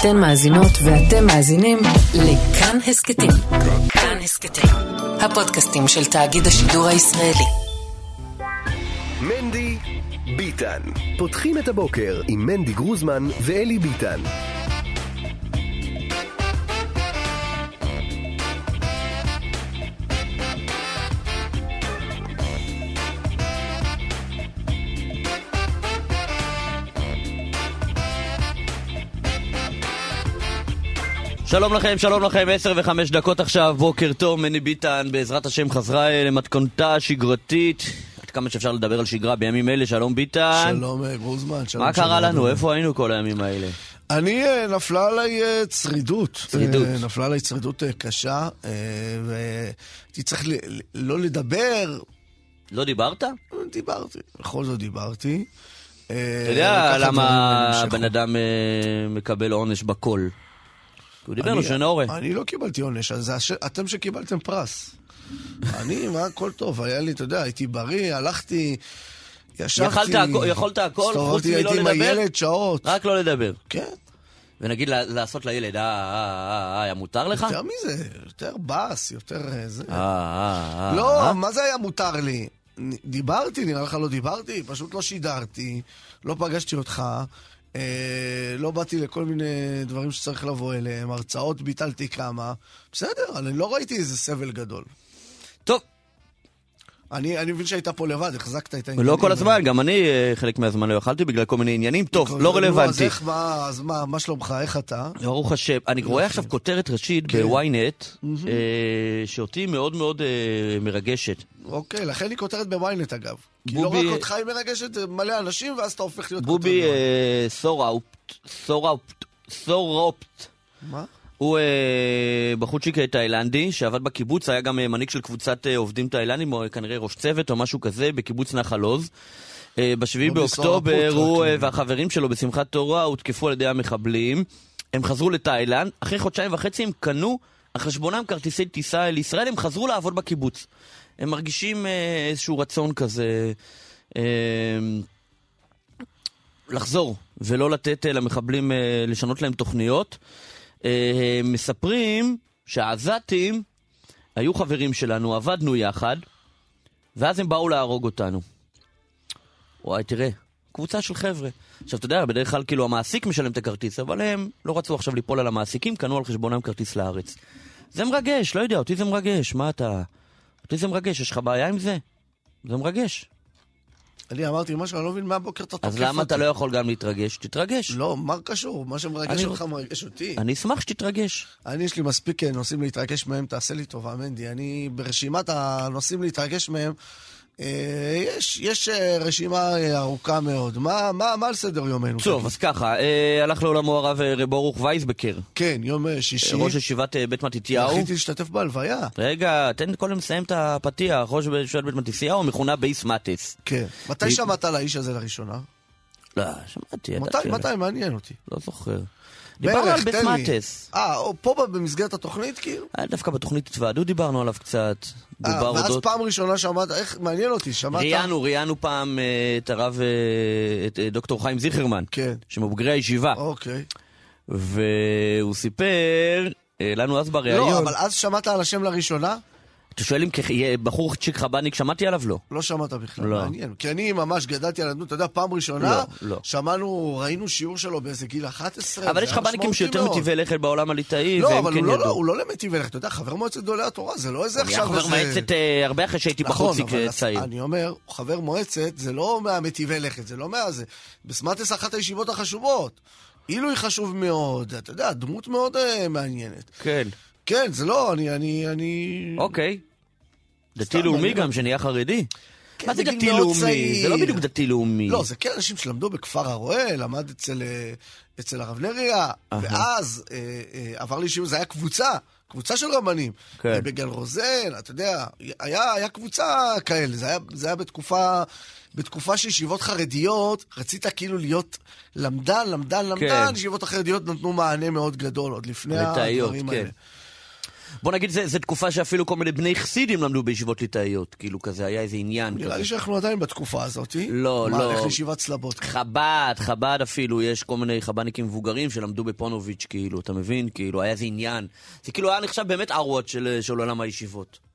אתן מאזינות ואתם מאזינים לכאן הסכתים. כאן הסכתים, הפודקאסטים של תאגיד השידור הישראלי. מנדי ביטן. פותחים את הבוקר עם מנדי גרוזמן ואלי ביטן. שלום לכם, שלום לכם, עשר וחמש דקות עכשיו, בוקר טוב, מני ביטן, בעזרת השם חזרה למתכונתה השגרתית. עד כמה שאפשר לדבר על שגרה בימים אלה, שלום ביטן. שלום אה, גרוזמן, שלום. מה קרה. לנו? איפה היינו כל הימים האלה? אני, אה, נפלה עליי אה, צרידות. צרידות. אה, נפלה עליי צרידות אה, קשה, אה, והייתי צריך לא לדבר. לא דיברת? דיברתי, בכל זאת דיברתי. אתה יודע למה בן אדם אה, מקבל עונש בקול? הוא דיבר לו שנורא. אני לא קיבלתי עונש, אז זה הש- אתם שקיבלתם פרס. אני, מה, הכל טוב, היה לי, אתה יודע, הייתי בריא, הלכתי, ישבתי. יכולת הכל, חוץ מלא הייתי עם לדבר? הילד שעות. רק לא לדבר. כן. ונגיד לעשות לילד, אה, אה, אה, אה, היה מותר לך? יותר מזה, יותר באס, יותר אה, זה. אה, אה, אה. לא, אה? מה זה היה מותר לי? דיברתי, נראה לך לא דיברתי? פשוט לא שידרתי, לא פגשתי אותך, לא באתי לכל מיני דברים שצריך לבוא אליהם, הרצאות ביטלתי כמה. בסדר, אני לא ראיתי איזה סבל גדול. טוב, אני, אני מבין שהיית פה לבד, החזקת את העניינים. לא כל הזמן, גם אני אה, חלק מהזמן לא יכלתי בגלל כל מיני עניינים. טוב, לא נו, אז רלוונטי. איך, מה, אז מה, מה שלומך? איך אתה? ברוך השם. אני רואה עכשיו כותרת ראשית כן. בוויינט, אה, שאותי מאוד מאוד אה, מרגשת. אוקיי, לכן היא כותרת בוויינט אגב. כי לא בובי- רק אותך היא מרגשת, מלא אנשים, ואז אתה הופך להיות בובי כותרת. אה, סוראופט, סוראופט, סורופט. מה? הוא אה, בחורצ'יק תאילנדי שעבד בקיבוץ, היה גם אה, מנהיג של קבוצת אה, עובדים תאילנדים, או אה, כנראה ראש צוות או משהו כזה, בקיבוץ נחל עוז. אה, בשביעי בובי באוקטובר סורפוט, הוא אה, והחברים שלו בשמחת תורה הותקפו על ידי המחבלים. הם חזרו לתאילנד, אחרי חודשיים וחצי הם קנו על חשבונם כרטיסי טיסה אל ישראל, הם חזרו לעבוד בקיבוץ. הם מרגישים אה, איזשהו רצון כזה אה, לחזור ולא לתת אה, למחבלים אה, לשנות להם תוכניות. אה, מספרים שהעזתים היו חברים שלנו, עבדנו יחד, ואז הם באו להרוג אותנו. וואי, תראה, קבוצה של חבר'ה. עכשיו, אתה יודע, בדרך כלל כאילו המעסיק משלם את הכרטיס, אבל הם לא רצו עכשיו ליפול על המעסיקים, קנו על חשבונם כרטיס לארץ. זה מרגש, לא יודע, אותי זה מרגש, מה אתה... אותי זה מרגש, יש לך בעיה עם זה? זה מרגש. אני אמרתי משהו, אני לא מבין מהבוקר אתה תוקף אז אותי. למה אתה לא יכול גם להתרגש? תתרגש. לא, מה קשור? מה שמרגש אותך מרגש אותי. אני אשמח שתתרגש. אני, יש לי מספיק אה, נושאים להתרגש מהם, תעשה לי טובה, מנדי. אני, ברשימת הנושאים להתרגש מהם, יש, יש אה, רשימה אה, ארוכה מאוד. מה, מה, מה על סדר יומנו? טוב? אז ככה, אה, הלך לעולמו הרב אה, רב ברוך וייסבקר, כן, יום אה, שישי. ראש ישיבת אה, בית מתתיהו. זכיתי להשתתף בהלוויה. רגע, תן קודם לסיים את הפתיח, ראש ישיבת בית מתתיהו, מכונה בייס מטס. כן. מתי שמעת על האיש הזה לראשונה? לא, שמעתי, מתי. מתי? מעניין אותי. לא זוכר. דיברנו על לי. מטס. אה, פה במסגרת התוכנית, כאילו? היה דווקא בתוכנית התוועדות דיברנו עליו קצת. אה, דובר ואז אודות... פעם ראשונה שמעת, איך, מעניין אותי, שמעת? ראיינו, ראיינו פעם אה, את הרב, אה, את אה, דוקטור חיים זיכרמן, כן. שמבוגרי הישיבה, אוקיי. והוא סיפר אה, לנו אז בריאיון. לא, אבל אז שמעת על השם לראשונה? אתה שואל אם בחור צ'יק חב"דניק, שמעתי עליו? לא. לא שמעת בכלל, לא. מעניין. כי אני ממש גדלתי על הדמות, אתה יודע, פעם ראשונה, לא, לא. שמענו, ראינו שיעור שלו באיזה גיל 11, אבל זה יש היה חב"דניקים משמעותי שיותר. מטבעי לכת בעולם הליטאי, לא, והם אבל כן הוא לא, ידעו. הוא לא למטיבי לכת, אתה יודע, חבר מועצת גדולי התורה, זה לא איזה הוא נהיה עכשיו חבר. מועצת אה, הרבה אחרי שהייתי נכון, בחוציק אבל אה, צעיר. אני אומר, חבר מועצת זה לא מהמטיבי לכת, זה לא מהזה. בסמטס אחת הישיבות החשובות. עילוי חשוב מאוד, אתה יודע, דמות מאוד אה, מעניינת. כן. כן, זה לא, אני, אני, אני... אוקיי. דתי סתם, לאומי מעניין גם, שנהיה חרדי. כן, מה זה בגיל דתי מאוד לאומי? צעיר. זה לא בדיוק דתי לאומי. לא, זה כן אנשים שלמדו בכפר הרועה, למד אצל, אה, אצל הרב נריה, ואז אה, אה, עבר לישיבה, זה היה קבוצה, קבוצה של רבנים. כן. בגל רוזן, אתה יודע, היה, היה קבוצה כאלה, זה היה, זה היה בתקופה, בתקופה של ישיבות חרדיות, רצית כאילו להיות למדן, למדן, למדן, כן. ישיבות החרדיות נתנו מענה מאוד גדול, עוד לפני הדברים כן. האלה. בוא נגיד, זו תקופה שאפילו כל מיני בני חסידים למדו בישיבות ליטאיות, כאילו כזה, היה איזה עניין כזה. נראה לי שאנחנו עדיין בתקופה הזאת. לא, לא. לך לישיבת צלבות. חב"ד, חב"ד אפילו, יש כל מיני חב"דניקים מבוגרים שלמדו בפונוביץ', כאילו, אתה מבין? כאילו, היה איזה עניין. זה כאילו היה נחשב באמת ערוות של, של עולם הישיבות.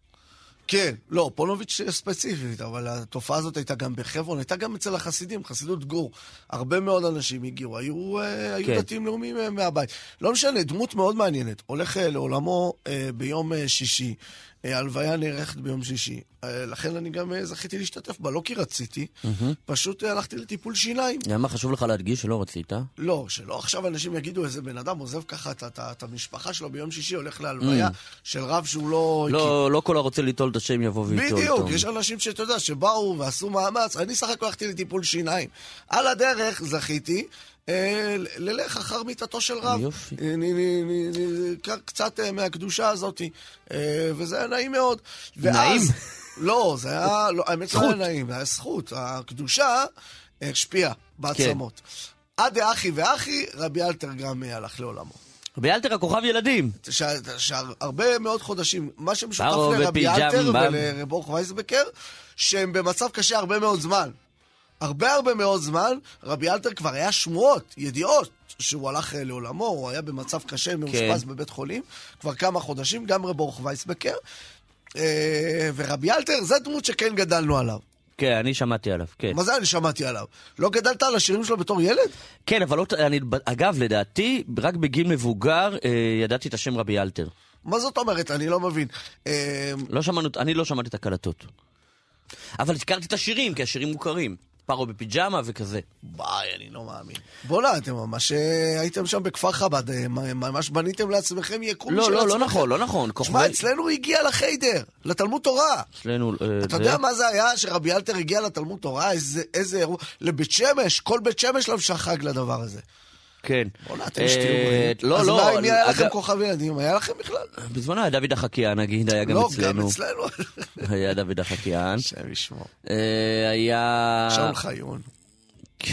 כן, לא, פונוביץ' ספציפית, אבל התופעה הזאת הייתה גם בחברון, הייתה גם אצל החסידים, חסידות גור. הרבה מאוד אנשים הגיעו, היו, אה, היו כן. דתיים לאומיים אה, מהבית. לא משנה, דמות מאוד מעניינת. הולך אה, לעולמו ביום שישי, אה, הלוויה נערכת ביום שישי. אה, לכן אני גם אה, זכיתי להשתתף בה, לא כי רציתי, פשוט אה, הלכתי לטיפול שיניים. למה חשוב לך להדגיש שלא רצית? לא, שלא עכשיו אנשים יגידו איזה בן אדם עוזב ככה את, המשפחה שלו ביום שישי, הולך להלוויה של רב שהוא לא... לא, לא כל הרוצה ליטול את השם יבוא בדיוק, אותו. יש אנשים שאתה יודע, שבאו ועשו מאמץ, אני סך הכל הלכתי לטיפול שיניים. על הדרך זכיתי אה, ללך אחר מיטתו של רב. יופי. אה, קצת אה, מהקדושה הזאת, אה, וזה היה נעים מאוד. נעים? לא, זה היה, לא, האמת לא היה נעים, זה היה זכות. הקדושה אה, השפיעה בעצמות. כן. עד דאחי ואחי, רבי אלתר גם אה, הלך לעולמו. ביאלתר הכוכב ילדים. שה- שהרבה מאוד חודשים, מה שמשותף לרבי אלתר. ולרב אורח וייסבקר, שהם במצב קשה הרבה מאוד זמן. הרבה הרבה מאוד זמן, רבי אלתר כבר היה שמועות, ידיעות, שהוא הלך אה, לעולמו, הוא היה במצב קשה, מאושפז בבית חולים, כבר כמה חודשים, גם רב אורח וייסבקר. אה, ורבי אלתר, זה דמות שכן גדלנו עליו. כן, אני שמעתי עליו, כן. מה זה אני שמעתי עליו? לא גדלת על השירים שלו בתור ילד? כן, אבל לא, אני, אגב, לדעתי, רק בגיל מבוגר אה, ידעתי את השם רבי אלתר. מה זאת אומרת? אני לא מבין. אה, לא שמענו, אני לא שמעתי את הקלטות. אבל הכרתי את השירים, כי השירים מוכרים. פרו בפיג'מה וכזה. ביי, אני לא מאמין. בוא'נה, אתם ממש אה, הייתם שם בכפר חב"ד, אה, ממש בניתם לעצמכם יקום לא, של לא, עצמכם. לא נכון, לא נכון. תשמע, כוכבי- אצלנו הגיע לחיידר, לתלמוד תורה. אצלנו... אה, אתה יודע מה זה היה שרבי אלתר הגיע לתלמוד תורה? איזה, אירוע? לבית שמש, כל בית שמש לבשה חג לדבר הזה. כן. בוא'נה, אתם אה, שתהיו... לא, אז לא. מה, מי היה לכם כוכב ילדים? היה לכם בכלל? בזמנו היה דוד החקיין, נגיד, היה גם לא, אצלנו. גם אצלנו. היה דוד החקיין. השם ישמור. אה, היה... שאול חיון.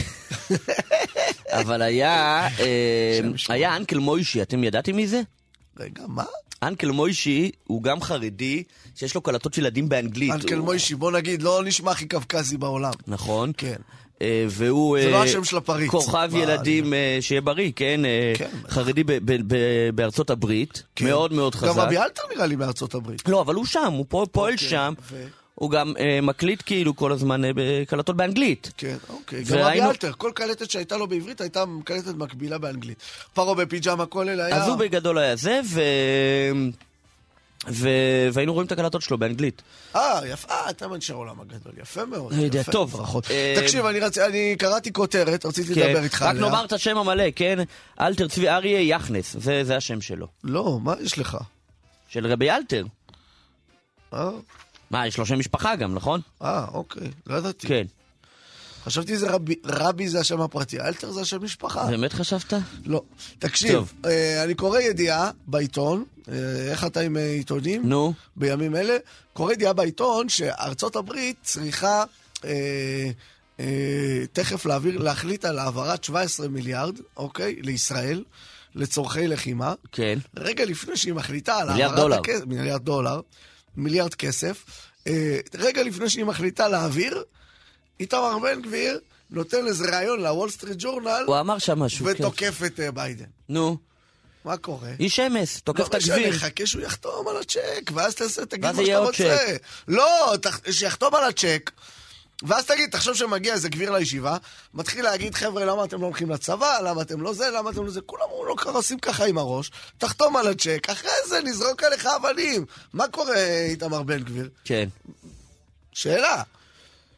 אבל היה... אה. היה אנקל מוישי, אתם ידעתם מי זה? רגע, מה? אנקל מוישי הוא גם חרדי, שיש לו קלטות ילדים באנגלית. אנקל הוא- מוישי, בוא נגיד, לא נשמע הכי קווקזי בעולם. נכון. כן. אה, והוא... זה אה, לא השם של הפריץ. כוכב מה, ילדים, אה, שיהיה בריא, כן? אה, כן. חרדי בארצות הברית. כן. מאוד מאוד חזק. גם רבי אלתר נראה לי בארצות הברית. לא, אבל הוא שם, הוא פועל- אוקיי, שם. הוא גם אה, מקליט כאילו כל הזמן אה, בקלטות באנגלית. כן, אוקיי. גם רבי אלתר, כל קלטת שהייתה לו בעברית הייתה מקלטת מקבילה באנגלית. פרו בפיג'מה, כל אלה היה... אז הוא בגדול היה זה, ו... ו... והיינו רואים את הקלטות שלו באנגלית. אה, יפה, אה, אתה מאנשי העולם הגדול, יפה מאוד. לא יודע, יפה, טוב. ברכות. אה, תקשיב, אני רצ- אני קראתי כותרת, רציתי כן. לדבר איתך רק עליה. נאמר את השם המלא, כן? אלתר צבי אריה יחנס, זה, זה השם שלו. לא, מה יש לך? של רבי אלתר. אה, מה, יש לו שם משפחה גם, נכון? אה, אוקיי, לא ידעתי. כן. חשבתי זה רבי, רבי זה השם הפרטי, אלתר זה השם משפחה. באמת חשבת? לא. תקשיב, טוב. אה, אני קורא ידיעה בעיתון, אה, איך אתה עם אה, עיתונים? נו. בימים אלה, קורא ידיעה בעיתון שארצות הברית צריכה אה, אה, תכף להעביר, להחליט על העברת 17 מיליארד, אוקיי, לישראל, לצורכי לחימה. כן. רגע לפני שהיא מחליטה על העברת דולר. הכסף, מיליארד דולר, מיליארד כסף, אה, רגע לפני שהיא מחליטה להעביר, איתמר בן גביר נותן איזה ראיון לוול סטריט ג'ורנל הוא אמר שם משהו, כן. ותוקף את אה, ביידן. נו. מה קורה? איש אמס, תוקף את לא משנה, הגביר. חכה שהוא יחתום על הצ'ק, ואז תעשה, תגיד מה שאתה רוצה. לא, ת- שיחתום על הצ'ק, ואז תגיד, תחשוב שמגיע איזה גביר לישיבה, מתחיל להגיד, חבר'ה, למה אתם לא הולכים לצבא, למה אתם לא זה, למה אתם לא זה, כולם אמרו לו ככה, עושים ככה עם הראש, תחתום על הצ'ק, אחרי זה נזרוק עליך אבנים. מה קורה, איתמר בן גביר? כן. שאלה.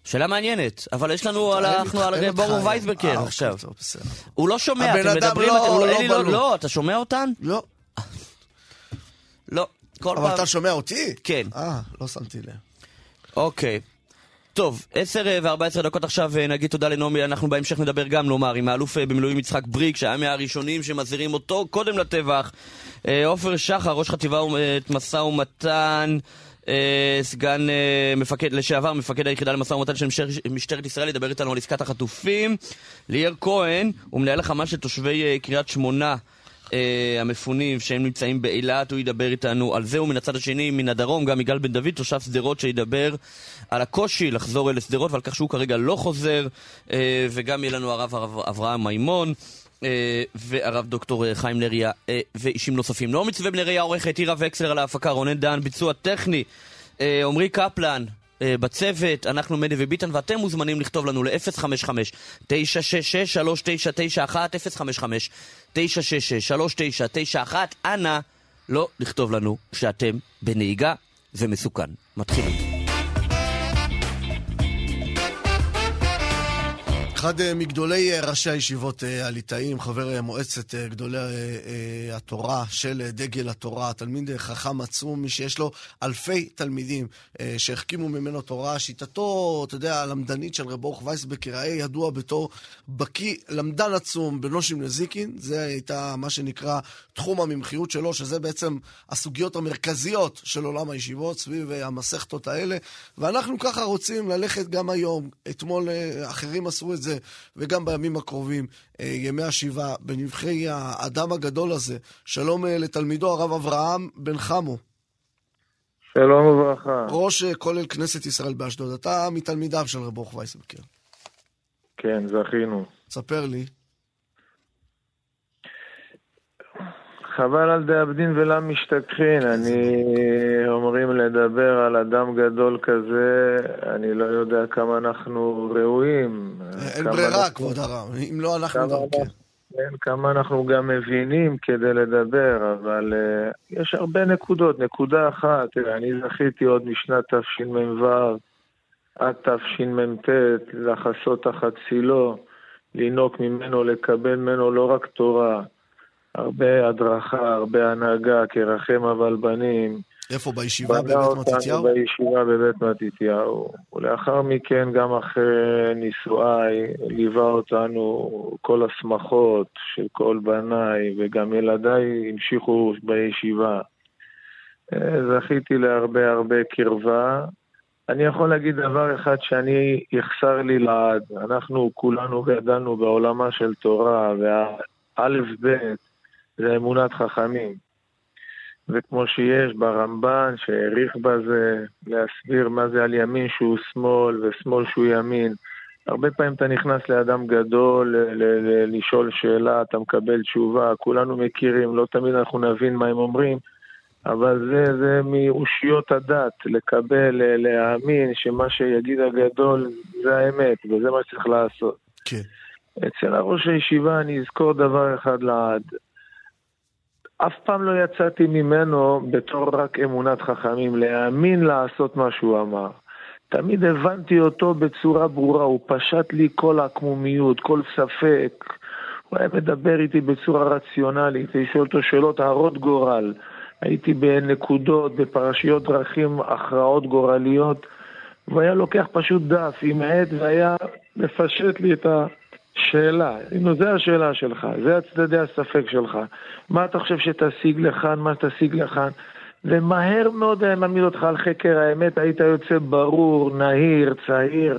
שאלה מעניינת, אבל יש לנו, אנחנו על בורו היום. אה, עכשיו. אוקיי. הוא לא שומע, אתם מדברים, לא- לא לא, אתה שומע אותן? לא, לא. כל אבל פעם... אתה שומע אותי? כן. אה, לא שמתי לב. אוקיי. טוב, 10 ו-14 דקות עכשיו אה, נגיד תודה לנעמי, אנחנו בהמשך נדבר גם, נאמר, עם האלוף אה, במילואים יצחק בריק, שהיה מהראשונים שמזהירים אותו קודם לטבח. עופר שחר, ראש חטיבה משא ומתן, סגן אה, מפקד, לשעבר מפקד היחידה למשא ומתן של משטר, משטרת ישראל, ידבר איתנו על עסקת החטופים. ליאר כהן, הוא מנהל החמ"ל של תושבי אה, קריית שמונה. אה, המפונים שהם נמצאים באילת, הוא ידבר איתנו על זה, ומן הצד השני, מן הדרום, גם יגאל בן דוד, תושב שדרות, שידבר על הקושי לחזור אל שדרות ועל כך שהוא כרגע לא חוזר, אה, וגם יהיה לנו הרב אברהם מימון. אה, והרב דוקטור אה, חיים נריה אה, ואישים נוספים. נעמי צווה נריה עורכת, עירה וקסלר על ההפקה, רונן דהן, ביצוע טכני, עמרי קפלן, בצוות, אנחנו מדי וביטן, ואתם מוזמנים לכתוב לנו ל-055-966-3991, 055-966-3991, אנא לא לכתוב לנו שאתם בנהיגה, זה מסוכן. מתחילים. אחד אה, מגדולי אה, ראשי הישיבות אה, הליטאים, חבר מועצת גדולי התורה של דגל התורה, תלמיד חכם עצום, מי שיש לו אלפי תלמידים שהחכימו ממנו תורה. שיטתו, אתה יודע, הלמדנית של רב אורח וייסבקר היה ידוע בתור בקיא, למדן עצום בנושים נזיקין. זה הייתה מה שנקרא תחום הממחיות שלו, שזה בעצם הסוגיות המרכזיות של עולם הישיבות, סביב המסכתות האלה. ואנחנו ככה רוצים ללכת גם היום. אתמול אחרים עשו את זה. זה, וגם בימים הקרובים, אה, ימי השבעה, בנבחי האדם הגדול הזה. שלום אה, לתלמידו הרב אברהם בן חמו. שלום וברכה. ראש אה, כולל כנסת ישראל באשדוד. אתה מתלמידיו של רב אורח וייסבקר. כן, זכינו. ספר לי. חבל על דאבדין ולא משתכחין. אני, אומרים לדבר על אדם גדול כזה, אני לא יודע כמה אנחנו ראויים. אין ברירה, כבוד הרב. אם לא, אנחנו גם כן. כן, כמה אנחנו גם מבינים כדי לדבר, אבל uh, יש הרבה נקודות. נקודה אחת, אני זכיתי עוד משנת תשמ"ו עד תשמ"ט לחסות תחת צילו, לינוק ממנו, לקבל ממנו לא רק תורה, הרבה הדרכה, הרבה הנהגה, כרחם אבל בנים. איפה, בישיבה בבית מתתיהו? בישיבה בבית מתתיהו. ולאחר מכן, גם אחרי נישואיי, ליווה אותנו כל השמחות של כל בניי, וגם ילדיי המשיכו בישיבה. אה, זכיתי להרבה הרבה קרבה. אני יכול להגיד דבר אחד שאני, יחסר לי לעד. אנחנו כולנו גדלנו בעולמה של תורה, והאלף בית זה אמונת חכמים. וכמו שיש ברמב"ן, שהעריך בזה, להסביר מה זה על ימין שהוא שמאל ושמאל שהוא ימין. הרבה פעמים אתה נכנס לאדם גדול, לשאול שאלה, אתה מקבל תשובה, כולנו מכירים, לא תמיד אנחנו נבין מה הם אומרים, אבל זה, זה מאושיות הדת, לקבל, להאמין שמה שיגיד הגדול זה האמת, וזה מה שצריך לעשות. כן. אצל הראש הישיבה אני אזכור דבר אחד לעד. אף פעם לא יצאתי ממנו בתור רק אמונת חכמים, להאמין לעשות מה שהוא אמר. תמיד הבנתי אותו בצורה ברורה, הוא פשט לי כל עקמומיות, כל ספק. הוא היה מדבר איתי בצורה רציונלית, הייתי שואל אותו שאלות הרות גורל. הייתי בנקודות, בפרשיות דרכים, הכרעות גורליות, והוא היה לוקח פשוט דף עם עט והיה מפשט לי את ה... שאלה, הנה זה השאלה שלך, זה הצדדי הספק שלך. מה אתה חושב שתשיג לכאן, מה תשיג לכאן? ומהר מאוד היה מעמיד אותך על חקר האמת, היית יוצא ברור, נהיר, צעיר,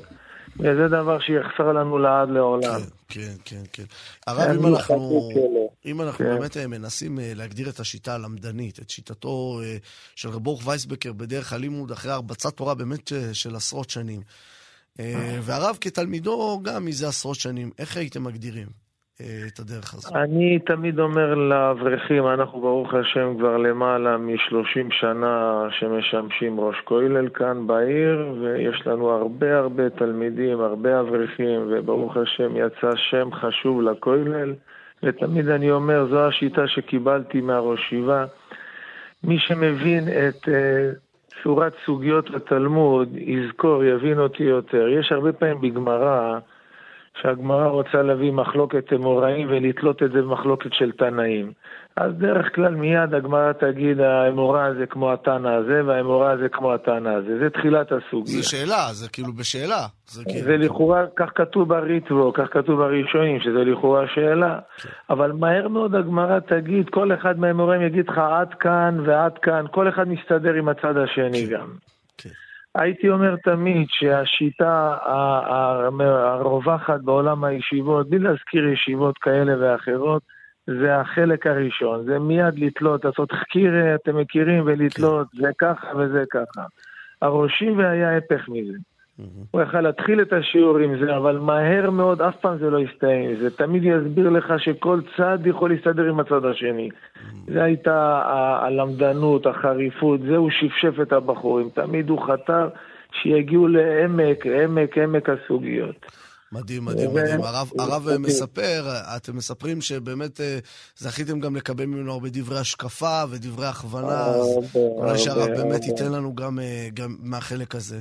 וזה דבר שיחסר לנו לעד לעולם. כן, כן, כן. כן. הרב, אם אנחנו, אם אנחנו כן. באמת אה, מנסים אה, להגדיר את השיטה הלמדנית, את שיטתו אה, של רב אורח וייסבקר בדרך הלימוד אחרי הרבצת תורה באמת של עשרות שנים, והרב כתלמידו גם מזה עשרות שנים. איך הייתם מגדירים אה, את הדרך הזו? אני תמיד אומר לאברכים, אנחנו ברוך השם כבר למעלה מ-30 שנה שמשמשים ראש כולל כאן בעיר, ויש לנו הרבה הרבה תלמידים, הרבה אברכים, וברוך השם יצא שם חשוב לכולל, ותמיד אני אומר, זו השיטה שקיבלתי מהראש ישיבה. מי שמבין את... Uh, צורת סוגיות התלמוד יזכור, יבין אותי יותר. יש הרבה פעמים בגמרא שהגמרא רוצה להביא מחלוקת אמוראים ולתלות את זה במחלוקת של תנאים. אז דרך כלל מיד הגמרא תגיד האמורה הזה כמו התנא הזה והאמורה הזה כמו התנא הזה. זה תחילת הסוגיה. זה שאלה, זה כאילו בשאלה. זה, כאילו... זה לכאורה, כך כתוב בריטבו, כך כתוב בראשונים, שזה לכאורה שאלה. כן. אבל מהר מאוד הגמרא תגיד, כל אחד מהאמוראים יגיד לך עד כאן ועד כאן, כל אחד מסתדר עם הצד השני כן. גם. כן. הייתי אומר תמיד שהשיטה הרווחת בעולם הישיבות, בלי להזכיר ישיבות כאלה ואחרות, זה החלק הראשון, זה מיד לתלות, לעשות תחקיר, אתם מכירים, ולתלות, זה ככה וזה ככה. הראשי והיה הפך מזה. הוא יכל להתחיל את השיעור עם זה, אבל מהר מאוד, אף פעם זה לא יסתיים. זה תמיד יסביר לך שכל צד יכול להסתדר עם הצד השני. זה הייתה הלמדנות, החריפות, זה הוא שפשף את הבחורים. תמיד הוא חתר שיגיעו לעמק, עמק, עמק הסוגיות. מדהים, מדהים, מדהים. הרב, הרב מדהים. מספר, אתם מספרים שבאמת אה, זכיתם גם לקבל ממנו הרבה דברי השקפה ודברי הכוונה, אז אולי שהרב באמת. ייתן לנו גם, אה, גם מהחלק הזה.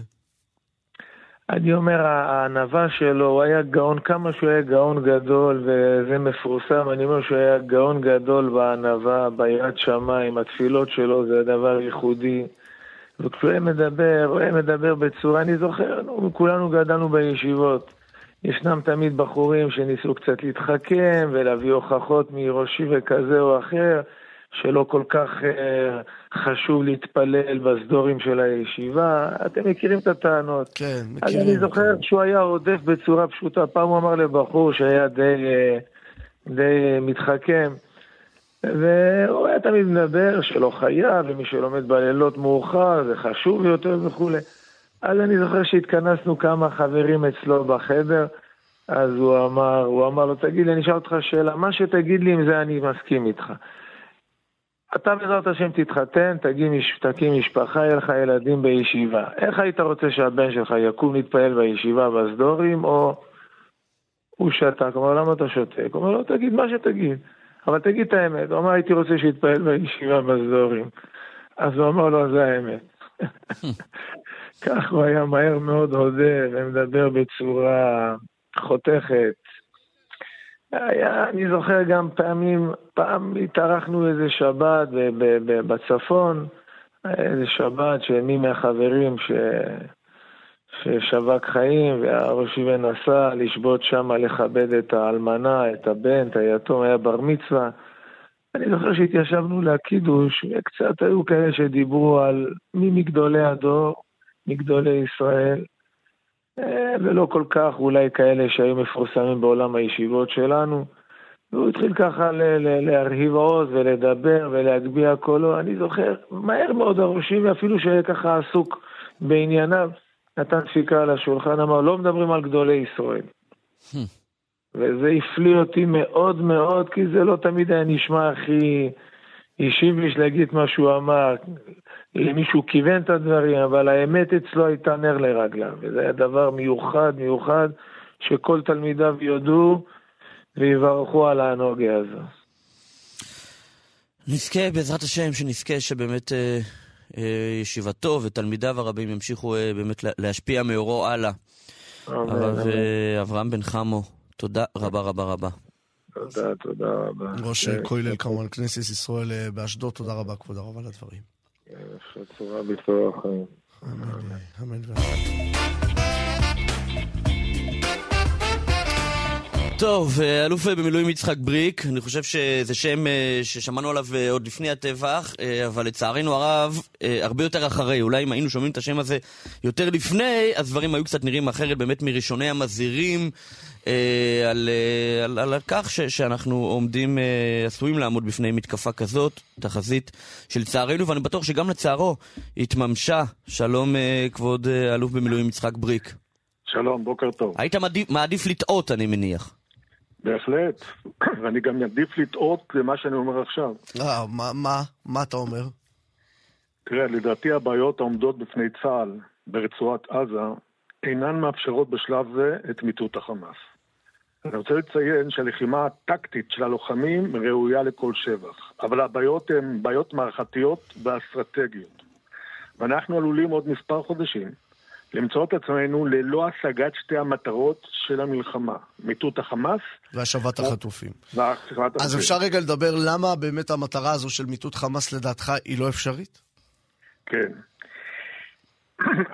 אני אומר, הענווה שלו, הוא היה גאון, כמה שהוא היה גאון גדול, וזה מפורסם, אני אומר שהוא היה גאון גדול בענווה, ביראת שמיים, התפילות שלו זה דבר ייחודי. וכשהוא היה מדבר, הוא היה מדבר בצורה, אני זוכר, נו, כולנו גדלנו בישיבות. ישנם תמיד בחורים שניסו קצת להתחכם ולהביא הוכחות מראשי וכזה או אחר, שלא כל כך אה, חשוב להתפלל בסדורים של הישיבה. אתם מכירים את הטענות. כן, אז מכירים. אני זוכר שהוא היה עודף בצורה פשוטה. פעם הוא אמר לבחור שהיה די, אה, די אה, מתחכם, והוא היה תמיד מדבר שלא חייב, ומי שלומד בלילות מאוחר זה חשוב יותר וכולי. אז אני זוכר שהתכנסנו כמה חברים אצלו בחדר, אז הוא אמר, הוא אמר לו, תגיד לי, אני אשאל אותך שאלה, מה שתגיד לי עם זה אני מסכים איתך. אתה בעזרת השם תתחתן, מש- תקים משפחה, יהיה לך ילדים בישיבה. איך היית רוצה שהבן שלך יקום להתפעל בישיבה בסדורים, או הוא שתק? הוא אומר, למה אתה שותק? הוא אומר, לא, תגיד מה שתגיד, אבל תגיד את האמת. הוא אמר, הייתי רוצה שיתפעל בישיבה בסדורים. אז הוא אמר לו, זה האמת. כך הוא היה מהר מאוד הודה ומדבר בצורה חותכת. היה, אני זוכר גם פעמים, פעם התארחנו איזה שבת בצפון, איזה שבת שמי מהחברים ש... ששווק חיים, והראש אבן נסע לשבות שם לכבד את האלמנה, את הבן, את היתום, היה בר מצווה. אני זוכר שהתיישבנו לקידוש, וקצת היו כאלה שדיברו על מי מגדולי הדור, מגדולי ישראל, אה, ולא כל כך אולי כאלה שהיו מפורסמים בעולם הישיבות שלנו. והוא התחיל ככה ל- ל- להרהיב עוז ולדבר ולהגביה קולו. אני זוכר, מהר מאוד הראשי, ואפילו שהיה ככה עסוק בענייניו, נתן דפיקה על השולחן, אמר, לא מדברים על גדולי ישראל. וזה הפליא אותי מאוד מאוד, כי זה לא תמיד היה נשמע הכי אישי בשביל להגיד מה שהוא אמר. למישהו כיוון את הדברים, אבל האמת אצלו הייתה נר לרגליו, וזה היה דבר מיוחד, מיוחד, שכל תלמידיו יודו ויברכו על הנוגה הזו. נזכה, בעזרת השם, שנזכה שבאמת אה, אה, ישיבתו ותלמידיו הרבים ימשיכו אה, באמת לה- להשפיע מאורו הלאה. אמן, הרב אמן. אה, אברהם בן חמו, תודה רבה רבה רבה. תודה, תודה רבה. ראש אה, כולל כמובן כנסת ישראל אה, באשדוד, תודה רבה כבוד הרב על הדברים. שצורה בצורה החיים. אמן, אמן ואמן. טוב, אה, אלוף במילואים יצחק בריק, אני חושב שזה שם אה, ששמענו עליו אה, עוד לפני הטבח, אבל לצערנו הרב, הרבה יותר אחרי. אולי אם היינו שומעים את השם הזה יותר לפני, אז דברים היו קצת נראים אחרת, באמת מראשוני המזהירים על, אה, על, על, על כך ש, שאנחנו עומדים, אה, עשויים לעמוד בפני מתקפה כזאת, תחזית שלצערנו, ואני בטוח שגם לצערו, התממשה. שלום, אה, כבוד אה, אלוף במילואים יצחק בריק. שלום, בוקר טוב. היית מעדיף, מעדיף לטעות, אני מניח. בהחלט, ואני גם אעדיף לטעות למה שאני אומר עכשיו. אה, מה- מה? מה אתה אומר? תראה, לדעתי הבעיות העומדות בפני צה"ל ברצועת עזה אינן מאפשרות בשלב זה את מיטוט החמאס. אני רוצה לציין שהלחימה הטקטית של הלוחמים ראויה לכל שבח, אבל הבעיות הן בעיות מערכתיות ואסטרטגיות. ואנחנו עלולים עוד מספר חודשים למצוא את עצמנו ללא השגת שתי המטרות של המלחמה, מיטוט החמאס והשבת החטופים. והחברת אז אפשר רגע לדבר למה באמת המטרה הזו של מיטוט חמאס לדעתך היא לא אפשרית? כן.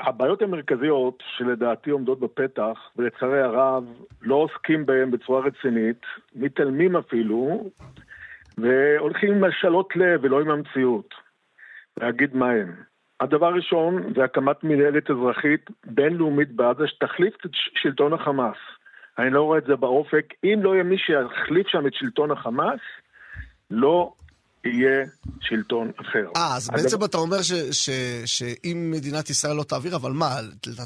הבעיות המרכזיות שלדעתי עומדות בפתח, ולצערי הרב לא עוסקים בהן בצורה רצינית, מתעלמים אפילו, והולכים עם השאלות לב ולא עם המציאות. להגיד מה הן. הדבר הראשון זה הקמת מנהלת אזרחית בינלאומית בעזה שתחליף את שלטון החמאס. אני לא רואה את זה באופק. אם לא יהיה מי שיחליף שם את שלטון החמאס, לא יהיה שלטון אחר. אה, אז הדבר- בעצם אתה אומר ש- ש- שאם מדינת ישראל לא תעביר, אבל מה,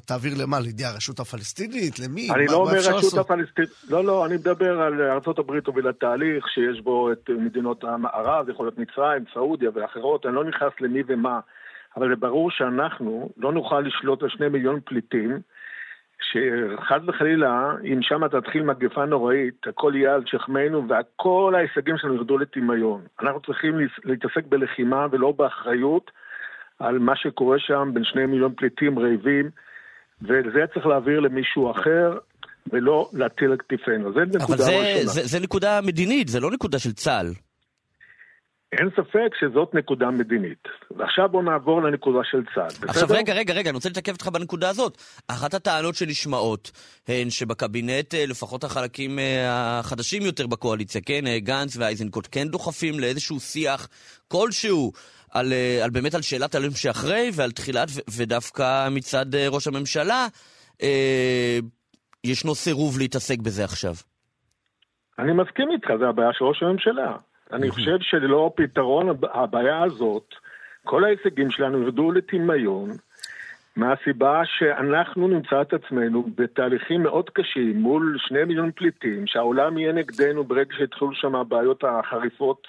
תעביר למה? לידי הרשות הפלסטינית? למי? אני מה- לא מה אומר רשות לעשות? הפלסטינית, לא, לא, אני מדבר על ארה"ב הובילה תהליך שיש בו את מדינות המערב, יכול להיות מצרים, סעודיה ואחרות, אני לא נכנס למי ומה, אבל זה ברור שאנחנו לא נוכל לשלוט על שני מיליון פליטים, שחס וחלילה, אם שם תתחיל מגפה נוראית, הכל יהיה על שכמנו וכל ההישגים שלנו ירדו לטמיון. אנחנו צריכים להתעסק בלחימה ולא באחריות על מה שקורה שם בין שני מיליון פליטים רעבים. וזה צריך להעביר למישהו אחר, ולא להטיל על כתפינו. זה אבל נקודה זה, ראשונה. זה, זה נקודה מדינית, זה לא נקודה של צה"ל. אין ספק שזאת נקודה מדינית. ועכשיו בואו נעבור לנקודה של צה"ל. עכשיו בסדר? רגע, רגע, רגע, אני רוצה להתעכב איתך בנקודה הזאת. אחת הטענות שנשמעות הן שבקבינט, אה, לפחות החלקים אה, החדשים יותר בקואליציה, כן, אה, גנץ ואייזנקוט, כן דוחפים לאיזשהו שיח כלשהו על, על באמת על שאלת הלם שאחרי ועל תחילת, ו- ודווקא מצד ראש הממשלה, אה, ישנו סירוב להתעסק בזה עכשיו. אני מסכים איתך, זה הבעיה של ראש הממשלה. אני חושב שללא פתרון הב- הבעיה הזאת, כל ההישגים שלנו ירדו לטמיון, מהסיבה שאנחנו נמצא את עצמנו בתהליכים מאוד קשים מול שני מיליון פליטים, שהעולם יהיה נגדנו ברגע שיתחילו שם הבעיות החריפות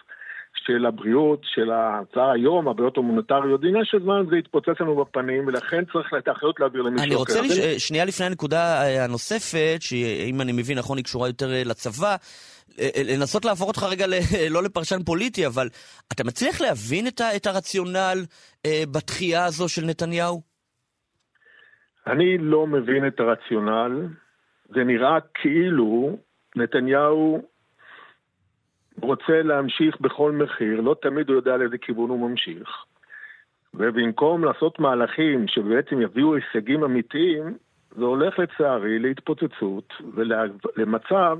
של הבריאות, של הצער היום, הבעיות ההומניטריות, זה עניין של זמן זה יתפוצץ לנו בפנים, ולכן צריך את האחריות להעביר למישהו אני אחר. רוצה אז לש... אני- שנייה לפני הנקודה אה, הנוספת, שאם אני מבין נכון היא קשורה יותר אה, לצבא, לנסות להפוך אותך רגע ל... לא לפרשן פוליטי, אבל אתה מצליח להבין את, ה... את הרציונל אה, בתחייה הזו של נתניהו? אני לא מבין את הרציונל. זה נראה כאילו נתניהו רוצה להמשיך בכל מחיר, לא תמיד הוא יודע לאיזה כיוון הוא ממשיך. ובמקום לעשות מהלכים שבעצם יביאו הישגים אמיתיים, זה הולך לצערי להתפוצצות ולמצב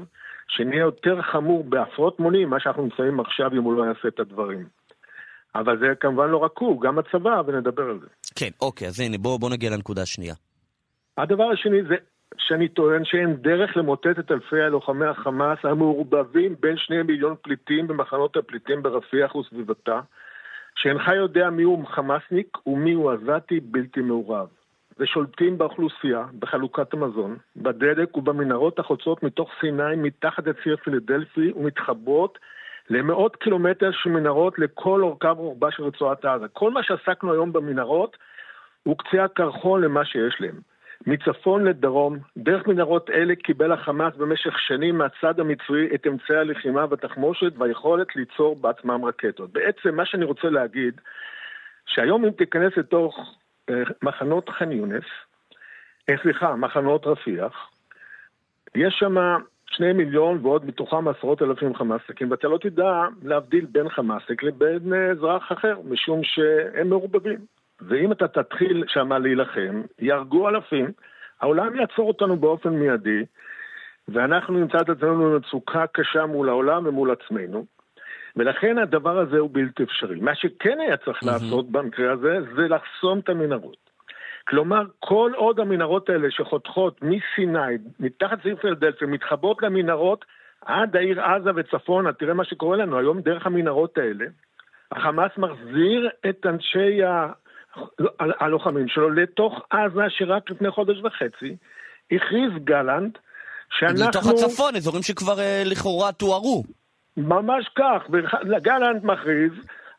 שנהיה יותר חמור בעשרות מונים מה שאנחנו נמצאים עכשיו אם הוא לא יעשה את הדברים. אבל זה כמובן לא רק הוא, גם הצבא, ונדבר על זה. כן, אוקיי, אז הנה, בוא, בוא נגיע לנקודה השנייה. הדבר השני זה שאני טוען שאין דרך למוטט את אלפי הלוחמי החמאס המעורבבים בין שני מיליון פליטים במחנות הפליטים ברפיח וסביבתה, שאינך יודע מיהו חמאסניק ומיהו עזתי בלתי מעורב. ושולטים באוכלוסייה, בחלוקת המזון, בדלק ובמנהרות החוצות מתוך סיני מתחת לציר פילדלפי ומתחברות למאות קילומטר של מנהרות לכל אורכה ורוחבה של רצועת עזה. כל מה שעסקנו היום במנהרות הוא קצה הקרחון למה שיש להם. מצפון לדרום, דרך מנהרות אלה קיבל החמאס במשך שנים מהצד המצרי את אמצעי הלחימה והתחמושת והיכולת ליצור בעצמם רקטות. בעצם מה שאני רוצה להגיד, שהיום אם תיכנס לתוך מחנות ח'אן יונס, אה, סליחה, מחנות רפיח, יש שם שני מיליון ועוד מתוכם עשרות אלפים חמאסניקים, ואתה לא תדע להבדיל בין חמאסניק לבין אזרח אחר, משום שהם מעורבבים. ואם אתה תתחיל שם להילחם, יהרגו אלפים, העולם יעצור אותנו באופן מיידי, ואנחנו נמצא את עצמנו במצוקה קשה מול העולם ומול עצמנו, ולכן הדבר הזה הוא בלתי אפשרי. מה שכן היה צריך לעשות במקרה הזה, זה לחסום את המנהרות. כלומר, כל עוד המנהרות האלה שחותכות מסיני, מתחת סעיף פילדלפיה, מתחברות למנהרות עד העיר עזה וצפונה, תראה מה שקורה לנו היום דרך המנהרות האלה. החמאס מחזיר את אנשי ה... הלוחמים שלו לתוך עזה, שרק לפני חודש וחצי הכריז גלנט שאנחנו... לתוך הצפון, אזורים שכבר אה, לכאורה תוארו. ממש כך, וגלנט מכריז,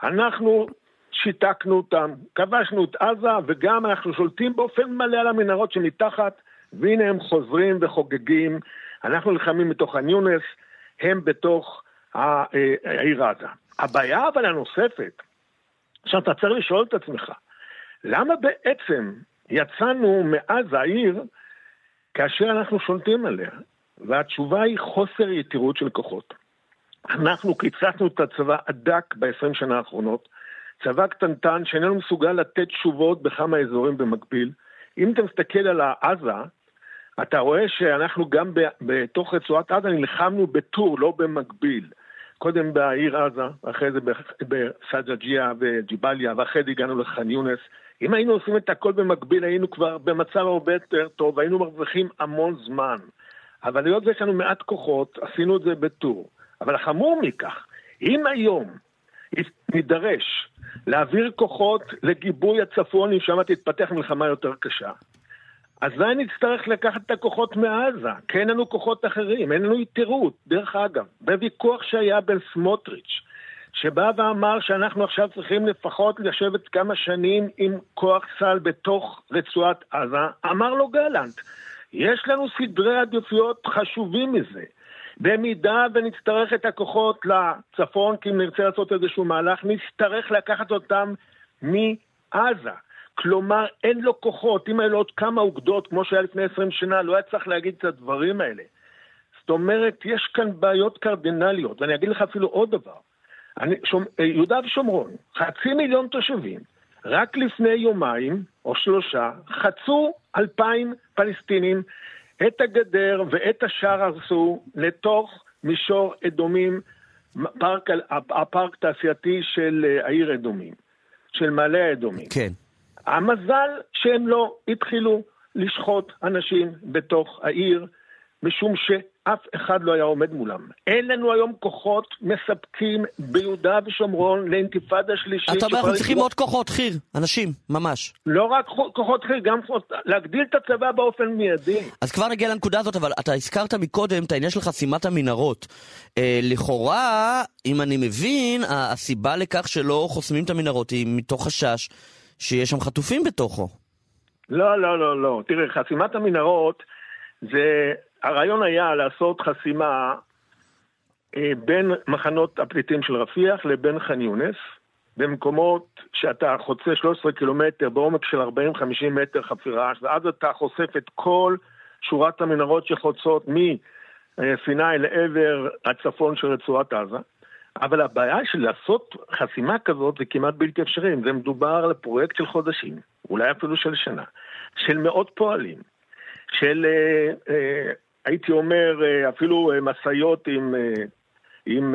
אנחנו שיתקנו אותם, כבשנו את עזה, וגם אנחנו שולטים באופן מלא על המנהרות שמתחת, והנה הם חוזרים וחוגגים. אנחנו נלחמים מתוך הניונס, הם בתוך העיר עזה. הבעיה אבל הנוספת, עכשיו אתה צריך לשאול את עצמך, למה בעצם יצאנו מעזה העיר כאשר אנחנו שולטים עליה? והתשובה היא חוסר יתירות של כוחות. אנחנו קיצצנו את הצבא הדק ב-20 שנה האחרונות, צבא קטנטן שאיננו מסוגל לתת תשובות בכמה אזורים במקביל. אם אתה מסתכל על עזה, אתה רואה שאנחנו גם בתוך רצועת עזה נלחמנו בטור, לא במקביל. קודם בעיר עזה, אחרי זה בסג'ג'יה וג'יבליה, ואחרי זה הגענו לח'אן יונס. אם היינו עושים את הכל במקביל, היינו כבר במצב הרבה יותר טוב, היינו מרוויחים המון זמן. אבל היות ויש לנו מעט כוחות, עשינו את זה בטור. אבל החמור מכך, אם היום נידרש להעביר כוחות לגיבוי הצפון, אם שם תתפתח מלחמה יותר קשה, אזי נצטרך לקחת את הכוחות מעזה, כי אין לנו כוחות אחרים, אין לנו יתירות. דרך אגב, בוויכוח שהיה בין סמוטריץ', שבא ואמר שאנחנו עכשיו צריכים לפחות לשבת כמה שנים עם כוח צה"ל בתוך רצועת עזה, אמר לו גלנט, יש לנו סדרי עדיפויות חשובים מזה. במידה ונצטרך את הכוחות לצפון, כי אם נרצה לעשות איזשהו מהלך, נצטרך לקחת אותם מעזה. כלומר, אין לו כוחות. אם היו לו עוד כמה אוגדות, כמו שהיה לפני 20 שנה, לא היה צריך להגיד את הדברים האלה. זאת אומרת, יש כאן בעיות קרדינליות, ואני אגיד לך אפילו עוד דבר. אני, שומ, יהודה ושומרון, חצי מיליון תושבים, רק לפני יומיים או שלושה חצו אלפיים פלסטינים את הגדר ואת השער הרסו לתוך מישור אדומים, פארק, הפארק תעשייתי של אה, העיר אדומים, של מעלה האדומים. כן. המזל שהם לא התחילו לשחוט אנשים בתוך העיר, משום שאף אחד לא היה עומד מולם. אין לנו היום כוחות מספקים ביהודה ושומרון לאינתיפאדה שלישית. אתה אומר, אנחנו צריכים עוד כוחות, חי"ר, אנשים, ממש. לא רק כוחות חי"ר, גם להגדיל את הצבא באופן מיידי. אז כבר נגיע לנקודה הזאת, אבל אתה הזכרת מקודם את העניין של חסימת המנהרות. אה, לכאורה, אם אני מבין, הסיבה לכך שלא חוסמים את המנהרות היא מתוך חשש שיש שם חטופים בתוכו. לא, לא, לא, לא. תראה, חסימת המנהרות זה הרעיון היה לעשות חסימה אה, בין מחנות הפליטים של רפיח לבין ח'אן יונס, במקומות שאתה חוצה 13 קילומטר בעומק של 40-50 מטר חפירה, ואז אתה חושף את כל שורת המנהרות שחוצות מסיני לעבר הצפון של רצועת עזה. אבל הבעיה של לעשות חסימה כזאת זה כמעט בלתי אפשרי. זה מדובר על פרויקט של חודשים, אולי אפילו של שנה, של מאות פועלים, של אה, אה, הייתי אומר, אה, אפילו אה, משאיות עם, אה, עם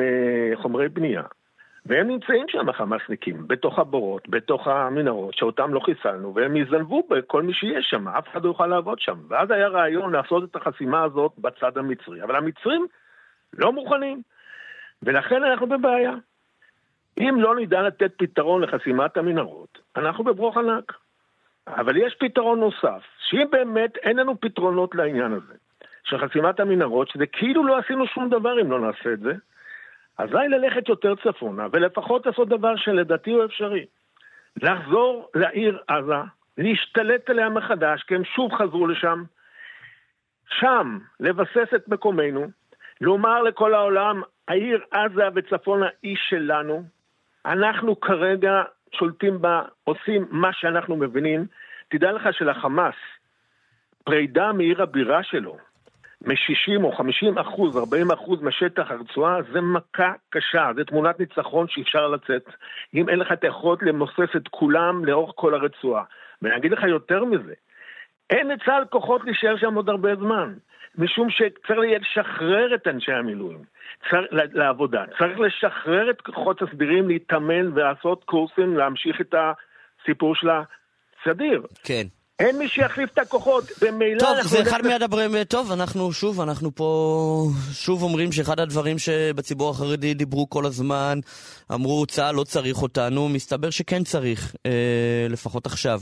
חומרי בנייה. והם נמצאים שם, החמאסניקים, בתוך הבורות, בתוך המנהרות, שאותם לא חיסלנו, והם יזנבו בכל מי שיש שם, אף אחד לא יוכל לעבוד שם. ואז היה רעיון לעשות את החסימה הזאת בצד המצרי. אבל המצרים לא מוכנים, ולכן אנחנו בבעיה. אם לא נדע לתת פתרון לחסימת המנהרות, אנחנו בברוך ענק. אבל יש פתרון נוסף, שאם באמת אין לנו פתרונות לעניין הזה, של חסימת המנהרות, שזה כאילו לא עשינו שום דבר אם לא נעשה את זה, אזי ללכת יותר צפונה, ולפחות לעשות דבר שלדעתי הוא אפשרי. לחזור לעיר עזה, להשתלט עליה מחדש, כי הם שוב חזרו לשם, שם לבסס את מקומנו, לומר לכל העולם, העיר עזה וצפונה היא שלנו, אנחנו כרגע שולטים בה, עושים מה שאנחנו מבינים. תדע לך שלחמאס, פרידה מעיר הבירה שלו, מ-60 או 50 אחוז, 40 אחוז משטח הרצועה, זה מכה קשה, זה תמונת ניצחון שאפשר לצאת. אם אין לך את היכולת למוסס את כולם לאורך כל הרצועה. ואני אגיד לך יותר מזה, אין לצה"ל כוחות להישאר שם עוד הרבה זמן, משום שצריך לשחרר את אנשי המילואים צריך, לעבודה. צריך לשחרר את כוחות הסדירים להתאמן ולעשות קורסים, להמשיך את הסיפור של הסדיר. כן. אין מי שיחליף את הכוחות, במילא... טוב, זה אחד מהדברים, טוב, אנחנו שוב, אנחנו פה שוב אומרים שאחד הדברים שבציבור החרדי דיברו כל הזמן, אמרו צה"ל לא צריך אותנו, מסתבר שכן צריך, אה, לפחות עכשיו.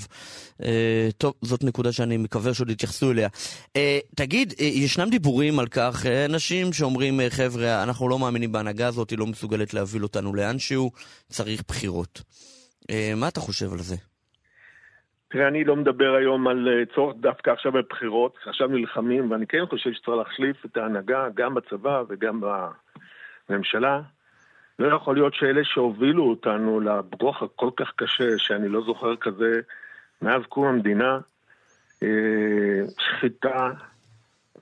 אה, טוב, זאת נקודה שאני מקווה שעוד יתייחסו אליה. אה, תגיד, אה, ישנם דיבורים על כך, אה, אנשים שאומרים, אה, חבר'ה, אנחנו לא מאמינים בהנהגה הזאת, היא לא מסוגלת להוביל אותנו לאנשהו, צריך בחירות. אה, מה אתה חושב על זה? תראה, אני לא מדבר היום על אה, צורך דווקא עכשיו בבחירות, עכשיו נלחמים, ואני כן חושב שצריך להחליף את ההנהגה גם בצבא וגם בממשלה. לא יכול להיות שאלה שהובילו אותנו לברוך הכל כך קשה, שאני לא זוכר כזה מאז קום המדינה, אה, שחיטה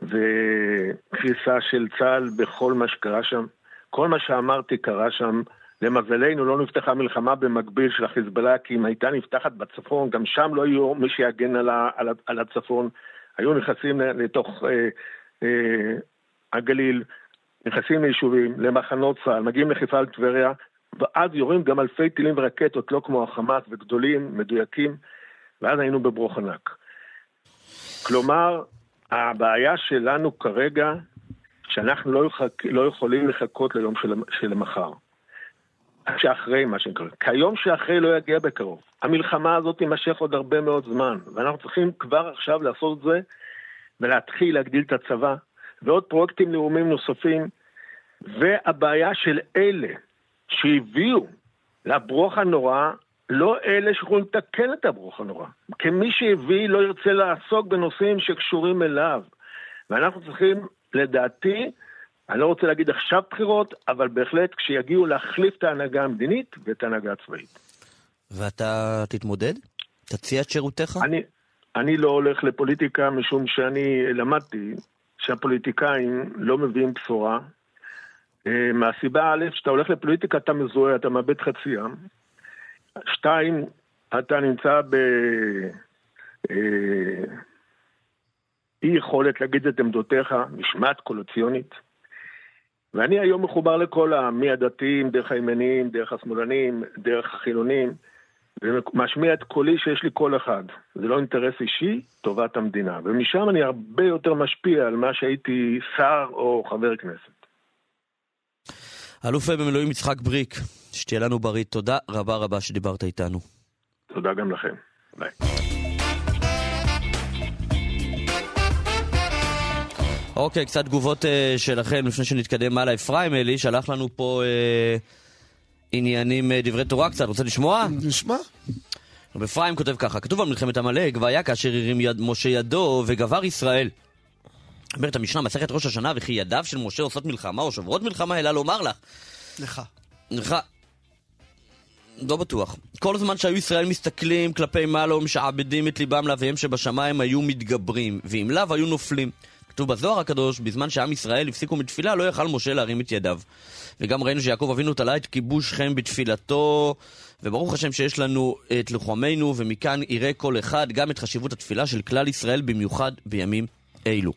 וקריסה של צה"ל בכל מה שקרה שם. כל מה שאמרתי קרה שם. למזלנו לא נפתחה מלחמה במקביל של החיזבאללה, כי אם הייתה נפתחת בצפון, גם שם לא היו מי שיגן על, ה, על, על הצפון. היו נכנסים לתוך אה, אה, הגליל, נכנסים ליישובים, למחנות צה"ל, מגיעים לחיפה על טבריה, ואז יורים גם אלפי טילים ורקטות, לא כמו החמאס, וגדולים, מדויקים, ואז היינו בברוך ענק. כלומר, הבעיה שלנו כרגע, שאנחנו לא, יחק, לא יכולים לחכות ליום של, של מחר. שאחרי, מה שנקרא, כי היום שאחרי לא יגיע בקרוב. המלחמה הזאת תימשך עוד הרבה מאוד זמן, ואנחנו צריכים כבר עכשיו לעשות את זה ולהתחיל להגדיל את הצבא, ועוד פרויקטים לאומיים נוספים, והבעיה של אלה שהביאו לברוך הנורא, לא אלה שיכולים לתקן את הברוך הנורא. כי מי שהביא לא ירצה לעסוק בנושאים שקשורים אליו. ואנחנו צריכים, לדעתי, אני לא רוצה להגיד עכשיו בחירות, אבל בהחלט כשיגיעו להחליף את ההנהגה המדינית ואת ההנהגה הצבאית. ואתה תתמודד? תציע את שירותיך? אני, אני לא הולך לפוליטיקה משום שאני למדתי שהפוליטיקאים לא מביאים בשורה. אה, מהסיבה א', כשאתה הולך לפוליטיקה אתה מזוהה, אתה מאבד חצי עם. שתיים, אתה נמצא ב... אה, אי יכולת להגיד את עמדותיך, משמעת קולוציונית. ואני היום מחובר לכל העם, מהדתיים, דרך הימנים, דרך השמאלנים, דרך החילונים, ומשמיע את קולי שיש לי קול אחד. זה לא אינטרס אישי, טובת המדינה. ומשם אני הרבה יותר משפיע על מה שהייתי שר או חבר כנסת. אלוף במילואים יצחק בריק, שתהיה לנו בריא. תודה רבה רבה שדיברת איתנו. תודה גם לכם. ביי. אוקיי, קצת תגובות uh, שלכם לפני שנתקדם הלאה. אפרים אלי שלח לנו פה uh, עניינים, uh, דברי תורה קצת, רוצה לשמוע? נשמע. רב אפרים כותב ככה, כתוב על מלחמת עמלק, והיה כאשר הרים יד משה ידו וגבר ישראל. אומרת המשנה, מסכת ראש השנה, וכי ידיו של משה עושות מלחמה או שוברות מלחמה, אלא לומר לך. לך. לך. לא בטוח. כל זמן שהיו ישראל מסתכלים כלפי מעלה ומשעבדים את ליבם לאביהם שבשמיים היו מתגברים, ואם לאו היו נופלים. כתוב בזוהר הקדוש, בזמן שעם ישראל הפסיקו מתפילה, לא יכל משה להרים את ידיו. וגם ראינו שיעקב אבינו תלה את כיבוש חם בתפילתו, וברוך השם שיש לנו את לוחמינו, ומכאן יראה כל אחד גם את חשיבות התפילה של כלל ישראל, במיוחד בימים אלו.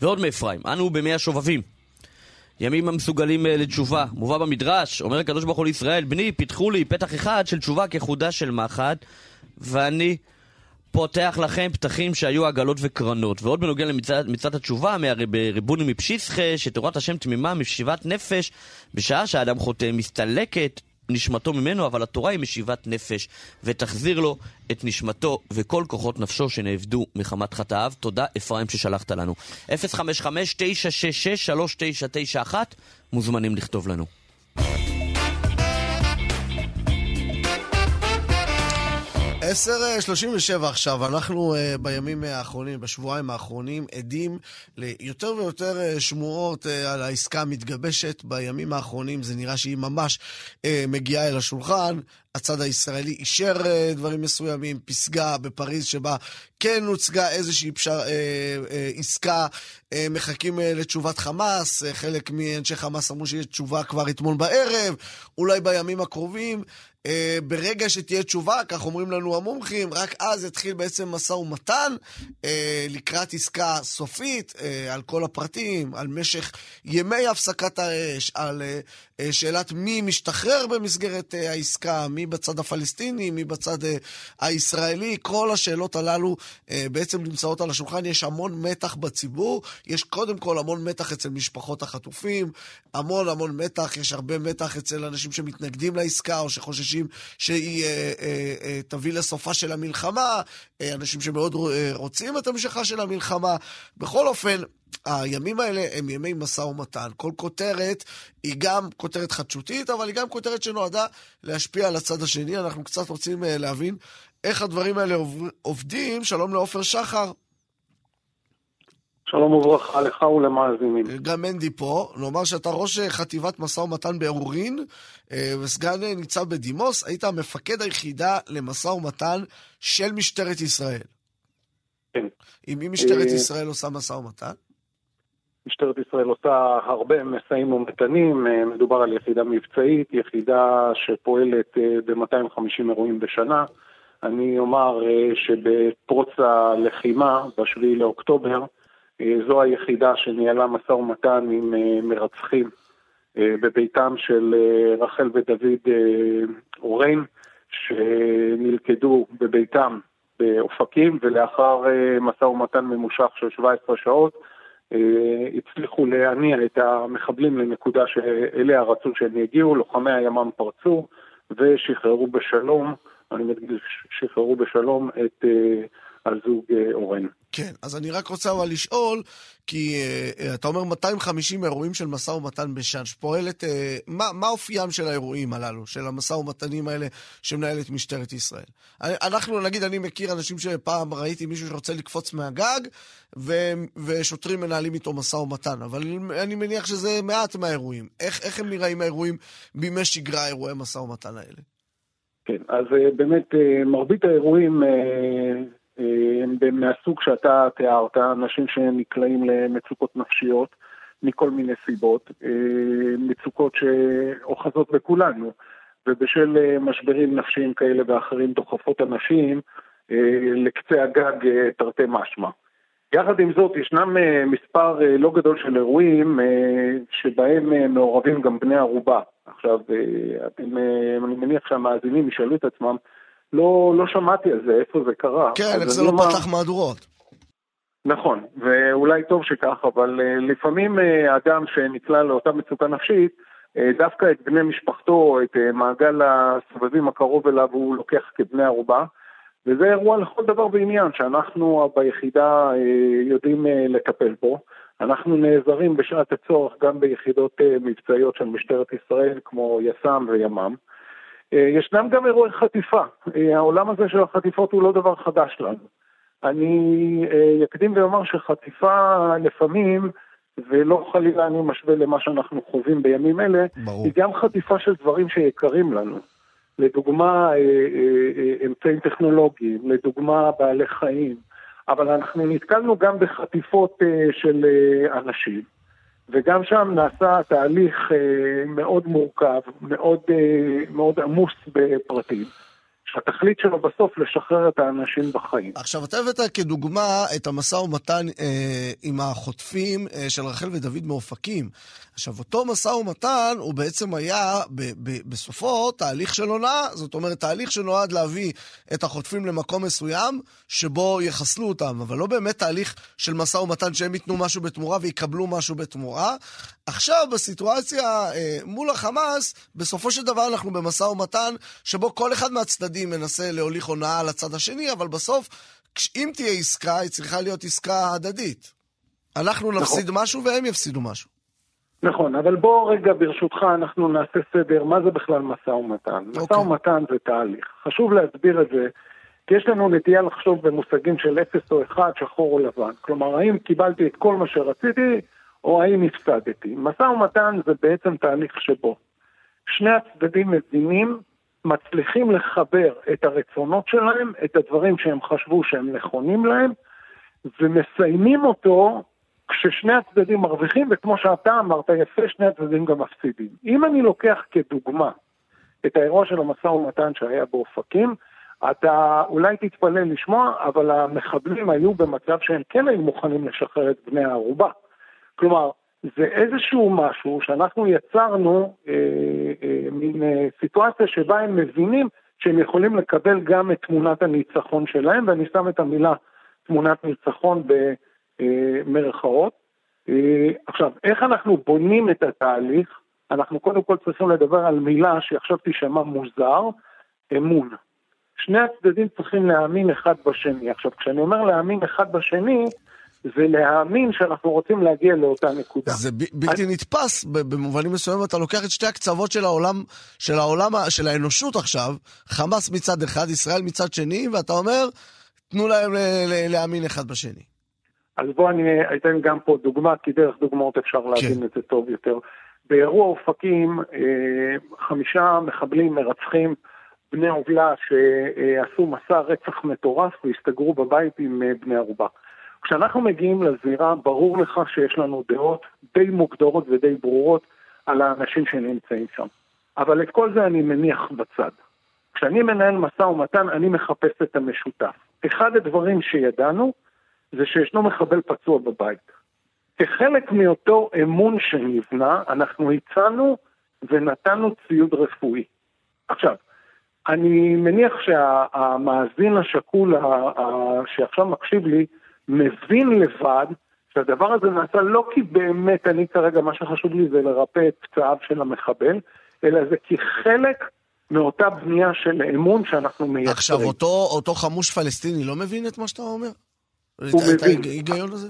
ועוד מאפרים, אנו בימי השובבים. ימים המסוגלים אה, לתשובה. מובא במדרש, אומר הקדוש ברוך הוא לישראל, בני, פיתחו לי פתח אחד של תשובה כחודה של מחט, ואני פותח לכם פתחים שהיו עגלות וקרנות. ועוד בנוגע למצוות התשובה, בריבוני מפשיסחה, שתורת השם תמימה משיבת נפש, בשעה שהאדם חוטא מסתלקת נשמתו ממנו, אבל התורה היא משיבת נפש, ותחזיר לו את נשמתו וכל כוחות נפשו שנאבדו מחמת חטאיו. תודה, אפרים, ששלחת לנו. 055-966-3991, מוזמנים לכתוב לנו. עשר שלושים ושבע עכשיו, אנחנו uh, בימים האחרונים, בשבועיים האחרונים, עדים ליותר ויותר uh, שמועות על העסקה המתגבשת. בימים האחרונים זה נראה שהיא ממש מגיעה אל השולחן. הצד הישראלי אישר דברים מסוימים, פסגה בפריז שבה כן הוצגה איזושהי פשר, uh, uh, עסקה, uh, מחכים uh, לתשובת חמאס, uh, חלק מאנשי חמאס אמרו שיש תשובה כבר אתמול בערב, אולי בימים הקרובים. Uh, ברגע שתהיה תשובה, כך אומרים לנו המומחים, רק אז יתחיל בעצם משא ומתן uh, לקראת עסקה סופית uh, על כל הפרטים, על משך ימי הפסקת האש, על uh, uh, שאלת מי משתחרר במסגרת uh, העסקה, מי בצד הפלסטיני, מי בצד uh, הישראלי, כל השאלות הללו uh, בעצם נמצאות על השולחן. יש המון מתח בציבור, יש קודם כל המון מתח אצל משפחות החטופים, המון המון מתח, יש הרבה מתח אצל אנשים שמתנגדים לעסקה או שחוששים שהיא אה, אה, אה, תביא לסופה של המלחמה, אה, אנשים שמאוד אה, רוצים את המשכה של המלחמה. בכל אופן, הימים האלה הם ימי משא ומתן. כל כותרת היא גם כותרת חדשותית, אבל היא גם כותרת שנועדה להשפיע על הצד השני. אנחנו קצת רוצים אה, להבין איך הדברים האלה עובדים. שלום לעופר שחר. שלום וברכה לך ולמאזינים. גם מנדי פה, נאמר שאתה ראש חטיבת משא ומתן בעוררין אה, וסגן ניצב בדימוס, היית מפקד היחידה למשא ומתן של משטרת ישראל. כן. עם מי משטרת אה, ישראל עושה משא ומתן? משטרת ישראל עושה הרבה משאים ומתנים, אה, מדובר על יחידה מבצעית, יחידה שפועלת ב-250 אירועים בשנה. אני אומר שבפרוץ הלחימה, ב-7 לאוקטובר, אה, זו היחידה שניהלה משא ומתן עם אה, מרצחים אה, בביתם של רחל ודוד אורן, שנלכדו בביתם באופקים, ולאחר משא ומתן ממושך של 17 שעות, הצליחו להניע את המחבלים לנקודה שאליה רצו שהם יגיעו, לוחמי הימ"מ פרצו ושחררו בשלום, אני מדגיש, שחררו בשלום את הזוג אורן. כן, אז אני רק רוצה אבל לשאול, כי uh, אתה אומר 250 אירועים של משא ומתן בשנה, שפועלת, uh, מה, מה אופיים של האירועים הללו, של המשא ומתנים האלה שמנהלת משטרת ישראל? אנחנו, נגיד, אני מכיר אנשים שפעם ראיתי מישהו שרוצה לקפוץ מהגג, ו, ושוטרים מנהלים איתו משא ומתן, אבל אני מניח שזה מעט מהאירועים. איך, איך הם נראים האירועים בימי שגרה, אירועי משא ומתן האלה? כן, אז uh, באמת מרבית האירועים הם מהסוג שאתה תיארת, אנשים שנקלעים למצוקות נפשיות מכל מיני סיבות, אה, מצוקות שאוחזות בכולנו, ובשל אה, משברים נפשיים כאלה ואחרים דוחפות אנשים אה, לקצה הגג תרתי משמע. יחד עם זאת, ישנם מספר לא גדול של אירועים שבהם מעורבים גם בני ערובה. עכשיו, אני מניח שהמאזינים ישאלו את עצמם, לא, לא שמעתי על זה, איפה זה קרה. כן, איך זה לא פתח מהדורות. נכון, ואולי טוב שכך, אבל uh, לפעמים uh, אדם שנקלע לאותה מצוקה נפשית, uh, דווקא את בני משפחתו, את מעגל הסבבים הקרוב אליו, הוא לוקח כבני ערובה, וזה אירוע לכל דבר ועניין שאנחנו ביחידה יודעים לטפל בו. אנחנו נעזרים בשעת הצורך גם ביחידות מבצעיות של משטרת ישראל, כמו יס"מ וימ"מ. אה, ישנם גם אירועי חטיפה. אה, העולם הזה של החטיפות הוא לא דבר חדש לנו. אני אה, אקדים ואומר שחטיפה לפעמים, ולא חלילה אני משווה למה שאנחנו חווים בימים אלה, ברור. היא גם חטיפה של דברים שיקרים לנו. לדוגמה, אמצעים טכנולוגיים, לדוגמה, בעלי חיים, אבל אנחנו נתקלנו גם בחטיפות של אנשים. וגם שם נעשה תהליך אה, מאוד מורכב, מאוד, אה, מאוד עמוס בפרטים. שהתכלית שלו בסוף לשחרר את האנשים בחיים. עכשיו, אתה הבאת כדוגמה את המשא ומתן אה, עם החוטפים אה, של רחל ודוד מאופקים. עכשיו, אותו משא ומתן הוא בעצם היה ב- ב- בסופו תהליך של הונאה, זאת אומרת, תהליך שנועד להביא את החוטפים למקום מסוים שבו יחסלו אותם, אבל לא באמת תהליך של משא ומתן שהם ייתנו משהו בתמורה ויקבלו משהו בתמורה. עכשיו, בסיטואציה אה, מול החמאס, בסופו של דבר אנחנו במשא ומתן שבו כל אחד מהצדדים מנסה להוליך הונאה על הצד השני, אבל בסוף, אם תהיה עסקה, היא צריכה להיות עסקה הדדית. אנחנו נכון. נפסיד נכון. משהו והם יפסידו משהו. נכון, אבל בוא רגע ברשותך אנחנו נעשה סדר, מה זה בכלל משא ומתן? Okay. משא אוקיי. ומתן זה תהליך. חשוב להסביר את זה, כי יש לנו נטייה לחשוב במושגים של אפס או אחד, שחור או לבן. כלומר, האם קיבלתי את כל מה שרציתי, או האם הפסדתי. משא ומתן זה בעצם תהליך שבו שני הצדדים מבינים, מצליחים לחבר את הרצונות שלהם, את הדברים שהם חשבו שהם נכונים להם, ומסיימים אותו כששני הצדדים מרוויחים, וכמו שאתה אמרת יפה, שני הצדדים גם מפסידים. אם אני לוקח כדוגמה את האירוע של המשא ומתן שהיה באופקים, אתה אולי תתפלא לשמוע, אבל המחבלים היו במצב שהם כן היו מוכנים לשחרר את בני הערובה. כלומר, זה איזשהו משהו שאנחנו יצרנו אה, אה, מין אה, סיטואציה שבה הם מבינים שהם יכולים לקבל גם את תמונת הניצחון שלהם, ואני שם את המילה תמונת ניצחון במרכאות. אה, עכשיו, איך אנחנו בונים את התהליך? אנחנו קודם כל צריכים לדבר על מילה שעכשיו תישמע מוזר, אמון. שני הצדדים צריכים להאמין אחד בשני. עכשיו, כשאני אומר להאמין אחד בשני, ולהאמין שאנחנו רוצים להגיע לאותה נקודה. זה ב- בלתי אני... נתפס, במובנים מסוימים אתה לוקח את שתי הקצוות של העולם, של העולם, של האנושות עכשיו, חמאס מצד אחד, ישראל מצד שני, ואתה אומר, תנו להם להאמין אחד בשני. אז בואו אני אתן גם פה דוגמה, כי דרך דוגמאות אפשר כן. להבין כן. את זה טוב יותר. באירוע אופקים, אה, חמישה מחבלים מרצחים בני עוולה שעשו מסע רצח מטורף והסתגרו בבית עם אה, בני ערובה. כשאנחנו מגיעים לזירה, ברור לך שיש לנו דעות די מוגדרות ודי ברורות על האנשים שנמצאים שם. אבל את כל זה אני מניח בצד. כשאני מנהל משא ומתן, אני מחפש את המשותף. אחד הדברים שידענו, זה שישנו מחבל פצוע בבית. כחלק מאותו אמון שנבנה, אנחנו הצענו ונתנו ציוד רפואי. עכשיו, אני מניח שהמאזין השקול שעכשיו מקשיב לי, מבין לבד שהדבר הזה נעשה לא כי באמת אני כרגע, מה שחשוב לי זה לרפא את פצעיו של המחבל, אלא זה כחלק מאותה בנייה של אמון שאנחנו מייצרים. עכשיו, אותו, אותו חמוש פלסטיני לא מבין את מה שאתה אומר? הוא את מבין. ההיגיון הזה?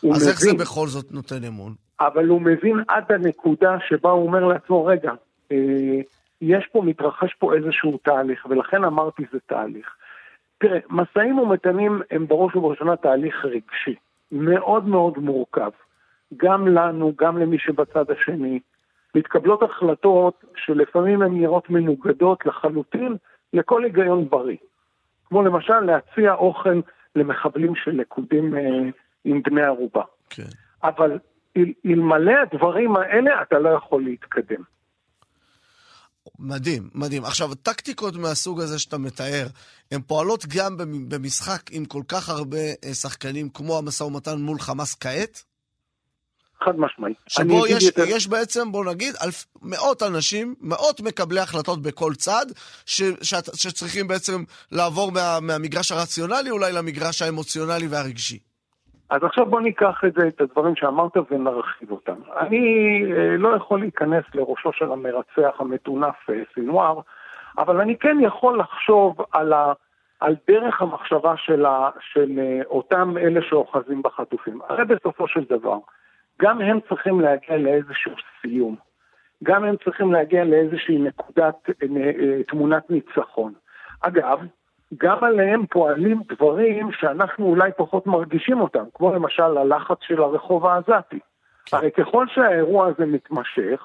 הוא אז איך זה מבין. בכל זאת נותן אמון? אבל הוא מבין עד הנקודה שבה הוא אומר לעצמו, רגע, אה, יש פה, מתרחש פה איזשהו תהליך, ולכן אמרתי זה תהליך. תראה, משאים ומתנים הם בראש ובראשונה תהליך רגשי, מאוד מאוד מורכב. גם לנו, גם למי שבצד השני. מתקבלות החלטות שלפעמים הן נראות מנוגדות לחלוטין לכל היגיון בריא. כמו למשל להציע אוכל למחבלים שלכודים אה, עם בני ערובה. כן. אבל אל- אלמלא הדברים האלה אתה לא יכול להתקדם. מדהים, מדהים. עכשיו, טקטיקות מהסוג הזה שאתה מתאר, הן פועלות גם במ- במשחק עם כל כך הרבה אה, שחקנים כמו המשא ומתן מול חמאס כעת? חד משמעי. אני שבו יש, יותר- יש בעצם, בוא נגיד, אלף, מאות אנשים, מאות מקבלי החלטות בכל צד, ש, שאת, שצריכים בעצם לעבור מה, מהמגרש הרציונלי אולי למגרש האמוציונלי והרגשי. אז עכשיו בוא ניקח את זה, את הדברים שאמרת ונרחיב אותם. אני אה, לא יכול להיכנס לראשו של המרצח המטונף אה, סינואר, אבל אני כן יכול לחשוב על, ה, על דרך המחשבה של, ה, של אה, אותם אלה שאוחזים בחטופים. הרי בסופו של דבר, גם הם צריכים להגיע לאיזשהו סיום. גם הם צריכים להגיע לאיזושהי נקודת, אה, אה, תמונת ניצחון. אגב, גם עליהם פועלים דברים שאנחנו אולי פחות מרגישים אותם, כמו למשל הלחץ של הרחוב העזתי. הרי ככל שהאירוע הזה מתמשך,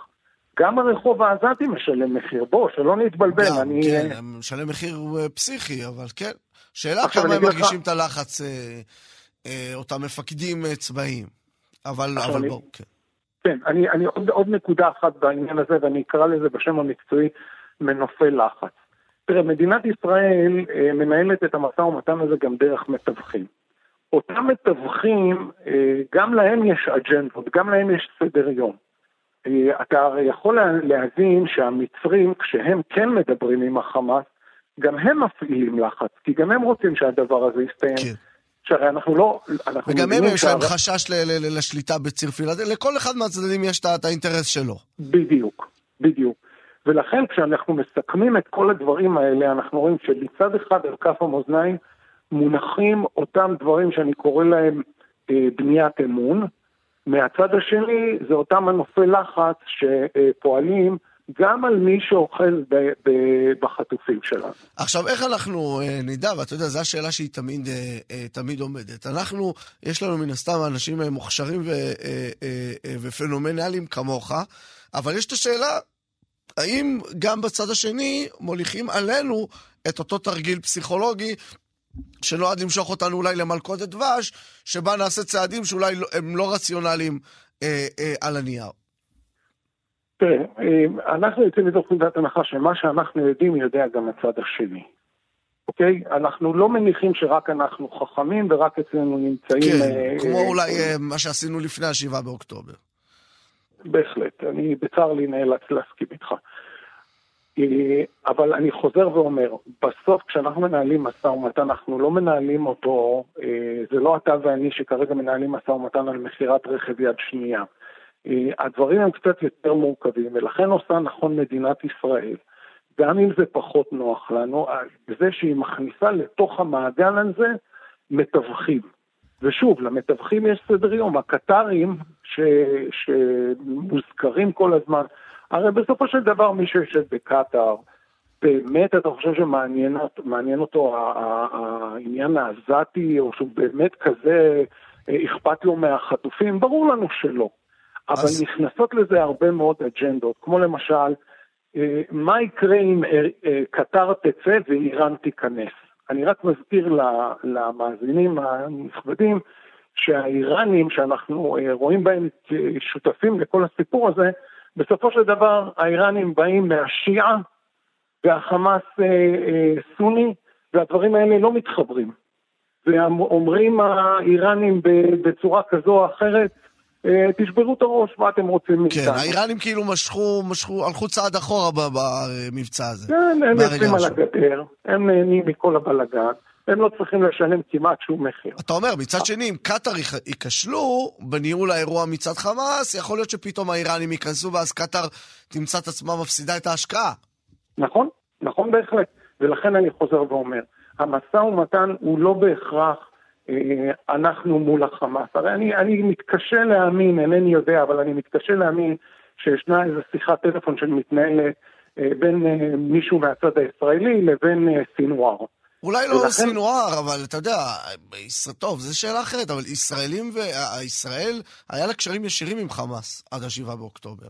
גם הרחוב העזתי משלם מחיר. בוא, שלא נתבלבל, גם, אני... כן, הם משלם מחיר אה, פסיכי, אבל כן. שאלה כמה הם אגיד לך- מרגישים את הלחץ, אה, אה, אותם מפקדים צבאיים. אבל, אבל אני- בואו, כן. כן, אני, אני עוד, עוד נקודה אחת בעניין הזה, ואני אקרא לזה בשם המקצועי מנופי לחץ. תראה, מדינת ישראל אה, מנהלת את המשא ומתן הזה גם דרך מתווכים. אותם מתווכים, אה, גם להם יש אג'נדות, גם להם יש סדר יום. אה, אתה הרי יכול לה- להבין שהמצרים, כשהם כן מדברים עם החמאס, גם הם מפעילים לחץ, כי גם הם רוצים שהדבר הזה יסתיים. כן. שהרי אנחנו לא... אנחנו וגם הם, יש להם חשש ל- ל- ל- לשליטה בציר פילדלפי, לכל אחד מהצדדים יש את האינטרס שלו. בדיוק, בדיוק. ולכן כשאנחנו מסכמים את כל הדברים האלה, אנחנו רואים שמצד אחד על כף המאזניים מונחים אותם דברים שאני קורא להם אה, בניית אמון, מהצד השני זה אותם מנופי לחץ שפועלים גם על מי שאוחז ב- ב- בחטופים שלנו. עכשיו, איך אנחנו אה, נדע, ואתה יודע, זו השאלה שהיא תמיד, אה, אה, תמיד עומדת. אנחנו, יש לנו מן הסתם אנשים מוכשרים ו, ופנומנליים כמוך, אבל יש את השאלה, האם גם בצד השני מוליכים עלינו את אותו תרגיל פסיכולוגי שנועד למשוך אותנו אולי למלכודת דבש, שבה נעשה צעדים שאולי לא, הם לא רציונליים אה, אה, על הנייר. תראה, אה, אנחנו יוצאים מתוך נקודת הנחה שמה שאנחנו יודעים יודע גם הצד השני. אוקיי? אנחנו לא מניחים שרק אנחנו חכמים ורק אצלנו נמצאים... כן, אה, כמו אה, אולי מה שעשינו לפני השבעה באוקטובר. בהחלט, אני בצר לי נאלץ להסכים איתך. אבל אני חוזר ואומר, בסוף כשאנחנו מנהלים משא ומתן, אנחנו לא מנהלים אותו, זה לא אתה ואני שכרגע מנהלים משא ומתן על מכירת רכב יד שנייה. אה, הדברים הם קצת יותר מורכבים, ולכן עושה נכון מדינת ישראל, גם אם זה פחות נוח לנו, זה שהיא מכניסה לתוך המעגל הזה מתווכים. ושוב, למתווכים יש סדר יום, הקטרים ש, שמוזכרים כל הזמן, הרי בסופו של דבר מי שיושב בקטאר, באמת אתה חושב שמעניין מעניין אותו העניין העזתי, או שהוא באמת כזה אה, אכפת לו מהחטופים? ברור לנו שלא. אבל אז- נכנסות לזה הרבה מאוד אג'נדות, כמו למשל, אה, מה יקרה אם אה, אה, קטר תצא ואיראן תיכנס? אני רק מזכיר למאזינים הנכבדים שהאיראנים שאנחנו רואים בהם שותפים לכל הסיפור הזה, בסופו של דבר האיראנים באים מהשיעה והחמאס סוני והדברים האלה לא מתחברים. ואומרים האיראנים בצורה כזו או אחרת, תשברו את הראש, מה אתם רוצים מאיתנו? כן, האיראנים כאילו משכו, משכו, הלכו צעד אחורה במבצע הזה. כן, הם יושבים על. הגדר, הם נהנים מכל הבלגן, הם לא צריכים לשלם כמעט שום מחיר. אתה אומר, מצד שני, אם קטאר ייכשלו בניהול האירוע מצד חמאס, יכול להיות שפתאום האיראנים ייכנסו ואז קטאר תמצא את עצמה מפסידה את ההשקעה. נכון, נכון בהחלט. ולכן אני חוזר ואומר, המשא ומתן הוא לא בהכרח אה, אנחנו מול החמאס. הרי אני, אני מתקשה להאמין, אינני יודע, אבל אני מתקשה להאמין שישנה איזו שיחת טלפון שמתנהלת אה, בין אה, מישהו מהצד הישראלי לבין אה, סינואר. אולי לא ולכן... סינואר, אבל אתה יודע, טוב, זו שאלה אחרת, אבל ישראלים וישראל, היה לה קשרים ישירים עם חמאס עד ה-7 באוקטובר.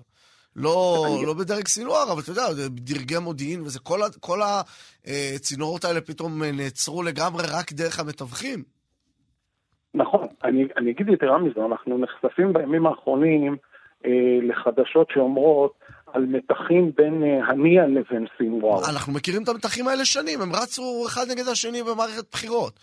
לא, לא בדרג סינואר, אבל אתה יודע, דרגי מודיעין וזה, כל, כל הצינורות האלה פתאום נעצרו לגמרי רק דרך המתווכים. נכון, אני, אני אגיד יתרה מזו, אנחנו נחשפים בימים האחרונים אה, לחדשות שאומרות על מתחים בין אה, הנייה לבין סינואר. אנחנו מכירים את המתחים האלה שנים, הם רצו אחד נגד השני במערכת בחירות.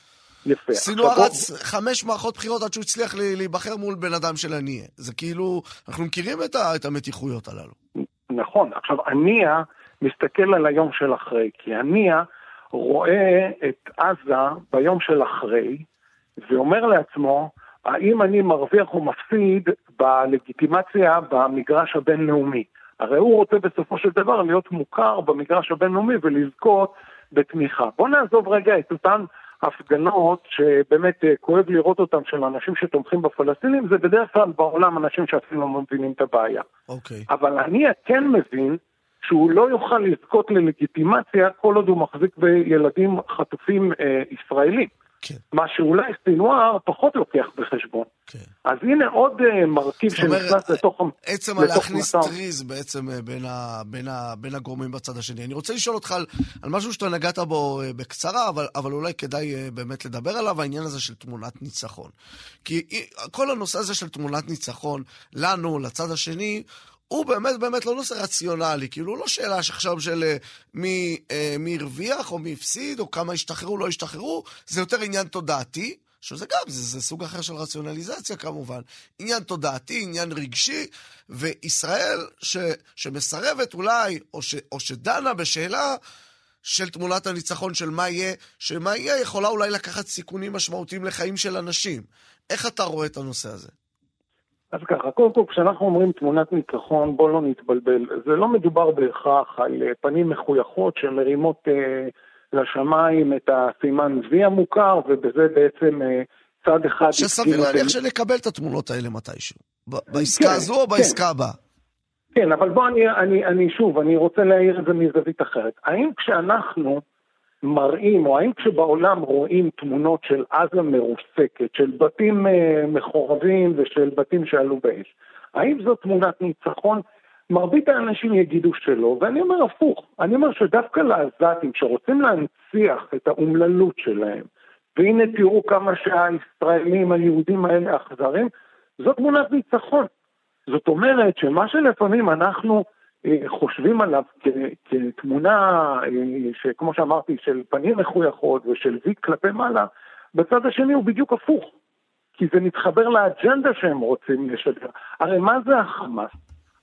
יפה. סינואר רץ בוא... חמש מערכות בחירות עד שהוא הצליח להיבחר מול בן אדם של הנייה. זה כאילו, אנחנו מכירים את, ה, את המתיחויות הללו. נכון. עכשיו, הנייה מסתכל על היום של אחרי, כי הנייה רואה את עזה ביום של אחרי, ואומר לעצמו, האם אני מרוויח או מפסיד בלגיטימציה במגרש הבינלאומי. הרי הוא רוצה בסופו של דבר להיות מוכר במגרש הבינלאומי ולזכות בתמיכה. בואו נעזוב רגע את אותן הפגנות שבאמת אה, כואב לראות אותן של אנשים שתומכים בפלסטינים, זה בדרך כלל בעולם אנשים שאפילו לא מבינים את הבעיה. אוקיי. Okay. אבל אני כן מבין שהוא לא יוכל לזכות ללגיטימציה כל עוד הוא מחזיק בילדים חטופים אה, ישראלים. כן. מה שאולי סינואר פחות לוקח בחשבון. כן. אז הנה עוד uh, מרכיב שנכנס לתוך... עצם הלהכניס טריז בעצם uh, בין, ה, בין, ה, בין הגורמים בצד השני. אני רוצה לשאול אותך על, על משהו שאתה נגעת בו uh, בקצרה, אבל, אבל אולי כדאי באמת לדבר עליו, העניין הזה של תמונת ניצחון. כי כל הנושא הזה של תמונת ניצחון, לנו, לצד השני, הוא באמת באמת לא נושא רציונלי, כאילו לא שאלה שעכשיו של אה, מי, אה, מי הרוויח או מי הפסיד, או כמה השתחררו, לא השתחררו, זה יותר עניין תודעתי, שזה גם, זה, זה סוג אחר של רציונליזציה כמובן. עניין תודעתי, עניין רגשי, וישראל ש, שמסרבת אולי, או, ש, או שדנה בשאלה של תמונת הניצחון של מה יהיה, שמה יהיה יכולה אולי לקחת סיכונים משמעותיים לחיים של אנשים. איך אתה רואה את הנושא הזה? אז ככה, קודם כל, כשאנחנו אומרים תמונת ניצחון, בוא לא נתבלבל. זה לא מדובר בהכרח על אה, פנים מחויכות שמרימות אה, לשמיים את הסימן וי המוכר, ובזה בעצם אה, צד אחד... שסביר להניח שנקבל את התמונות האלה מתישהו. בעסקה כן, הזו או בעסקה כן. הבאה? כן, אבל בוא אני, אני, אני שוב, אני רוצה להעיר את זה מזווית אחרת. האם כשאנחנו מראים, או האם כשבעולם רואים תמונות של עזה מרוסקת, של בתים אה, מחורבים ושל בתים שעלו באש, האם זו תמונת ניצחון? מרבית האנשים יגידו שלא, ואני אומר הפוך, אני אומר שדווקא לעזתים שרוצים להנציח את האומללות שלהם, והנה תראו כמה שהישראלים היהודים האלה אכזרים, זו תמונת ניצחון. זאת אומרת שמה שלפעמים אנחנו חושבים עליו כתמונה, אה, שכמו שאמרתי, של פנים מחויכות ושל וי כלפי מעלה, בצד השני הוא בדיוק הפוך. כי זה מתחבר לאג'נדה שהם רוצים לשדר. הרי מה זה החמאס?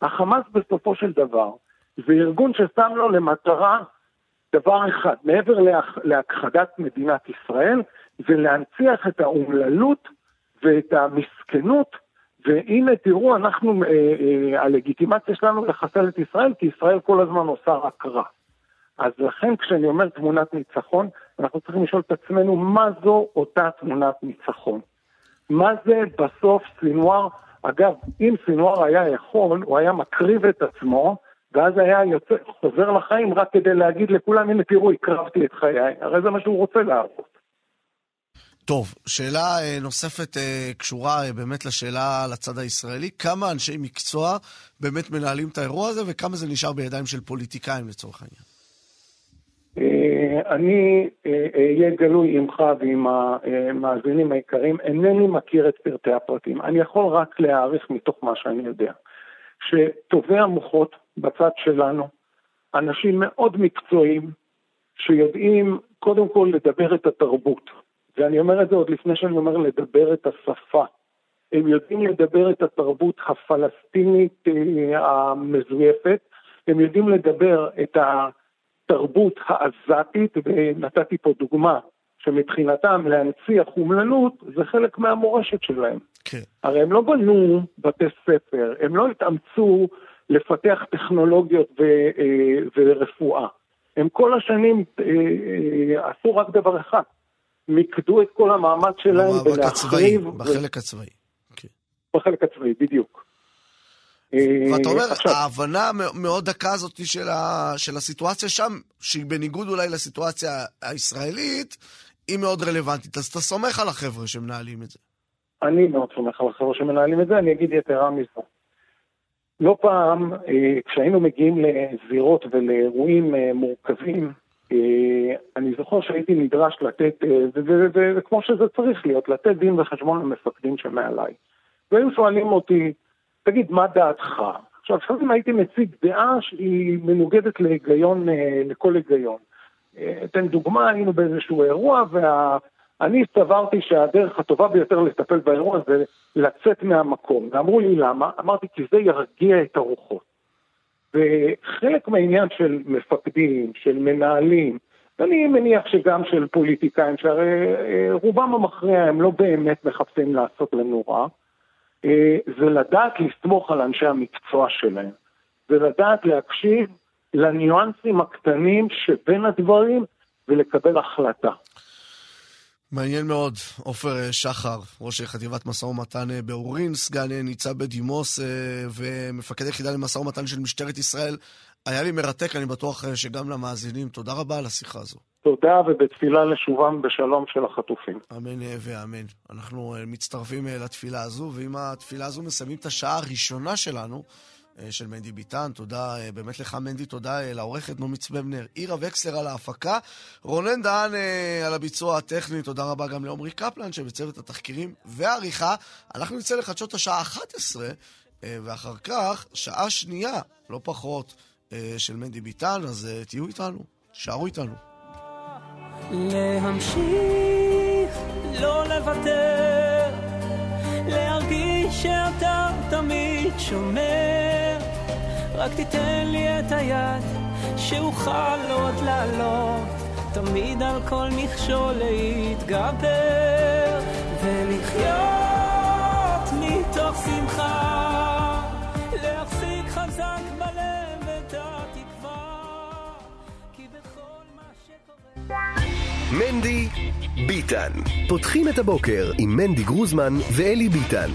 החמאס בסופו של דבר זה ארגון ששם לו למטרה דבר אחד, מעבר להכחדת מדינת ישראל, זה להנציח את האומללות ואת המסכנות והנה תראו, אנחנו, אה, אה, הלגיטימציה שלנו לחסל את ישראל, כי ישראל כל הזמן עושה רק רע. אז לכן כשאני אומר תמונת ניצחון, אנחנו צריכים לשאול את עצמנו מה זו אותה תמונת ניצחון. מה זה בסוף סינואר, אגב, אם סינואר היה יכול, הוא היה מקריב את עצמו, ואז היה יוצא, חוזר לחיים רק כדי להגיד לכולם, הנה תראו, הקרבתי את חיי, הרי זה מה שהוא רוצה להראות. טוב, שאלה אה, נוספת אה, קשורה אה, באמת לשאלה על הצד הישראלי. כמה אנשי מקצוע באמת מנהלים את האירוע הזה, וכמה זה נשאר בידיים של פוליטיקאים לצורך העניין? אני אהיה גלוי עמך ועם המאזינים היקרים, אינני מכיר את פרטי הפרטים. אני יכול רק להעריך מתוך מה שאני יודע. שטובי המוחות בצד שלנו, אנשים מאוד מקצועיים, שיודעים קודם כל לדבר את התרבות. ואני אומר את זה עוד לפני שאני אומר לדבר את השפה. הם יודעים לדבר את התרבות הפלסטינית אה, המזויפת, הם יודעים לדבר את התרבות העזתית, ונתתי פה דוגמה שמבחינתם להנציח אומללות זה חלק מהמורשת שלהם. כן. הרי הם לא בנו בתי ספר, הם לא התאמצו לפתח טכנולוגיות ו, אה, ורפואה. הם כל השנים אה, עשו רק דבר אחד, מיקדו את כל המאמץ שלהם בלהחריב... בחלק הצבאי. כן. בחלק הצבאי, בדיוק. ואתה אה, אומר, עכשיו, ההבנה מ- מאוד דקה הזאת של, ה, של הסיטואציה שם, שהיא בניגוד אולי לסיטואציה הישראלית, היא מאוד רלוונטית. אז אתה סומך על החבר'ה שמנהלים את זה. אני מאוד סומך על החבר'ה שמנהלים את זה, אני אגיד יתרה מזו. לא פעם, אה, כשהיינו מגיעים לזירות ולאירועים אה, מורכבים, אה, אני זוכר שהייתי נדרש לתת, אה, וכמו שזה צריך להיות, לתת דין וחשבון למפקדים שמעליי. והיו שואלים אותי, תגיד, מה דעתך? עכשיו, לפעמים הייתי מציג דעה שהיא מנוגדת להיגיון, אה, לכל היגיון. אה, אתן דוגמה, היינו באיזשהו אירוע, ואני סברתי שהדרך הטובה ביותר לטפל באירוע זה לצאת מהמקום. ואמרו לי למה? אמרתי, כי זה ירגיע את הרוחות. וחלק מהעניין של מפקדים, של מנהלים, ואני מניח שגם של פוליטיקאים, שהרי אה, רובם המכריע הם לא באמת מחפשים לעשות לנו רע, אה, זה לדעת לסמוך על אנשי המקצוע שלהם. זה לדעת להקשיב לניואנסים הקטנים שבין הדברים ולקבל החלטה. מעניין מאוד. עופר אה, שחר, ראש חטיבת משא ומתן אה, באורין, סגן אה, ניצב בדימוס אה, ומפקד יחידה למשא ומתן של משטרת ישראל. היה לי מרתק, אני בטוח אה, שגם למאזינים. תודה רבה על השיחה הזו. תודה ובתפילה לשובם בשלום של החטופים. אמן אה, ואמן. אנחנו אה, מצטרפים אה, לתפילה הזו, ועם התפילה הזו מסיימים את השעה הראשונה שלנו, אה, של מנדי ביטן. תודה אה, באמת לך, מנדי, תודה אה, לעורכת נעמי צבבנר, עירה וקסלר על ההפקה, רונן דהן אה, על הביצוע הטכני, תודה רבה גם לעמרי קפלן שבצוות התחקירים והעריכה. אנחנו נצא לחדשות השעה 11, אה, ואחר כך, שעה שנייה, לא פחות, אה, של מנדי ביטן, אז אה, תהיו איתנו, שערו איתנו. להמשיך, לא לוותר, להרגיש שאתה תמיד שומר. רק תיתן לי את היד, שאוכל עוד לעלות, תמיד על כל מכשול להתגבר, ולחיות מתוך שמחה, להחזיק חזק בלב את התקווה, כי בכל מה שקורה... מנדי ביטן. פותחים את הבוקר עם מנדי גרוזמן ואלי ביטן.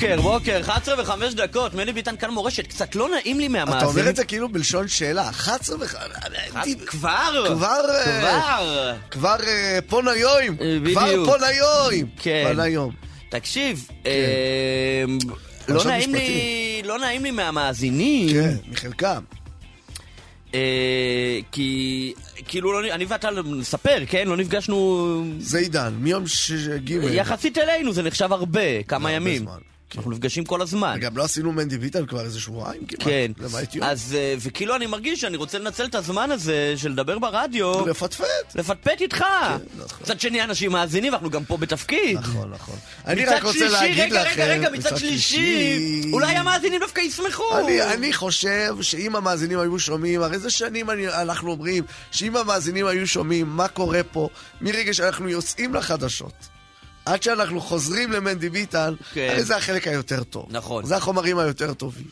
בוקר, בוקר, 11 וחמש דקות, מני ביטן כאן מורשת, קצת לא נעים לי אתה מהמאזינים. אומר את זה כאילו בלשון שאלה, 11 ו... כבר? כבר, אה, כבר. כבר אה, פה נויום, אה, כבר נויום. כן. פה נויום. תקשיב, אה, לא פרשת נעים לי. לא נעים לי מהמאזינים, כן, מחלקם. כי כאילו לא, אני ואתה נספר, כן? לא נפגשנו זה עידן, מיום שג' יחסית אלינו, זה נחשב הרבה, כמה ימים. כן. אנחנו נפגשים כל הזמן. גם לא עשינו מנדי ביטן כבר איזה שבועיים כמעט. כן, למעט יום. אז אה, וכאילו אני מרגיש שאני רוצה לנצל את הזמן הזה של לדבר ברדיו, לפטפט. לפטפט איתך. נכון. מצד שני אנשים מאזינים, אנחנו גם פה בתפקיד. נכון, נכון. אני רק רוצה שלישי, להגיד רגע, לכם... רגע, רגע, מצד שלישי, אולי המאזינים דווקא ישמחו. אני, אני חושב שאם המאזינים היו שומעים, הרי זה שנים אני, אנחנו אומרים שאם המאזינים היו שומעים מה קורה פה מרגע שאנחנו יוצאים לחדשות עד שאנחנו חוזרים למנדי ביטן, כן. הרי זה החלק היותר טוב. נכון. זה החומרים היותר טובים.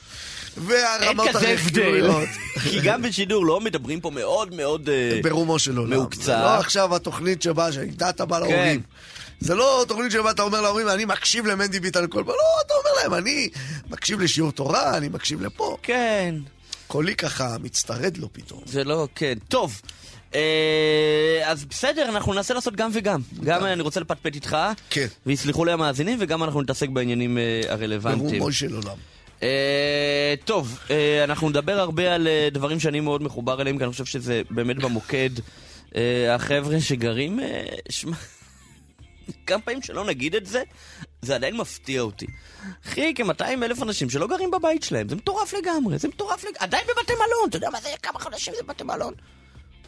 והרמות הרכילויות. כי גם בשידור לא מדברים פה מאוד מאוד... אה, ברומו של עולם. מהוקצע. זה לא עכשיו התוכנית שבה, שהייתה אתה בא להורים. זה לא תוכנית שבה אתה אומר להורים, אני מקשיב למנדי ביטן כל פעם. לא, אתה אומר להם, אני מקשיב לשיעור תורה, אני מקשיב לפה. כן, קולי ככה מצטרד לו פתאום. זה לא, כן. טוב, אה, אז בסדר, אנחנו ננסה לעשות גם וגם. גם אני רוצה לפטפט איתך, כן. ויסלחו לי המאזינים, וגם אנחנו נתעסק בעניינים אה, הרלוונטיים. ברומו של עולם. אה, טוב, אה, אנחנו נדבר הרבה על אה, דברים שאני מאוד מחובר אליהם, כי אני חושב שזה באמת במוקד. אה, החבר'ה שגרים, אה, שמע, כמה פעמים שלא נגיד את זה, זה עדיין מפתיע אותי. אחי, כ-200 אלף אנשים שלא גרים בבית שלהם, זה מטורף לגמרי, זה מטורף לגמרי. עדיין בבתי מלון, אתה יודע מה זה, כמה חודשים זה בבתי מלון?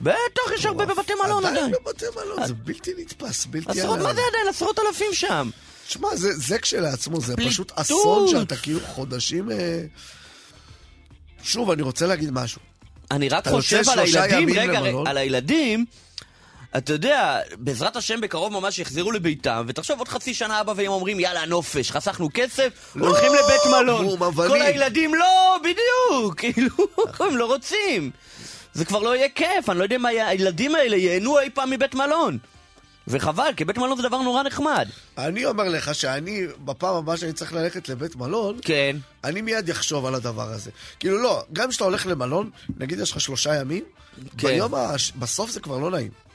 בטח, יש הרבה בבתי מלון עדיין. עדיין בבתי מלון, זה בלתי נתפס, בלתי עשרות, מה. זה עדיין? עשרות אלפים שם. שמע, זה, כשלעצמו, זה. פשוט אסון שאתה כאילו חודשים... אה... שוב, אני רוצה להגיד משהו. אני רק חושב על הילדים, רגע? על הילדים, אתה יודע, בעזרת השם בקרוב ממש יחזרו לביתם, ותחשוב עוד חצי שנה אבא ואמא אומרים, יאללה, נופש, חסכנו כסף, לא, הולכים לבית מלון. בום. כל הילדים, לא, בדיוק, כאילו, הם לא רוצים. זה כבר לא יהיה כיף, אני לא יודע אם הילדים האלה ייהנו אי פעם מבית מלון. וחבל, כי בית מלון זה דבר נורא נחמד. אני אומר לך שאני, בפעם הבאה שאני צריך ללכת לבית מלון, כן. אני מיד אחשוב על הדבר הזה. כאילו לא, גם כשאתה הולך למלון, נגיד יש לך שלושה ימים, כן. ביום ה... בסוף זה כבר לא נעים.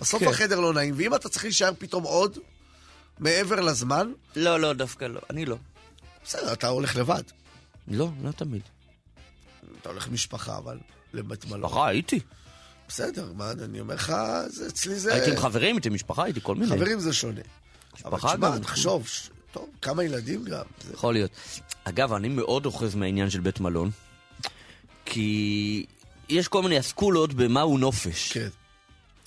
בסוף כן. החדר לא נעים, ואם אתה צריך להישאר פתאום עוד, מעבר לזמן, לא, לא, דווקא לא, אני לא. בסדר, אתה הולך לבד. לא, לא תמיד. אתה הולך עם משפחה, אבל לבית מלון. משפחה, הייתי. בסדר, מה, אני אומר לך, זה, אצלי זה... הייתי עם חברים, הייתי עם משפחה, הייתי כל מיני. חברים זה שונה. אבל משפחה תשמע, גם. תחשוב, ש- טוב, כמה ילדים גם. זה... יכול להיות. אגב, אני מאוד אוחז מהעניין של בית מלון, כי יש כל מיני אסכולות במהו נופש. כן.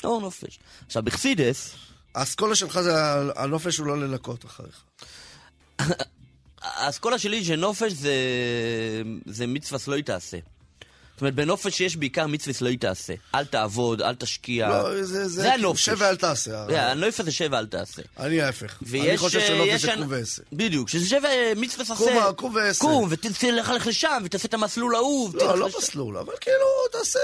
או נופש. עכשיו, בחסידס, האסכולה שלך זה הנופש הוא לא לנקות אחריך. האסכולה שלי שנופש זה, זה מצווה סלוי תעשה. זאת אומרת, בנופש יש בעיקר מצווה סלוי תעשה. אל תעבוד, אל תשקיע. לא, זה, זה, זה הנופש. שב ואל תעשה. זה, הנופש זה שב ואל תעשה. אני ההפך. אני חושב אה, שנופש זה קום ועשר. בדיוק, שזה שב אה, מצווה תעשה. קום, ועשר. קום, ותלך לך לשם, ותעשה את המסלול ההוא. לא, לא. מסלול, אבל כאילו, תעשה,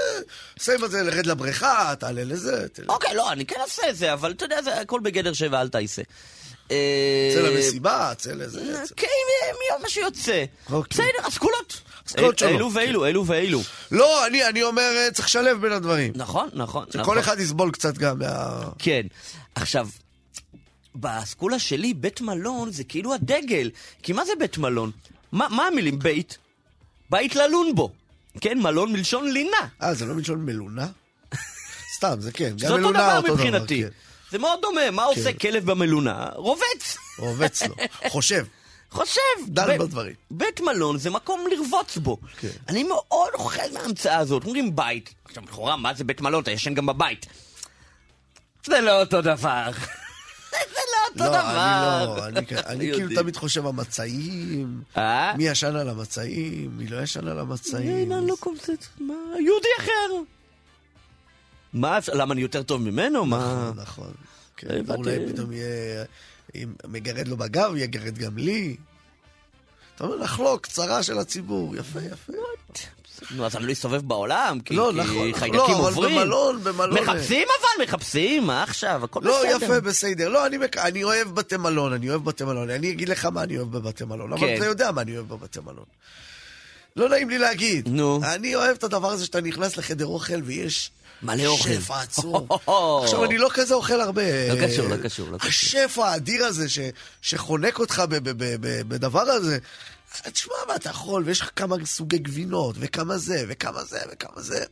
שים את זה, לרד לבריכה, תעלה לזה. אוקיי, לא, אני כן אעשה את זה, אבל אתה יודע, זה הכל בגדר שב ואל תעשה. צא אה, למסיבה, צא לזה. צא- כן, מה שיוצא. אוקיי. בסדר, אסכולות. אסכולות אל- שונות, אלו ואלו, אלו ואלו. לא, אני, אני אומר, אה, צריך לשלב בין הדברים. נכון, נכון. נכון. שכל אחד יסבול קצת גם מה... כן. עכשיו, באסכולה שלי, בית מלון זה כאילו הדגל. כי מה זה בית מלון? מה מה המילים בית? בית ללון בו. כן, מלון מלשון לינה. אה, זה לא מלשון מלונה? סתם, זה כן. זה גם אותו מלונה דבר אותו דבר, מבחינתי. כן. זה מאוד דומה, מה עושה כלב במלונה? רובץ. רובץ לו. חושב. חושב. דן ב- בדברים. בית מלון זה מקום לרבוץ בו. כן. אני מאוד אוכל מההמצאה הזאת. אומרים בית. עכשיו, לכאורה, מה זה בית מלון? אתה ישן גם בבית. זה לא אותו דבר. זה לא אותו לא, דבר. אני לא, אני- אני כאילו. תמיד חושב המצעים, אה? מי ישן על המצעים, מי לא ישן על המצעים. אין, אני לא קולטת. מה? יהודי אחר. מה, למה אני יותר טוב ממנו? מה? נכון, נכון. כן. ואולי פתאום יהיה, אם מגרד לו בגב, יגרד גם לי. אתה אומר, לחלוק, צרה של הציבור, יפה, יפה. נו, אז אני לא אסתובב בעולם? כי לא, כי נכון, חיידקים לא, אבל עוברים? במלון, במלון... מחפשים אבל, מחפשים, מה עכשיו? הכל לא, בסדר. יפה, בסדר. לא, אני אוהב בתי מלון, אני אוהב בתי מלון. אני אגיד לך מה אני אוהב בבתי מלון, אבל כן. אתה יודע מה אני אוהב בבתי מלון. לא נעים לי להגיד. נו. אני אוהב את הדבר הזה שאתה נכנס לחדר אוכל ויש... מלא אוכל. שפע עצום. עכשיו, אני לא כזה אוכל הרבה. לא קשור, לא קשור, לא קשור. השפע האדיר הזה ש, שחונק אותך ב, ב, ב, ב, בדבר הזה. תשמע מה אתה יכול, ויש לך כמה סוגי גבינות, וכמה זה, וכמה זה, וכמה זה.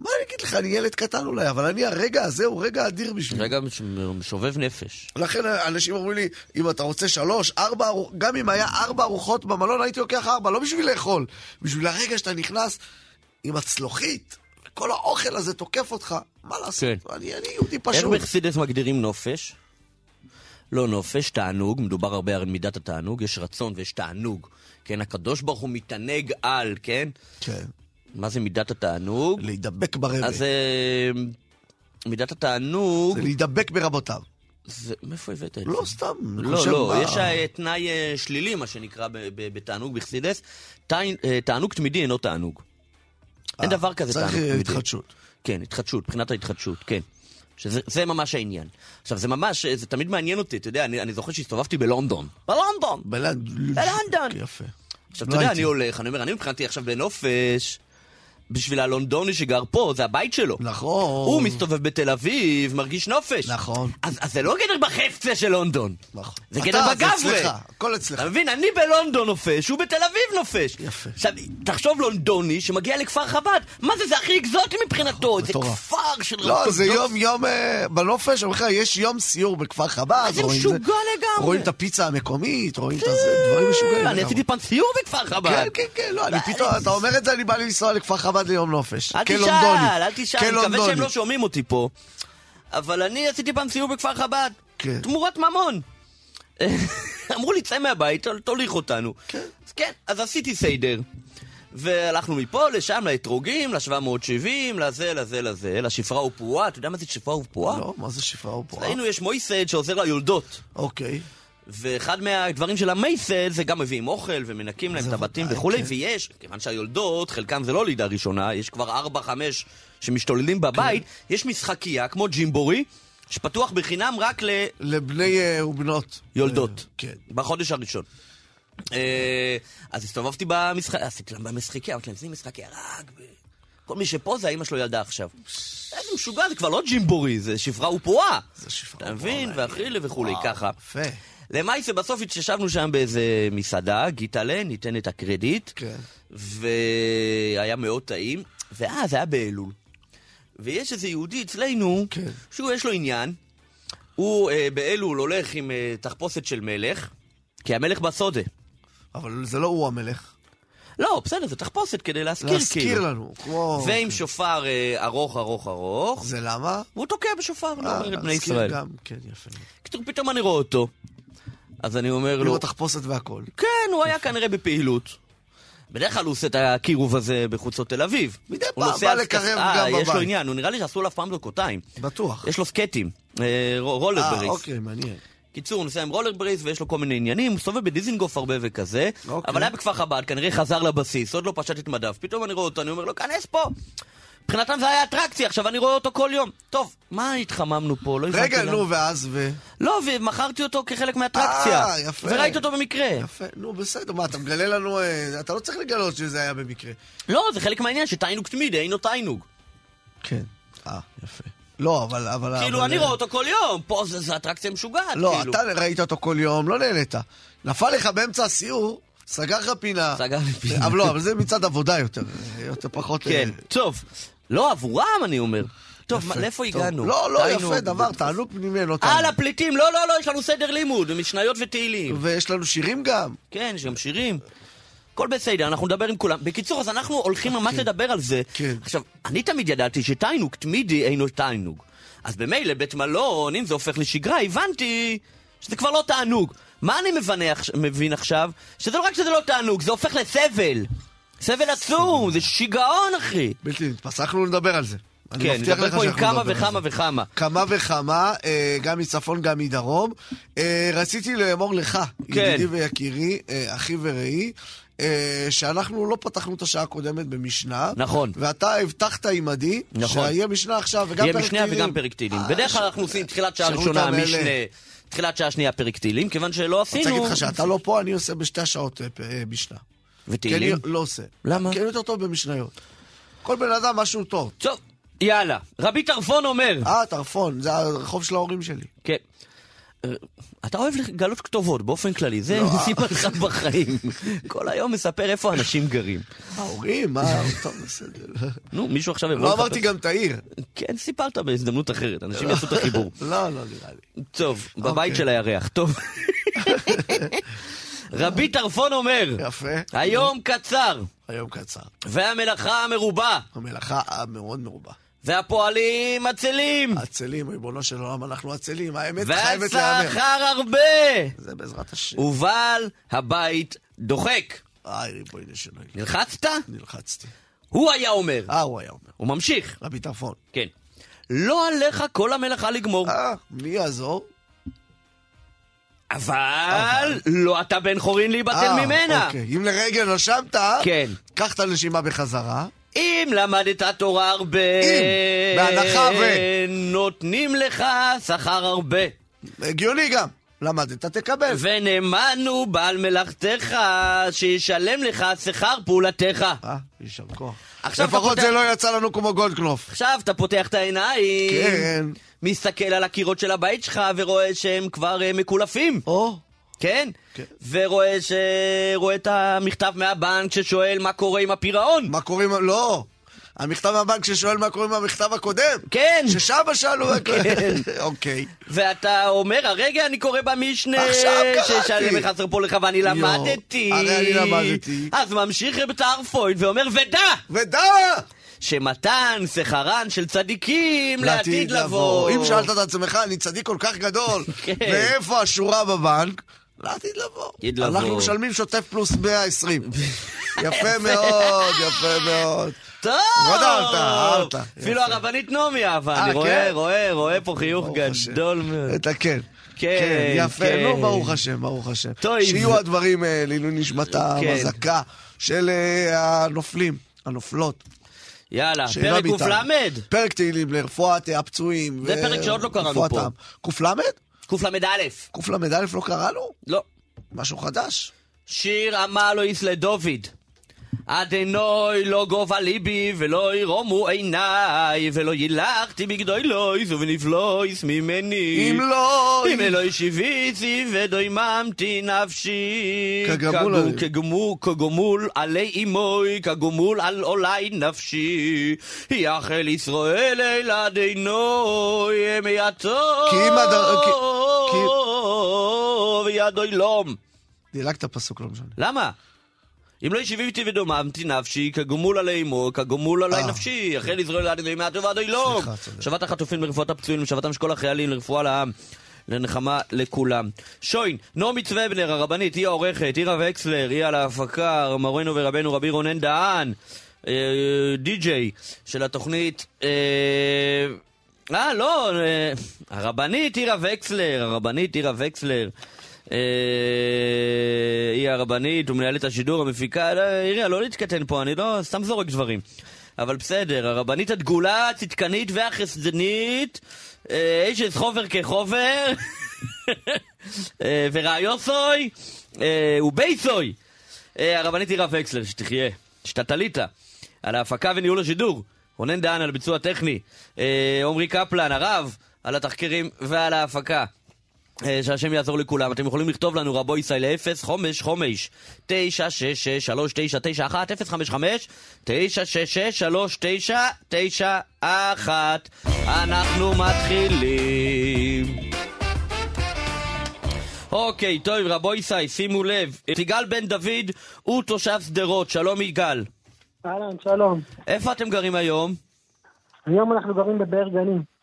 מה אני אגיד לך, אני ילד קטן אולי, אבל אני, הרגע הזה הוא רגע אדיר בשבילי. רגע מש- משובב נפש. לכן אנשים אומרים לי, אם אתה רוצה שלוש, ארבע, גם אם היה ארבע ארוחות במלון, הייתי לוקח ארבע, לא בשביל לאכול, בשביל הרגע שאתה נכנס עם הצלוחית, וכל האוכל הזה תוקף אותך, מה לעשות? כן. אני, אני יהודי איך פשוט. בחסידס מגדירים נופש? לא נופש, תענוג, מדובר הרבה על מידת התענוג, יש רצון ויש תענוג. כן, הקדוש ברוך הוא מתענג על, כן? כן. מה זה מידת התענוג? להידבק ברבי. אז אה, מידת התענוג, זה להידבק ברבותיו. זה, מאיפה הבאת את זה? לא סתם, לא, לא, מה- יש אה, תנאי אה, שלילי, מה שנקרא, בתענוג בחסידס. תענוג תמידי אינו תענוג. אין אה, דבר כזה צריך תענוג תמידי. התחדשות. כן, התחדשות, מבחינת ההתחדשות, כן. שזה זה ממש העניין. עכשיו, זה ממש, זה תמיד מעניין אותי, אתה יודע, אני, אני זוכר שהסתובבתי בלונדון. בלונדון! בלונדון. בלונדון. יפה. עכשיו, לא אתה יודע, הייתי. אני הולך, אני אומר, אני מבחינתי עכשיו בנופש, בשביל הלונדוני שגר פה, זה הבית שלו. נכון. הוא מסתובב בתל אביב, מרגיש נופש. נכון. אז, אז זה לא גדר בחפצה של לונדון. נכון. זה אתה, גדר זה בגברה. אצלך, הכל אצלך. אתה מבין? אני בלונדון נופש, הוא בתל אביב נופש. יפה. עכשיו, תחשוב לונדוני שמגיע לכפר חב"ד, מה זה, זה הכי אקזוטי מבחינתו, זה מטורף. כפר של לא, זה. יום, יום, אה, בנופש, לך, יש יום סיור בכפר חב"ד. זה רואים משוגע לגמרי. רואים את הפיצה המקומית, רואים את זה, דברים משוגעים. אני. עשיתי פעם סיור בכפר חב"ד. כן, כן, כן, לא, אני פתאום, אתה אומר את זה, אני בא לנסוע לכפר חב"ד ליום נופש. אל. תשאל, אל תשאל, אני מקווה. שהם לא שומעים אותי פה. אבל אני עשיתי פעם סיור בכפר חב"ד. כן. תמורת ממון. אמרו לי, צא מהבית, תוליך אותנו. כן. אז כן, אז עשיתי סיידר. והלכנו מפה, לשם, לאתרוגים, ל-770, לזה, לזה, לזה, לשפרה ופועה. אתה יודע מה זה שפרה ופועה? לא, מה זה שפרה ופועה? אצלנו יש מויסד שעוזר ליולדות. אוקיי. ואחד מהדברים של המייסד זה גם מביאים אוכל ומנקים להם את הבתים וכולי, כן. ויש, כיוון שהיולדות, חלקם זה לא לידה ראשונה, יש כבר ארבע, חמש שמשתוללים בבית, יש משחקייה כמו ג'ימבורי, שפתוח בחינם רק לבני אה, ובנות. ליולדות, אה, כן. בחודש הראשון. אה, אז הסתובבתי במשחק, עשיתי להם במשחקיה, אמרתי להם, זה משחקיה רק ב... כל מי שפה זה האמא שלו ילדה עכשיו. איזה משוגע, זה כבר לא ג'ימבורי, זה שפרה ופועה. זה שפרה אתה ופועה, מבין? מעניין. ואכילה וכולי, ככה. יפה. למעשה בסוף התיישבנו שם באיזה מסעדה, גיטלה, ניתן את הקרדיט. כן. והיה מאוד טעים, ואז היה באלול. ויש איזה יהודי אצלנו, כן. שהוא יש לו עניין, הוא אה, באלול הולך עם אה, תחפושת של מלך, כי המלך בסודה. אבל זה לא הוא המלך. לא, בסדר, זה תחפושת כדי להזכיר להזכיר כאילו. לנו, כמו... ועם שופר אה, ארוך ארוך ארוך, זה למה? והוא תוקע בשופר, לא אה, אומר את בני להזכיר ישראל. גם, כן, יפה. קיצור, פתאום אני רואה אותו. אז אני אומר לו, לראות תחפושת והכל. כן, הוא היה כנראה בפעילות. בדרך כלל הוא עושה את הקירוב הזה בחוצות תל אביב. מדי פעם בא לקרב אה, גם יש לו בבית. עניין, הוא נראה לי שעשו לו אף פעם דוקותיים. בטוח. יש לו סקטים, אה, ר- אה, רולרבריס. אוקיי, מעניין. קיצור, הוא נוסע עם רולרבריס ויש לו כל מיני עניינים, הוא מסתובב בדיזינגוף הרבה וכזה, אוקיי. אבל היה בכפר חב"ד, כנראה חזר לבסיס, עוד לא פשט את מדיו, פתאום אני רואה אותו, אני אומר לו, כנס פה! מבחינתם זה היה אטרקציה, עכשיו אני רואה אותו כל יום. טוב, מה התחממנו פה? לא רגע, למה. נו, ואז ו... לא, ומכרתי אותו כחלק מהאטרקציה. אה, יפה. וראיתי אותו במקרה. יפה, נו, בסדר, מה, אתה מגלה לנו... אה, אתה לא צריך לגלות שזה היה במקרה. לא, זה חלק מהעניין שתיינוג תמידי, אינו תיינוג. כן. אה, יפה. לא, אבל... אבל כאילו, אבל- אני רואה אותו כל יום, פה זה זה אטרקציה משוגעת, לא, כאילו. אתה ראית אותו כל יום, לא נהנית. נפל לך באמצע הסיור, סגר לך פינה. סגר לי פינה. אבל לא, אבל זה מצד עבודה יותר. יותר פחות... כן, אה, טוב. לא, עבורם אני אומר. טוב, יפה, לאיפה טוב. הגענו? לא, לא, תיינוג. יפה, דבר, תענוג פנימי, לא אה, תענוג. לפליטים, לא, לא, לא, יש לנו סדר לימוד, משניות ותהילים. ויש לנו שירים גם. כן, יש גם שירים. הכל בסדר, אנחנו נדבר עם כולם. בקיצור, אז אנחנו הולכים ממש לדבר על זה. כן. עכשיו, אני תמיד ידעתי שתיינוג תמידי אינו תיינוג. אז במילא בית מלון, אם זה הופך לשגרה, הבנתי שזה כבר לא תענוג. מה אני מבין עכשיו? שזה לא רק שזה לא תענוג, זה הופך לסבל. סבל עצום, זה שיגעון, אחי. בלתי נתפס, אנחנו נדבר על זה. כן, נדבר פה עם כמה וכמה. וכמה. כמה וכמה, אה, גם מצפון, גם מדרום. אה, רציתי לאמור לך, כן. ידידי ויקירי, אה, אחי ורעי, שאנחנו לא פתחנו את השעה הקודמת במשנה. נכון. ואתה הבטחת עימדי, נכון. שיהיה משנה עכשיו וגם יהיה פרק משנה תהילים. וגם פרק תהילים. בדרך כלל אנחנו עושים תחילת שעה ראשונה. משנה, תחילת שעה שנייה פרק תהילים, כיוון שלא אני רוצה עשינו... להגיד לך שאתה לא פה, אני עושה בשתי השעות משנה. כי אני ותהילים? לא עושה. למה? כי אני יותר טוב במשניות. כל בן אדם משהו טוב. טוב, יאללה. רבי טרפון אומר... אה, טרפון, זה הרחוב של ההורים שלי. כן. אה, אתה אוהב לגלות כתובות באופן כללי, זה לא. סיבה לך בחיים. כל היום מספר איפה אנשים גרים. ההורים, מה, טוב, בסדר. נו, מישהו עכשיו יבוא לא אמרתי גם את העיר. כן, סיפרת בהזדמנות אחרת, אנשים יעשו את החיבור. לא, לא נראה לי. טוב, אוקיי. בבית של הירח, טוב. רבי טרפון אומר, יפה. היום קצר, היום קצר. והמלאכה מרובה, המלאכה מאוד מרובה. והפועלים עצלים, עצלים, ריבונו של עולם, אנחנו עצלים, האמת חייבת להיאמר. והשכר הרבה, זה בעזרת השם. ובעל הבית דוחק. איי, ריבונו של עולם. נלחצת? נלחצתי. הוא היה אומר. אה, הוא היה אומר. הוא ממשיך. רבי טרפון. כן. לא עליך כל המלאכה לגמור. אה, מי יעזור? אבל לא אתה בן חורין להיבטל אה, ממנה. אוקיי. אם לרגע נשמת, כן. קח את הנשימה בחזרה. אם למדת תורה הרבה, אם, בהנחה ו- נותנים לך שכר הרבה. הגיוני גם. למדת, תקבל. ונאמן הוא בעל מלאכתך, שישלם לך שכר פעולתך. אה, יישר כוח. לפחות פותח- זה לא יצא לנו כמו גולדקנופ. עכשיו אתה פותח את העיניים, כן. מסתכל על הקירות של הבית שלך ורואה שהם כבר אה, מקולפים, או, כן? כן. ורואה ש... רואה את המכתב מהבנק ששואל מה קורה עם הפירעון. מה קורה עם... לא. המכתב מהבנק ששואל מה קורה עם המכתב הקודם. כן. ששם שאלו... כן. אוקיי. ואתה אומר, הרגע אני קורא במשנה, עכשיו קראתי. ששלם מחסר פה לך ואני למדתי. הרי אני למדתי. אז ממשיך רב טרפויד ואומר, ודע! ודע! שמתן שכרן של צדיקים לעתיד לבוא. אם שאלת את עצמך, אני צדיק כל כך גדול, כן. ואיפה השורה בבנק? לעתיד לבוא. לעתיד לבוא. אנחנו משלמים שוטף פלוס 120. יפה מאוד, יפה מאוד. טוב! מאוד אהבת, אהבת. אפילו. הרבנית נעמי אהבה, אה, אני רואה, כן? רואה, רואה פה חיוך. גדול מאוד. את הכן. כן, כן, יפה, כן. נו, ברוך השם, ברוך השם. שיהיו הדברים אה, לעילוי נשמתם, כן. הזקה של אה, הנופלים, הנופלות. יאללה, פרק. קל"ד, פרק תהילים לרפואת הפצועים. זה פרק שעוד לא קראנו פה. קל"ד? קל"א. קל"א לא קראנו? לא. משהו חדש? שיר עמלויס לדוד. אדנוי לא גובה ליבי ולא ירומו עיניי ולא יילחתי בגדולויס ובנפלויס ממני אם לא... אם אלוהי שיביתי ודויממתי נפשי כגמול. כגמול, כגמול עלי אמוי כגמול על עולי נפשי יחל ישראל אל אדינוי מיתו כי אם הדר- כי- וידו ילום דילגת פסוק, לא משנה. למה? אם לא ישיביתי ודוממתי נפשי, כגמול עלי אמו, כגמול עלי אה. נפשי, יחל ישראל עד ימי מעט ועד אילום. סליחה, צודק. שבת החטופים לרפואת הפצועים, לשבתם של כל החיילים, לרפואה לעם. לנחמה לכולם. שוין, נעמי צוובנר, הרבנית, היא העורכת, עירה וקסלר, היא על ההפקה, מורנו ורבנו רבי רונן דהן, אה, די-ג'יי של התוכנית. אה, אה, לא, הרבנית עירה וקסלר, הרבנית עירה וקסלר. אה, היא הרבנית ומנהלת השידור, המפיקה, לא, עיריה, לא להתקטן פה, אני לא, סתם זורק דברים. אבל בסדר, הרבנית הדגולה, הצדקנית והחסדנית, אה, אשת חובר כחובר, אה, ורעיוסוי, אה, ובייסוי. אה, הרבנית עירה וקסלר, שתחיה, שתתליתה, על ההפקה וניהול השידור, רונן דהן על הביצוע הטכני, אה, עמרי קפלן, הרב, על התחקירים ועל ההפקה. אה, שהשם יעזור לכולם. אתם יכולים לכתוב לנו רבו ישראל ל-0, חומש, חומש, 966, 3991, 055, 966, 3991. אנחנו מתחילים. אוקיי, טוב, רבו ישראל, שימו לב. יגאל בן דוד הוא תושב שדרות. שלום יגאל. אהלן, שלום. איפה אתם גרים היום? היום אנחנו גרים בבאר גנים.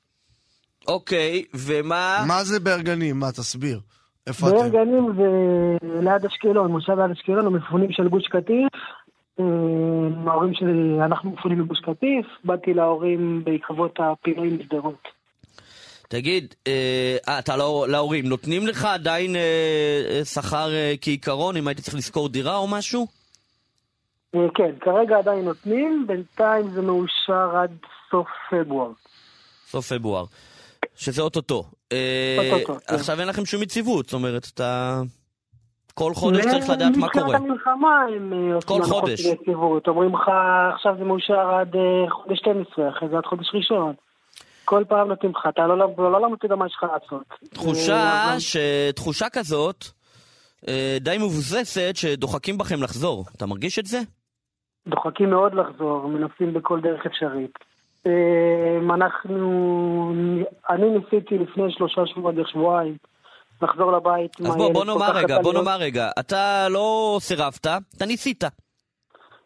אוקיי, ומה... מה זה בארגנים? מה, תסביר. איפה באר אתם? גנים זה ליד אשקלון, מושב ליד אשקלון, המפונים של גוש קטיף. אה, ההורים שלי, אנחנו מפונים מגוש קטיף, באתי להורים בעקבות הפינוי משדרות. תגיד, אה, אה, אתה לא, להורים, נותנים לך עדיין אה, אה, שכר אה, כעיקרון, אם היית צריך לשכור דירה או משהו? אה, כן, כרגע עדיין נותנים, בינתיים זה מאושר עד סוף פברואר. סוף פברואר. שזה אוטוטו. אה, אוטוטו, כן. עכשיו אין לכם שום יציבות, זאת אומרת, אתה... כל חודש צריך לדעת מה קורה. מתחילת המלחמה הם אה, עושים כל הנחות חודש. יציבות. אומרים לך, עכשיו זה מאושר עד אה, חודש 12, אחרי זה עד חודש ראשון. כל פעם נותנים לך, אתה לא לא- לא למד מה יש לך לעשות. תחושה, ש... תחושה כזאת די מבוססת שדוחקים בכם לחזור. אתה מרגיש את זה? דוחקים מאוד לחזור, מנסים בכל דרך אפשרית. אה, אנחנו, אני ניסיתי לפני שלושה שבועות, שבועיים, לחזור לבית. אז בוא, בוא נאמר רגע, בוא. נאמר רגע. אתה לא סירבת, אתה ניסית.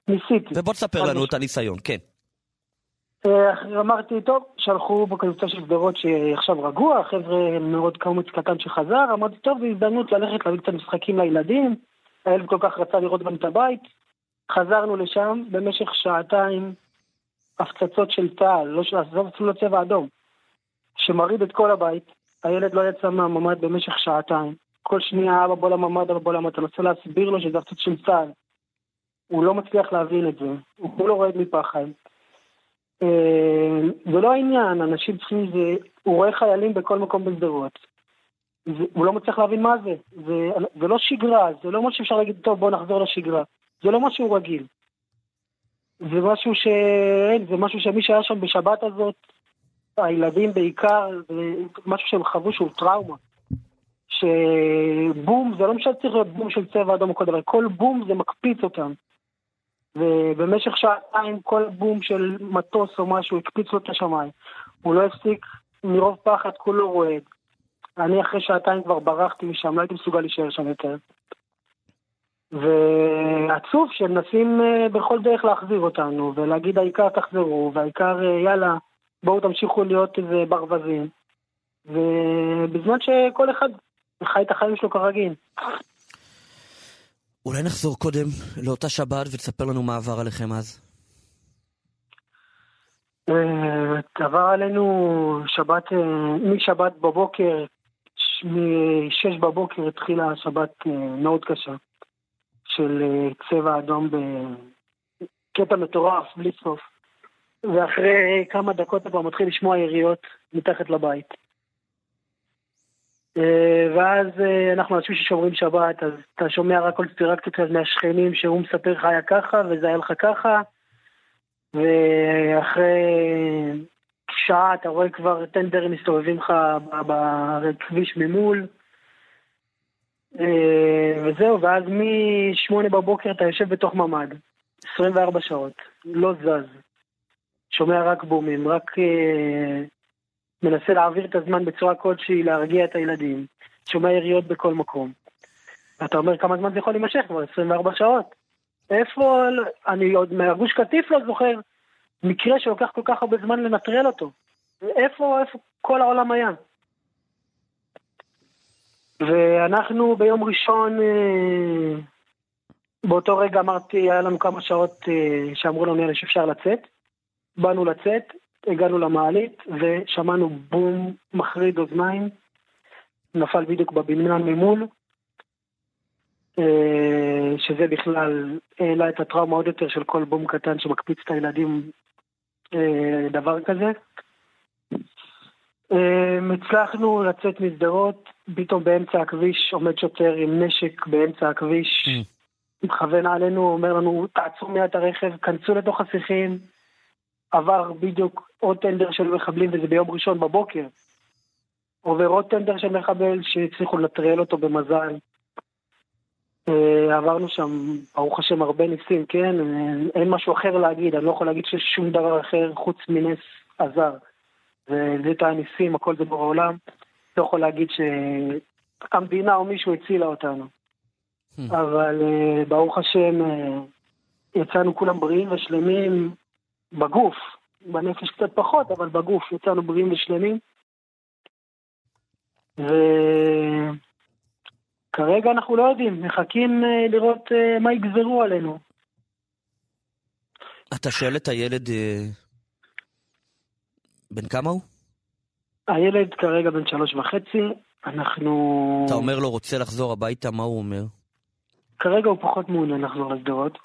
ניסיתי. ובוא תספר לנו את הניסיון, כן. אה, אמרתי, טוב, שלחו בקבוצה של שדרות שעכשיו רגוע, חבר'ה מאוד קומץ קטן שחזר, אמרתי, טוב, זו הזדמנות ללכת להביא קצת משחקים לילדים, הילד כל כך רצה לראות גם את הבית. חזרנו לשם במשך שעתיים, הפצצות של צה"ל, לא של עזוב אפילו צבע אדום, שמרעיד את כל הבית, הילד לא יצא מהממ"ד במשך שעתיים, כל שנייה אבא בוא לממ"ד, אבא בוא לממ"ד, אתה מנסה להסביר לו שזה הפצוץ של צה"ל. הוא לא מצליח להבין את זה, הוא כולו רועד מפחד. אה, זה לא העניין, אנשים צריכים, זה, הוא רואה חיילים בכל מקום בשדרות. הוא לא מצליח להבין מה זה. זה, זה לא שגרה, זה לא משהו שאפשר להגיד, טוב, בוא נחזור לשגרה. זה לא משהו רגיל. זה משהו ש... אין, זה משהו שמי שהיה שם בשבת הזאת, הילדים בעיקר, זה משהו שהם חוו שהוא טראומה. שבום, זה לא משנה שצריך להיות בום של צבע אדום או כל דבר, כל בום זה מקפיץ אותם. ובמשך שעתיים כל בום של מטוס או משהו הקפיץ לו את השמיים. הוא לא הפסיק מרוב פחד, כולו רועד. אני אחרי שעתיים כבר ברחתי משם, לא הייתי מסוגל להישאר שם יותר. ועצוב שהם מנסים אה, בכל דרך להחזיר אותנו, ולהגיד העיקר תחזרו, והעיקר אה, יאללה, בואו תמשיכו להיות איזה ברווזים. ובזמן שכל אחד חי את החיים שלו כרגיל. אולי נחזור קודם לאותה שבת ותספר לנו מה עבר עליכם אז. אה, עבר עלינו שבת, משבת בבוקר, משש בבוקר התחילה שבת מאוד קשה של אה, צבע אדום בקטע מטורף, בלי סוף. ואחרי כמה דקות אתה כבר מתחיל לשמוע יריות מתחת לבית. אה, ואז אה, אנחנו אנשים ששומרים שבת, אז אתה שומע רק קונספירקציות מהשכנים שהוא מספר לך היה ככה וזה היה לך ככה. ואחרי שעה אתה רואה כבר טנדרים מסתובבים לך בכביש ממול. אה, וזהו, ואז משמונה בבוקר אתה יושב בתוך ממ"ד, 24 שעות, לא זז. שומע רק בומים, רק אה, מנסה להעביר את הזמן בצורה כלשהי, להרגיע את הילדים. שומע יריות בכל מקום. ואתה אומר כמה זמן זה יכול להימשך כבר, 24 שעות. איפה, אני עוד מהגוש קטיף לא זוכר מקרה שלוקח כל כך הרבה זמן לנטרל אותו. איפה, איפה כל העולם היה? ואנחנו ביום ראשון, אה, באותו רגע אמרתי, היה לנו כמה שעות אה, שאמרו לנו שאפשר לצאת. באנו לצאת, הגענו למעלית ושמענו בום מחריד אוזניים, נפל בדיוק בבניין ממול. אה, שזה בכלל העלה את הטראומה עוד יותר של כל בום קטן שמקפיץ את הילדים דבר כזה. אה, הצלחנו לצאת משדרות, פתאום באמצע הכביש עומד שוטר עם נשק באמצע הכביש, מכוון עלינו, אומר לנו, תעצרו מיד את הרכב, כנסו לתוך השיחים. עבר בדיוק עוד טנדר של מחבלים, וזה ביום ראשון בבוקר. עובר עוד טנדר של מחבל שהצליחו לנטרל אותו במזל. אה, עברנו שם, ברוך השם, הרבה ניסים, כן? אה, אין משהו אחר להגיד, אני לא יכול להגיד שיש שום דבר אחר חוץ מנס עזר. את הניסים, הכל זה בורא עולם. לא יכול להגיד שהמדינה או מישהו הצילה אותנו. אבל אה, ברוך השם, אה, יצאנו כולם בריאים ושלמים בגוף. בנפש קצת פחות, אבל בגוף יצאנו בריאים ושלמים. וכרגע אנחנו לא יודעים, מחכים אה, לראות מה יגזרו עלינו. אתה שואל את הילד... בן כמה הוא? הילד כרגע בן שלוש וחצי, אנחנו... אתה אומר לו רוצה לחזור הביתה, מה הוא אומר? כרגע הוא פחות מעוניין לחזור לשדרות.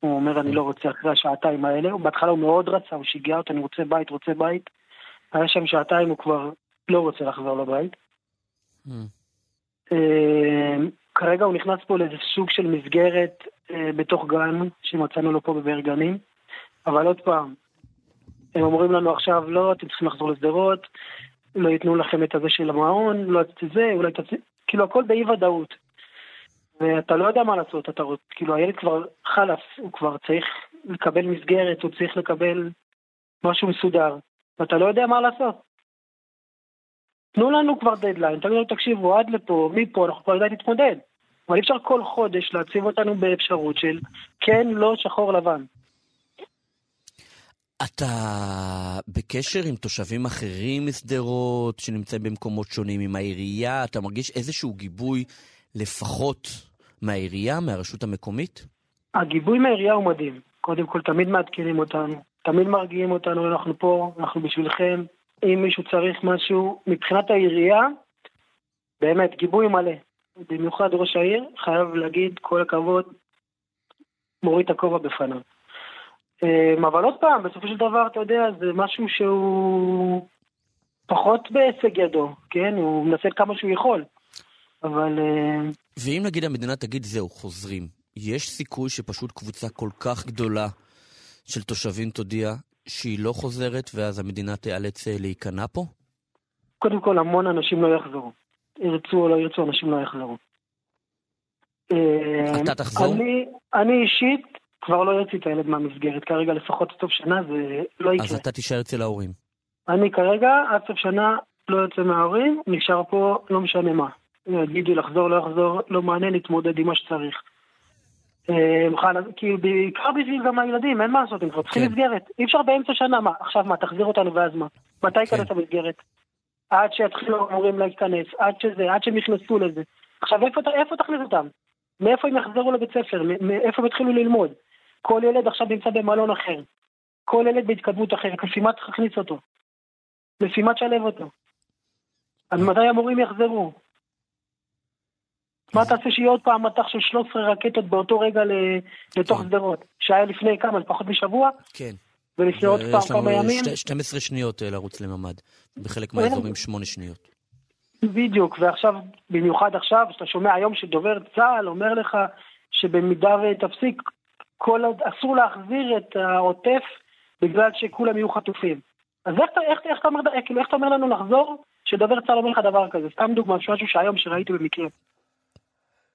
הוא אומר, אני לא רוצה אחרי השעתיים האלה. בהתחלה הוא מאוד רצה, הוא שיגע אותי, אני רוצה בית, רוצה בית. היה שם שעתיים, הוא כבר לא רוצה לחזור לבית. אה, כרגע הוא נכנס פה לאיזה סוג של מסגרת אה, בתוך גן, שמצאנו לו פה בבאר גנים. אבל עוד פעם, הם אומרים לנו עכשיו, לא, אתם צריכים לחזור לשדרות, לא ייתנו לכם את הזה של המעון, לא את זה, אולי תצא... כאילו, הכל באי ודאות. ואתה לא יודע מה לעשות, אתה רוצה, כאילו הילד כבר חלף, הוא כבר צריך לקבל מסגרת, הוא צריך לקבל משהו מסודר, ואתה לא יודע מה לעשות. תנו לנו כבר דדליין, תגידו לנו, תקשיבו, עד לפה, מפה, אנחנו כבר יודעים להתמודד. אבל אי אפשר כל חודש להציב אותנו באפשרות של כן, לא, שחור, לבן. אתה בקשר עם תושבים אחרים משדרות, שנמצאים במקומות שונים, עם העירייה? אתה מרגיש איזשהו גיבוי לפחות מהעירייה, מהרשות המקומית? הגיבוי מהעירייה הוא מדהים. קודם כל, תמיד מעדכנים אותנו, תמיד מרגיעים אותנו, אנחנו פה, אנחנו בשבילכם. אם מישהו צריך משהו, מבחינת העירייה, באמת, גיבוי מלא. במיוחד ראש העיר, חייב להגיד כל הכבוד, מוריד את הכובע בפניו. אמ, אבל עוד פעם, בסופו של דבר, אתה יודע, זה משהו שהוא פחות בהישג ידו, כן? הוא מנסה כמה שהוא יכול. אבל אה, ואם נגיד המדינה תגיד זהו, חוזרים, יש סיכוי שפשוט קבוצה כל כך גדולה של תושבים תודיע שהיא לא חוזרת ואז המדינה תיאלץ אה, להיכנע פה? קודם כל, המון אנשים לא יחזרו. ירצו או לא ירצו, אנשים לא יחזרו. אתה תחזור? אני, אני אישית כבר לא יוציא את הילד מהמסגרת. כרגע לפחות סוף שנה זה לא יקרה. אז אתה תישאר אצל ההורים. אני כרגע, עד סוף שנה, לא יוצא מההורים, נשאר פה לא משנה מה. יגידו לחזור, לא לחזור, לא מעניין, להתמודד עם מה שצריך. אה, כי בעיקר בשביל גם הילדים, אין מה לעשות, הם כבר צריכים כן. מסגרת. אי אפשר באמצע שנה, מה, עכשיו מה, תחזיר אותנו ואז מה? מתי ייכנס כן. המסגרת? עד שיתחילו המורים להיכנס, עד שזה, עד שהם נכנסו לזה. עכשיו, איפה, תכניס אותם? מאיפה הם יחזרו לבית ספר? מאיפה הם יתחילו ללמוד? כל ילד עכשיו נמצא במלון אחר. כל ילד בהתקדמות אחרת, לפי מה צריך להכניס אותו? לפי מה תשלב אותו? אז מתי המורים יחזרו? מה תעשה שיהיה עוד פעם מטח של 13 רקטות באותו רגע לתוך כן. שדרות? שהיה לפני כמה? פחות משבוע? כן. ולפני עוד פעם יש לנו כמה ימים? שתי- 12 שניות אה, לרוץ לממ"ד. בחלק כן. מהאזורים 8 שניות. בדיוק, ועכשיו, במיוחד עכשיו, שאתה שומע היום שדובר צה"ל אומר לך שבמידה ותפסיק, כל, עוד- אסור להחזיר את העוטף בגלל שכולם יהיו חטופים. אז איך, אתה- איך, איך, אתה אומר, כאילו, איך אתה אומר לנו לחזור כשדובר צה"ל אומר לך דבר כזה? סתם דוגמא, משהו שהיום שראיתי במקרה.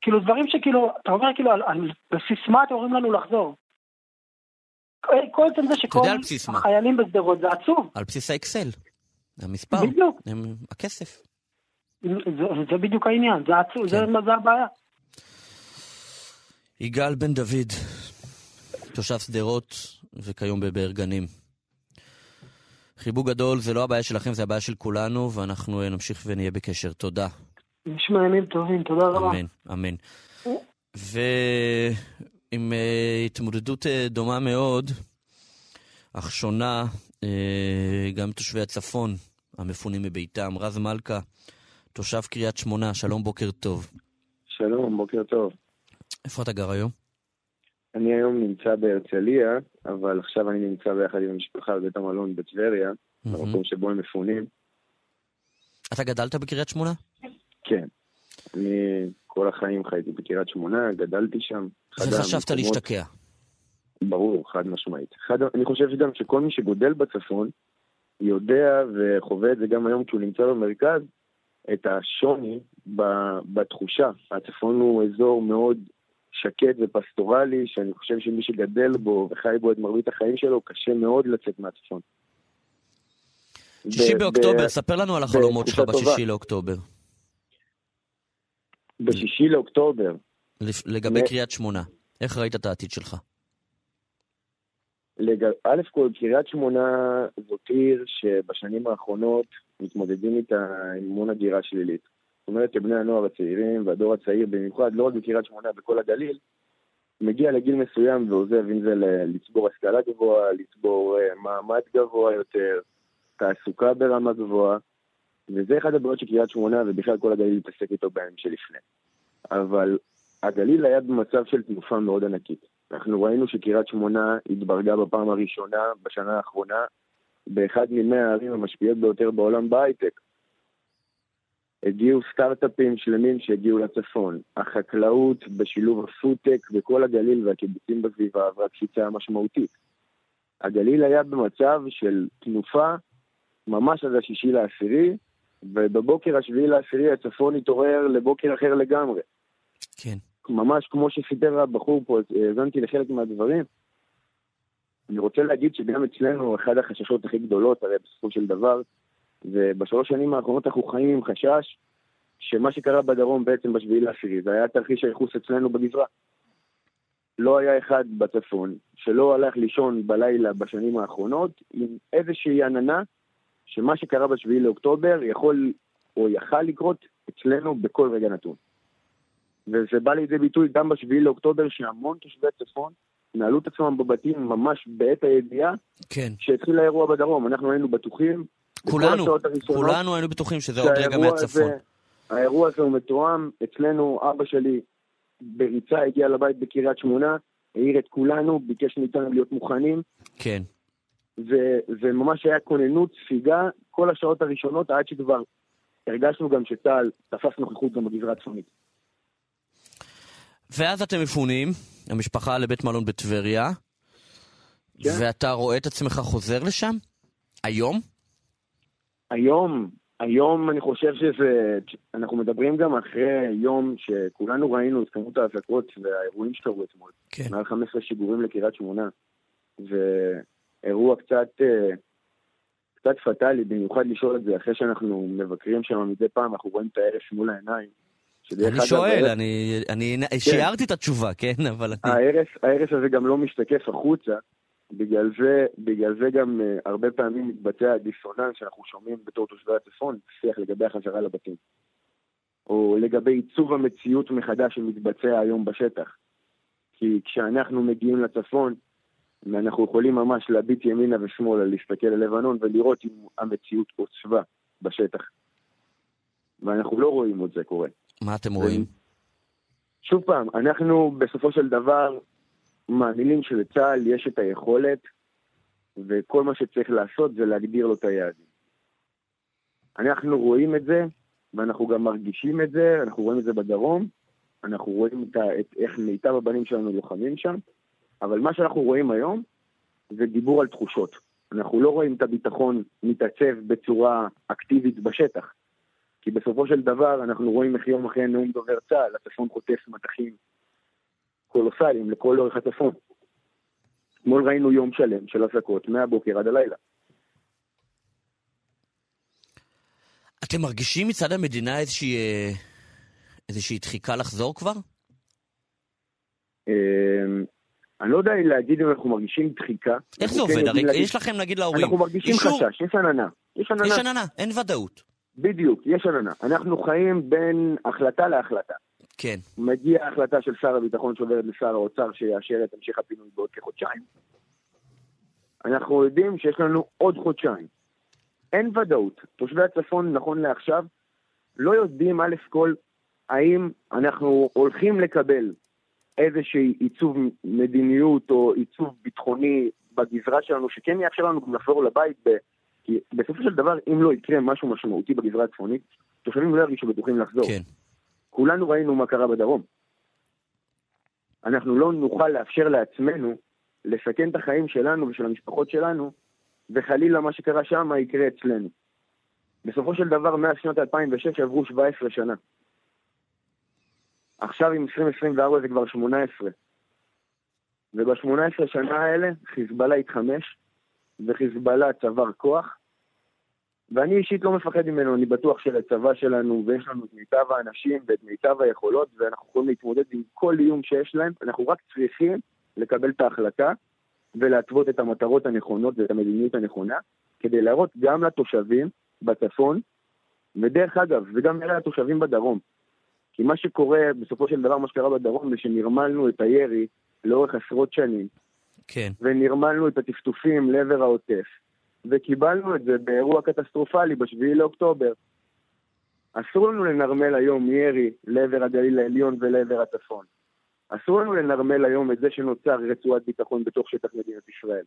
כאילו, דברים שכאילו, אתה אומר כאילו, על, על בסיס מה אתם אומרים לנו לחזור? כל עצם זה שכל. החיילים בשדרות, זה עצוב. על בסיס האקסל. המספר. בדיוק. הם- הכסף. זה, זה בדיוק העניין, זה עצוב, זה, זה הבעיה. יגאל בן דוד, תושב שדרות וכיום בבאר גנים. חיבוק גדול, זה לא הבעיה שלכם, זה הבעיה של כולנו, ואנחנו אה, נמשיך ונהיה בקשר. תודה. נשמע ימים טובים, תודה רבה. אמן, אמן. ועם אה, התמודדות אה, דומה מאוד, אך שונה, אה, גם תושבי הצפון המפונים מביתם. רז מלכה, תושב קריית שמונה, שלום, בוקר טוב. שלום, בוקר טוב. איפה אתה גר היום? אני היום נמצא בהרצליה, אבל עכשיו אני נמצא ביחד עם המשפחה בבית המלון בטבריה, במקום שבו הם מפונים. אתה גדלת בקריית שמונה? כן. אני כל החיים חייתי בקריית שמונה, גדלתי שם. וחשבת המקומות- להשתקע. ברור, חד משמעית. אחד, אני חושב שגם שכל מי שגודל בצפון יודע וחווה את זה גם היום כשהוא נמצא במרכז, את השוני ב- בתחושה. הצפון הוא אזור מאוד שקט ופסטורלי, שאני חושב שמי שגדל בו וחי בו את מרבית החיים שלו, קשה מאוד לצאת מהצפון. שישי באוקטובר, ספר לנו על החלומות שלך. בשישי לאוקטובר. בשישי לאוקטובר, לגבי קריית שמונה. איך ראית את העתיד שלך? לג... א' כל, קריית שמונה זאת עיר שבשנים האחרונות מתמודדים איתה עם המון הגירה שלילית. אומרת שבני הנוער הצעירים והדור הצעיר במיוחד, לא רק בקריית שמונה, בכל הגליל, מגיע לגיל מסוים ועוזב, אם זה לצבור השכלה גבוהה, לצבור אה, מעמד גבוה יותר, תעסוקה ברמה גבוהה, וזה אחד הבעיות של קריית שמונה ובכלל כל הגליל מתעסק איתו בימים שלפני. אבל הגליל היה במצב של תנופה מאוד ענקית. אנחנו ראינו שקריית שמונה התברגה בפעם הראשונה בשנה האחרונה באחד ממאה הערים המשפיעות ביותר בעולם בהייטק. הגיעו סטארט-אפים שלמים שהגיעו לצפון. החקלאות בשילוב הפודטק וכל הגליל והקיבוצים בסביבה עברה קפיצה משמעותית. הגליל היה במצב של תנופה ממש עד השישי לעשירי, ובבוקר השביעי לעשירי הצפון התעורר לבוקר אחר לגמרי. כן. ממש כמו שסיפר הבחור פה, האזנתי לחלק מהדברים. אני רוצה להגיד שגם אצלנו אחד החששות הכי גדולות, הרי בסופו של דבר, ובשלוש שנים האחרונות אנחנו חיים עם חשש שמה שקרה בדרום בעצם בשביעי לעשירי, זה היה תרחיש הייחוס אצלנו בגזרה. לא היה אחד בצפון שלא הלך לישון בלילה בשנים האחרונות עם איזושהי עננה שמה שקרה בשביעי לאוקטובר יכול או יכל לקרות אצלנו בכל רגע נתון. וזה בא לידי ביטוי גם בשביעי לאוקטובר, שהמון תושבי הצפון נעלו את עצמם בבתים ממש בעת הידיעה כן. שהתחיל האירוע בדרום. אנחנו היינו בטוחים, כולנו, כולנו היינו בטוחים שזה עוד רגע מהצפון. הזה האירוע הזה הוא מתואם. אצלנו אבא שלי בריצה הגיע לבית בקריית שמונה, העיר את כולנו, ביקש מאיתנו להיות מוכנים, כן. ו- וממש היה כוננות, ספיגה, כל השעות הראשונות, עד שכבר הרגשנו גם שצה"ל תפס נוכחות גם בגזרה הצפונית. ואז אתם מפונים, המשפחה לבית מלון בטבריה, כן. ואתה רואה את עצמך חוזר לשם? היום? היום, היום אני חושב שזה, אנחנו מדברים גם אחרי יום שכולנו ראינו את כמות האזעקות והאירועים שקרו אתמול. כן. מעל 15 שיגורים לקריית שמונה. ואירוע קצת, אה, קצת פטאלי, במיוחד לשאול את זה אחרי שאנחנו מבקרים שם מדי פעם, אנחנו רואים את ההרס מול העיניים. אני שואל, ההרס- אני, אני שיערתי את התשובה, כן? אבל. ההרס, ההרס הזה גם לא משתקף החוצה, בגלל זה, בגלל זה גם uh, הרבה פעמים מתבצע הדיסוננס שאנחנו שומעים בתור תושבי הצפון, שיח לגבי החזרה לבתים. או לגבי עיצוב המציאות מחדש שמתבצע היום בשטח. כי כשאנחנו מגיעים לצפון, אנחנו יכולים ממש להביט ימינה ושמאלה, להסתכל על לבנון ולראות אם המציאות עוצבה בשטח. ואנחנו לא רואים את זה קורה. מה אתם רואים? שוב פעם, אנחנו בסופו של דבר מאמינים שלצה"ל יש את היכולת, וכל מה שצריך לעשות זה להגדיר לו את היעדים. אנחנו רואים את זה, ואנחנו גם מרגישים את זה, אנחנו רואים את זה בדרום, אנחנו רואים את, את איך מיטב הבנים שלנו לוחמים שם, אבל מה שאנחנו רואים היום זה דיבור על תחושות. אנחנו לא רואים את הביטחון מתעצב בצורה אקטיבית בשטח. כי בסופו של דבר אנחנו רואים איך יום אחרי נאום דובר צה"ל, הצפון חוטף מטחים קולוסליים לכל אורך הצפון. אתמול ראינו יום שלם של אזעקות מהבוקר עד הלילה. אתם מרגישים מצד המדינה איזושהי, אה, איזושהי דחיקה לחזור כבר? אמ, אני לא יודע להגיד אם אנחנו מרגישים דחיקה. איך זה כן עובד? הרי להגיד- יש לכם, נגיד להורים, אנחנו מרגישים אישור- חשש, יש עננה. יש עננה. יש עננה, אין ודאות. בדיוק, יש עננה. אנחנו חיים בין החלטה להחלטה. כן. מגיעה החלטה של שר הביטחון שעוברת לשר האוצר שיאשר את המשך הפינוי בעוד כחודשיים. אנחנו יודעים שיש לנו עוד חודשיים. אין ודאות. תושבי הצפון, נכון לעכשיו, לא יודעים, א' כל, האם אנחנו הולכים לקבל איזושהי עיצוב מדיניות או עיצוב ביטחוני בגזרה שלנו, שכן יאפשר לנו גם לחזור לבית, ב... כי בסופו של דבר, אם לא יקרה משהו משמעותי בגזרה הצפונית, תושבים לא ירגישו בטוחים לחזור. כן. כולנו ראינו מה קרה בדרום. אנחנו לא נוכל לאפשר לעצמנו לסכן את החיים שלנו ושל המשפחות שלנו, וחלילה מה שקרה שם יקרה אצלנו. בסופו של דבר, מאז שנת 2006 עברו 17 שנה. עכשיו עם 2024 זה כבר 18. וב-18 שנה האלה חיזבאללה התחמש, וחיזבאללה צבר כוח, ואני אישית לא מפחד ממנו, אני בטוח שלצבא שלנו, ויש לנו את מיטב האנשים ואת מיטב היכולות, ואנחנו יכולים להתמודד עם כל איום שיש להם, אנחנו רק צריכים לקבל את ההחלטה ולהתוות את המטרות הנכונות ואת המדיניות הנכונה, כדי להראות גם לתושבים בצפון, ודרך אגב, וגם אלה התושבים בדרום. כי מה שקורה, בסופו של דבר, מה שקרה בדרום, זה שנרמלנו את הירי לאורך עשרות שנים, כן. ונרמלנו את הטפטופים לעבר העוטף, וקיבלנו את זה באירוע קטסטרופלי ב-7 לאוקטובר. אסור לנו לנרמל היום ירי לעבר הגליל העליון ולעבר הצפון. אסור לנו לנרמל היום את זה שנוצר רצועת ביטחון בתוך שטח מדינת ישראל.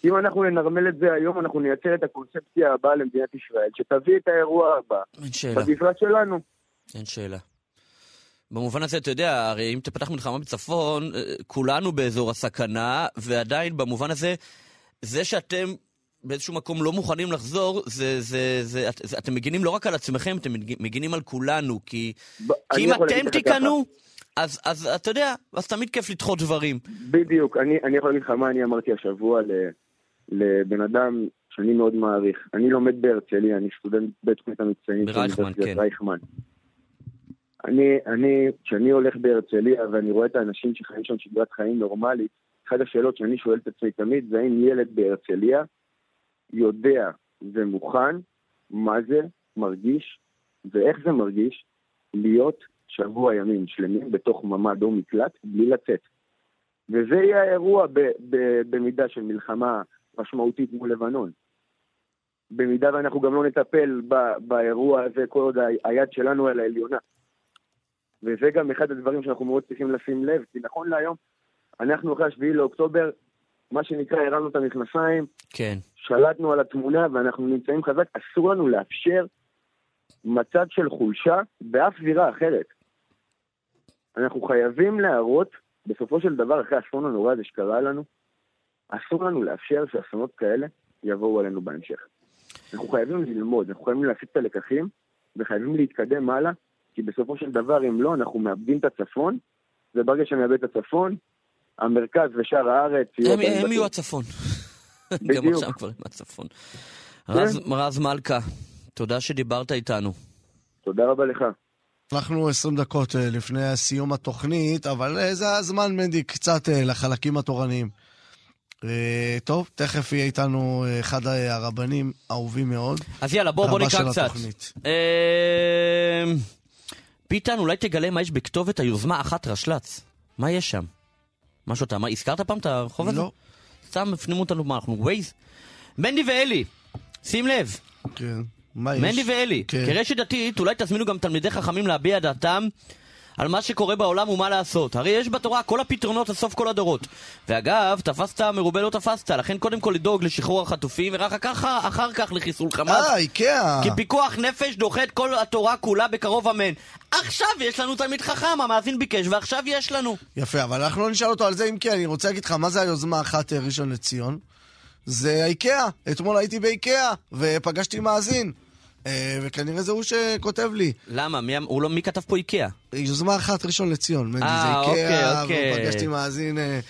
כי אם אנחנו ננרמל את זה היום, אנחנו נייצר את הקונספציה הבאה למדינת ישראל, שתביא את האירוע הבא אין שאלה. בגזרה שלנו. אין שאלה. במובן הזה, אתה יודע, הרי אם תפתח מלחמה בצפון, אה, כולנו באזור הסכנה, ועדיין במובן הזה, זה שאתם באיזשהו מקום לא מוכנים לחזור, זה, זה, זה, את, זה, אתם מגינים לא רק על עצמכם, אתם מגינים על כולנו, כי, ב- כי אם אתם תיכנעו, אז, אז אתה יודע, אז תמיד כיף לדחות דברים. בדיוק, אני, אני יכול להגיד לך מה אני אמרתי השבוע ל, לבן אדם שאני מאוד מעריך. אני לומד בהרצליה, אני סטודנט בתוכנית המצטיינים ברייכמן, כן. רייכמן. אני, אני, כשאני הולך בהרצליה ואני רואה את האנשים שחיים שם שגרת חיים נורמלית, אחת השאלות שאני שואל את עצמי תמיד זה האם ילד בהרצליה יודע ומוכן מה זה מרגיש ואיך זה מרגיש להיות שבוע ימים שלמים בתוך ממ"ד או מקלט בלי לצאת. וזה יהיה האירוע ב- ב- במידה של מלחמה משמעותית מול לבנון. במידה ואנחנו גם לא נטפל ב- באירוע הזה כל עוד ה- היד שלנו על העליונה. וזה גם אחד הדברים שאנחנו מאוד צריכים לשים לב, כי נכון להיום, אנחנו אחרי השביעי לאוקטובר, מה שנקרא, הרמנו את המכנסיים, כן. שלטנו על התמונה ואנחנו נמצאים חזק, אסור לנו לאפשר מצב של חולשה באף זירה אחרת. אנחנו חייבים להראות, בסופו של דבר, אחרי האסון הנורא הזה שקרה לנו, אסור לנו לאפשר שאסונות כאלה יבואו עלינו בהמשך. אנחנו חייבים ללמוד, אנחנו חייבים להפיק את הלקחים, וחייבים להתקדם הלאה, כי בסופו של דבר, אם לא, אנחנו מאבדים את הצפון, וברגע שנאבד את הצפון, המרכז ושאר הארץ... הם עדיין הם יהיו. הצפון. גם בדיוק. כן. עכשיו כבר עם הצפון. רז- רז מלכה, תודה שדיברת איתנו. תודה רבה לך. אנחנו 20 דקות אה, לפני סיום התוכנית, אבל אה, זה הזמן, מנדי, קצת אה, לחלקים התורניים. טוב, תכף יהיה איתנו אחד הרבנים האהובים מאוד. אז יאללה, בוא, בוא נקרא קצת. התוכנית. פיתן, אולי תגלה מה יש בכתובת היוזמה אחת רשל"צ. מה יש שם? משהו אתה אמר, הזכרת פעם את הרחוב הזה? לא. סתם הפנימו אותנו, מה, אנחנו ווייז? מנדי ואלי, שים לב, כן. מה יש? מנדי ואלי, כן. כרשת דתית, אולי תזמינו גם תלמידי חכמים להביע דעתם על מה שקורה בעולם ומה לעשות. הרי יש בתורה כל הפתרונות לסוף כל הדורות. ואגב, תפסת מרובה לא תפסת, לכן קודם כל לדאוג לשחרור החטופים, ורק ככה, אחר כך לחיסול חמאס. אה, איקאה. כי פיקוח נפש דוחה את כל התורה כולה בקרוב אמן. עכשיו יש לנו תלמיד חכם, המאזין ביקש, ועכשיו יש לנו. יפה, אבל אנחנו לא נשאל אותו על זה אם כן, אני רוצה להגיד לך, מה זה היוזמה האחת אה, ראשון לציון? זה איקאה. אתמול הייתי באיקאה, ופגשתי מאזין. אה, וכנראה זה הוא שכותב לי. למה? מי, הוא לא, מי כתב פה איקאה? יוזמה אחת ראשון לציון, אה, איקאה, אוקיי, אוקיי. ופגשתי מאזין אה,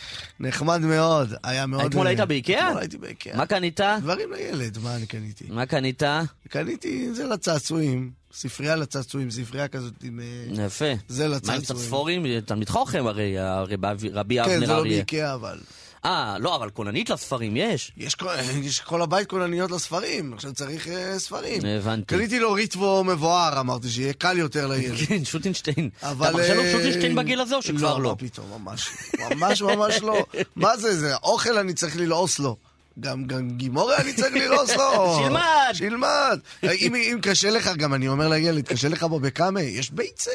נחמד מאוד, היה מאוד... אתמול אה, היית באיקאה? אתמול הייתי באיקאה. מה קנית? דברים לילד, מה אני קניתי? מה קנית? קניתי זה לצעצועים, ספרייה לצעצועים, ספרייה כזאת עם... יפה. זה מה עם לצעצועים. ספורים? תלמיד חוכם הרי, הרי רבי- כן, אבנר זה לא אריה. באיקאה, אבל... אה, לא, אבל כוננית לספרים יש. יש כל- יש כל הבית כונניות לספרים, עכשיו צריך אה, ספרים. הבנתי. קניתי לו ריטבו מבואר, אמרתי, שיהיה קל יותר לילד. כן, שוטינשטיין. אבל... אתה מרשה לו אה, שוטינשטיין בגיל הזה או שכבר לא, לא? פתאום, ממש. ממש ממש לא. מה זה, זה אוכל אני צריך ללעוס לו. גם, גם גימורי אני צריך ללעוס לו. שילמד. שילמד. אם, אם קשה לך, גם אני אומר לילד, קשה לך בבקאמה, יש ביצה.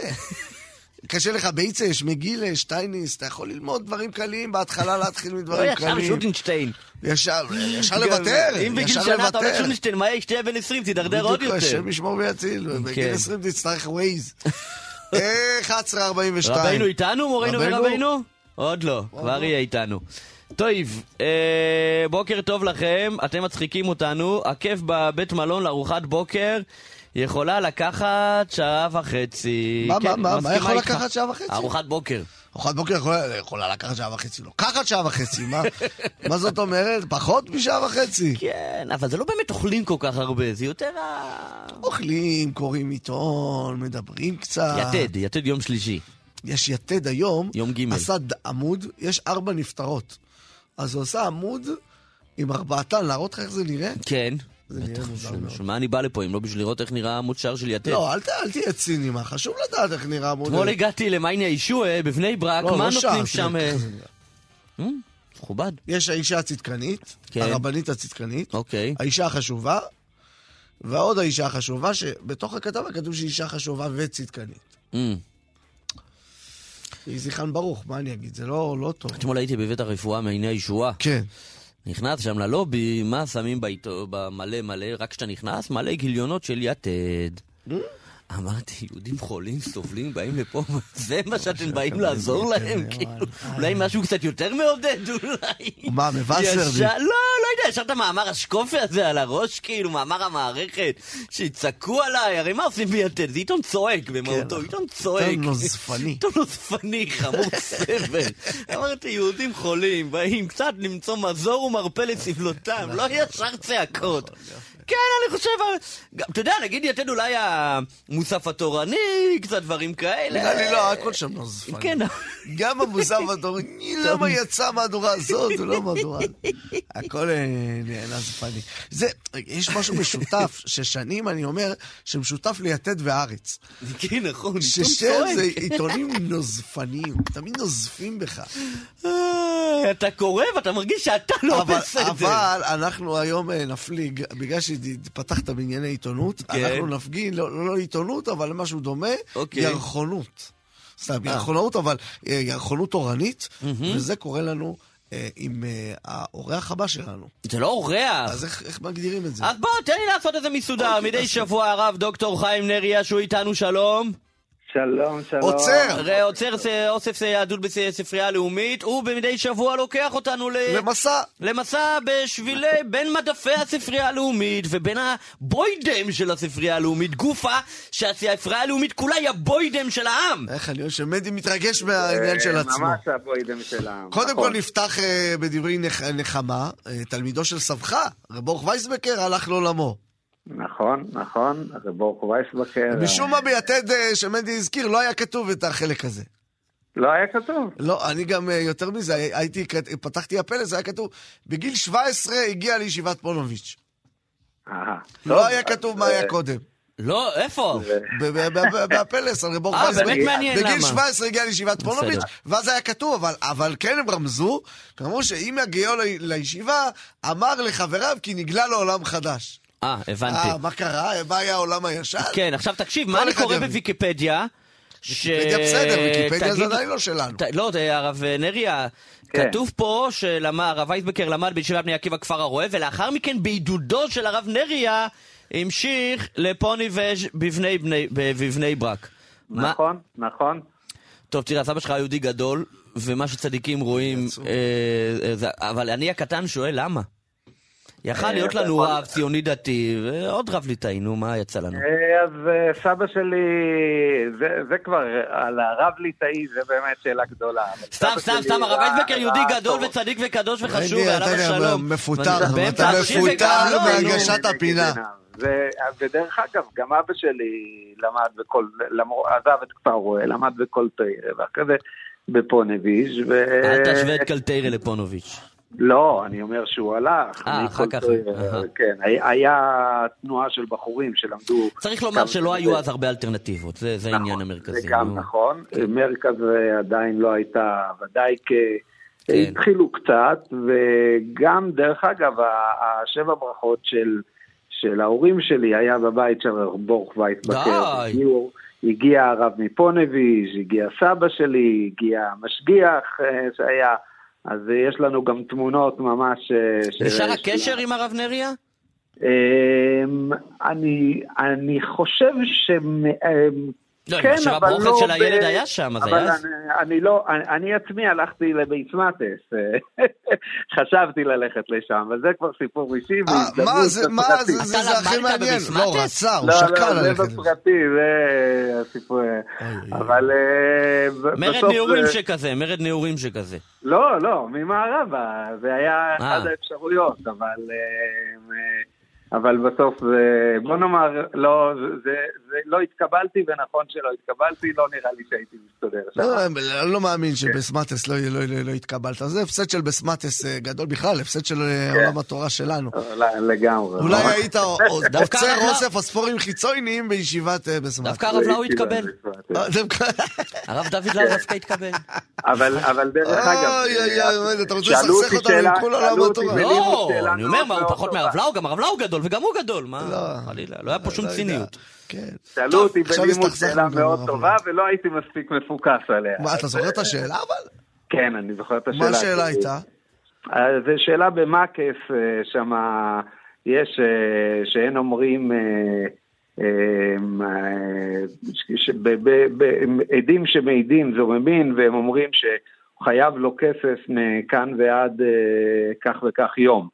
קשה לך ביצה, יש מגילה, שטייניס, אתה יכול ללמוד דברים קלים, בהתחלה להתחיל לא מדברים ישר קלים. שוטינשטיין. ישר, ישר גם, לוותר, אם בגיל ישר שנה אתה אומר. שוטינשטיין, מה יהיה כשתהיה בן 20? תידרדר עוד בדיוק, יותר. השם ישמור ויציל, בגיל כן. 20 תצטרך ווייז. 11.42. רבנו איתנו, מורנו? ורבנו? עוד לא, כבר יהיה איתנו. טוב, אה, בוקר טוב לכם, אתם מצחיקים אותנו. הכיף בבית מלון לארוחת בוקר יכולה לקחת שעה וחצי. מה, כן, מה, מה, מה יכול איתך. לקחת שעה וחצי? ארוחת בוקר. ארוחת בוקר יכולה, יכולה לקחת שעה וחצי, לוקחת שעה וחצי, מה, מה זאת אומרת? פחות משעה וחצי. כן, אבל זה לא באמת אוכלים כל כך הרבה, זה יותר ה... אוכלים, קוראים עיתון, מדברים קצת. יתד, יתד יום שלישי. יש יתד היום, יום ג'. עשה עמוד, יש ארבע נפטרות. אז הוא עשה עמוד עם ארבעתן, להראות לך איך זה נראה? כן. זה נראה מוזר מאוד. בשביל מה אני בא לפה אם לא בשביל לראות איך נראה שער של יתד? לא, אל אל תהיה ציני, מה, חשוב לדעת איך נראה עמוד. אתמול הגעתי למיינה ישוע בבני ברק, לא, מה לא נותנים שם? אה, נראה. מכובד. יש האישה הצדקנית, כן. הרבנית הצדקנית, אוקיי. האישה החשובה, ועוד האישה החשובה, שבתוך הכתבה כתוב שהיא אישה חשובה וצדקנית. יהי זכרן ברוך, מה אני אגיד? זה לא, לא טוב. אתמול הייתי בבית הרפואה מעייני הישועה. כן. נכנס שם ללובי, מה שמים במלא מלא, רק כשאתה נכנס, מלא גיליונות של יתד. אמרתי, יהודים חולים, סובלים, באים לפה, זה מה שאתם באים לעזור להם? כאילו, אולי משהו קצת יותר מעודד, אולי. מה? ישר- לא, לא יודע, ישר את המאמר השקופי הזה על הראש, כאילו, מאמר המערכת, שיצעקו עליי, הרי מה עושים ביתד? זה עיתון צועק במהותו, עיתון צועק. כן. עיתון נוזפני. עיתון נוזפני, חמור סבל. אמרתי, יהודים חולים, באים קצת למצוא מזור ומרפא לסבלותם, לא ישר צעקות. כן, אני חושב, גם, אתה יודע, נגיד יתד אולי המוסף התורני, קצת דברים כאלה. נראה לי לא, הכל שם נוזפני. כן, גם המוסף התורני, למה יצאה המהדורה הזאת ולא מהדורה... הכל אה, נזפני. זה, יש משהו משותף, ששנים אני אומר, שמשותף ליתד והארץ. כן, נכון, ששם. זה עיתונים נוזפניים, תמיד נוזפים בך. אה, אתה קורא ואתה מרגיש שאתה לא בסדר. אבל אנחנו היום אה, נפליג, בגלל שפתחת בענייני עיתונות, כן. אנחנו נפגין, לא, לא, לא עיתונות, אבל משהו דומה, אוקיי. ירחונות. סתם, אה. ירחונאות, אבל אה, ירחונות תורנית. וזה קורה לנו אה, עם האורח הבא שלנו. זה לא אורח. אז איך, איך מגדירים את זה? אז בוא, תן לי לעשות איזה מסודר. אוקיי, מדי. שבוע הרב דוקטור חיים נריה, שהוא איתנו, שלום. שלום, שלום. עוצר! עוצר אוסף יהדות בספרייה הלאומית, הוא במדי שבוע לוקח אותנו ל... למסע. למסע בשבילי בין מדפי הספרייה הלאומית ובין הבוידם של הספרייה הלאומית, גופה שהספרייה הלאומית כולה היא הבוידם של העם. איך אני אוהב שמדי מתרגש מהעניין של אה, עצמו. ממש הבוידם של העם. קודם נכון. כל נפתח אה, בדברי נח- נחמה, אה, תלמידו של סבך, רב ברוך וייסבקר, הלך לעולמו. נכון, נכון, זה ברוך וייסבקר. משום מה ביתד אה, שמנדי הזכיר, לא היה כתוב את החלק הזה. לא היה כתוב. לא, אני גם אה, יותר מזה, הייתי, פתחתי הפלס, היה כתוב, בגיל 17 הגיע לישיבת פונוביץ'. אהה. לא היה כתוב מה אה, היה קודם. לא, איפה? ב- ב- ב- ב- בהפלס, על רב ברוך אה. באמת מעניין בגיל למה. 17 הגיע לישיבת פונוביץ'. ואז היה כתוב, אבל, אבל כן הם רמזו, אמרו שאם יגיעו ל- לישיבה, אמר לחבריו כי נגלה לו עולם חדש. אה, הבנתי. אה, מה קרה? מה היה העולם הישן? כן, עכשיו תקשיב, מה אני קורא יבין. בוויקיפדיה? ש- ויקיפדיה בסדר, ויקיפדיה זה עדיין לא שלנו. ת- לא, הרב נריה, כן. כתוב פה שהרב וייסבקר למד בישיבת בני עקיבא כפר הרועה, ולאחר מכן בעידודו של הרב נריה המשיך לפוניבז' בבני בני- בבני ברק. מה- נכון, נכון. טוב, תראה, סבא שלך יהודי גדול, ומה שצדיקים רואים, אה, אה, אבל אני הקטן שואל למה. יכל אה, להיות אתה לנו יכול- רב ציוני דתי, ועוד רב ליטאי, נו, מה יצא לנו? אה, אז אה, סבא שלי, זה, זה כבר, על הרב ליטאי זה באמת שאלה גדולה. סתם, סבא סתם, סתם, הרב וייסבקר יהודי גדול. וצדיק וקדוש וחשוב, ועליו השלום. מפוטר, אתה מפוטר. מהגשת הפינה. זה, ודרך אגב, גם אבא שלי למד בכל, למור, עזב את כפר רואה, למד בכל תרא, ואחרי זה בפונביז' ו... אל תשווה את קלטיירה לפונוביץ'. לא, אני אומר שהוא הלך. אה, אחר כך, אהה. כן, היה, תנועה של בחורים שלמדו... צריך לומר שלא היו אז הרבה אלטרנטיבות, זה זה העניין זה המרכזי. גם. נכון, כן. מרכז עדיין לא הייתה, ודאי כ... כן. התחילו קצת, וגם, דרך אגב, השבע ברכות של, של ההורים שלי היה בבית של רב בורוך וייסבקר. די. הגיע הרב מפונביז', הגיע סבא שלי, הגיע המשגיח אה, שהיה, אז אה, יש לנו גם תמונות ממש... אה, נשאר הקשר עם הרב נריה? אמ, אני, אני חושב ש... לא, כן, חושב אבל הברוכת לא של הילד ב- היה שם, אז אבל היה אז. אני, אני לא, אני, אני עצמי הלכתי לבית סמטס, חשבתי ללכת לשם, אבל זה כבר סיפור אישי. אה, והזדמנות מה זה, מה בפרטי. זה, זה אתה זה הכי מעניין. לא, רצה, הוא לא, שקל לא, זה ללכת. בפרטי, זה הסיפור. אבל אה, מרד נעורים זה- שכזה, מרד נעורים שכזה. לא, לא, ממערבה, זה היה אה. אחת האפשרויות, אבל... אה, אה, אבל בסוף זה, בוא נאמר, לא, זה, זה, זה, לא התקבלתי, ונכון שלא התקבלתי, לא נראה לי שהייתי מסתדר שם. לא, אני לא מאמין שבסמטס לא- לא- לא לא התקבלת. זה הפסד של בסמטס אה, גדול בכלל, הפסד של אה, כן. עולם התורה שלנו. לא, לגמרי. אולי. היית עוצר אוסף הספורים חיצוניים בישיבת אה, בסמטס. דווקא הרב לאו התקבל. הרב דוד לאו דווקא התקבל. אבל, אבל דרך אגב, אוי, אוי, אוי, אתה רוצה שאלו לסכסך אותי אותנו עם שאלה- כל עולם שאלו אותי התורה. לא, שאלה אני אומר, הוא פחות. מהרב לאו? גם הרב לאו גדול, וגם הוא גדול. מה, לא. חלילה, לא היה פה שום לא. ציניות. כן. שאלו אותי בלימוד שאלה מאוד טובה, ולא הייתי מספיק מפוקס עליה. מה, אתה זוכר את השאלה אבל? כן, אני זוכר את השאלה. מה השאלה הייתה? אה, זו שאלה במקף, אה, שם יש, אה, שאין אומרים, עדים שמעידים זוממים, והם אומרים שהוא חייב לו כסף מכאן ועד כך וכך יום.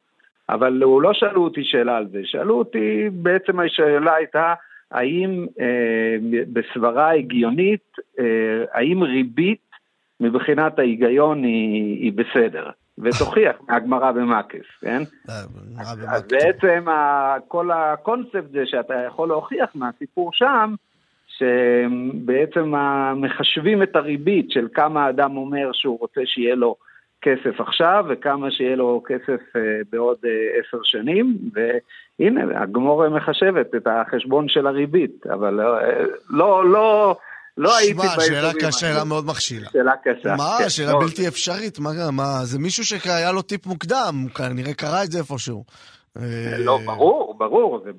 אבל הוא לא שאלו אותי שאלה על זה, שאלו אותי, בעצם השאלה הייתה, האם אה, בסברה הגיונית, אה, האם ריבית מבחינת ההיגיון היא, היא בסדר, ותוכיח מהגמרא במקף, כן? אה, אז. בעצם כל הקונספט זה שאתה יכול להוכיח מהסיפור שם, שבעצם מחשבים את הריבית של כמה האדם אומר שהוא רוצה שיהיה לו כסף עכשיו, וכמה שיהיה לו כסף אה, בעוד אה, עשר שנים, והנה, הגמור מחשבת את החשבון של הריבית, אבל אה, לא, לא, לא הייתי שמע, באזורים שאלה האלה. קשה, שאלה מאוד מכשילה. שאלה קשה. מה, כן, שאלה לא, בלתי אפשרית, מה, מה, זה מישהו שהיה לו טיפ מוקדם, כנראה קרא את זה איפשהו. לא, ברור, ברור, זה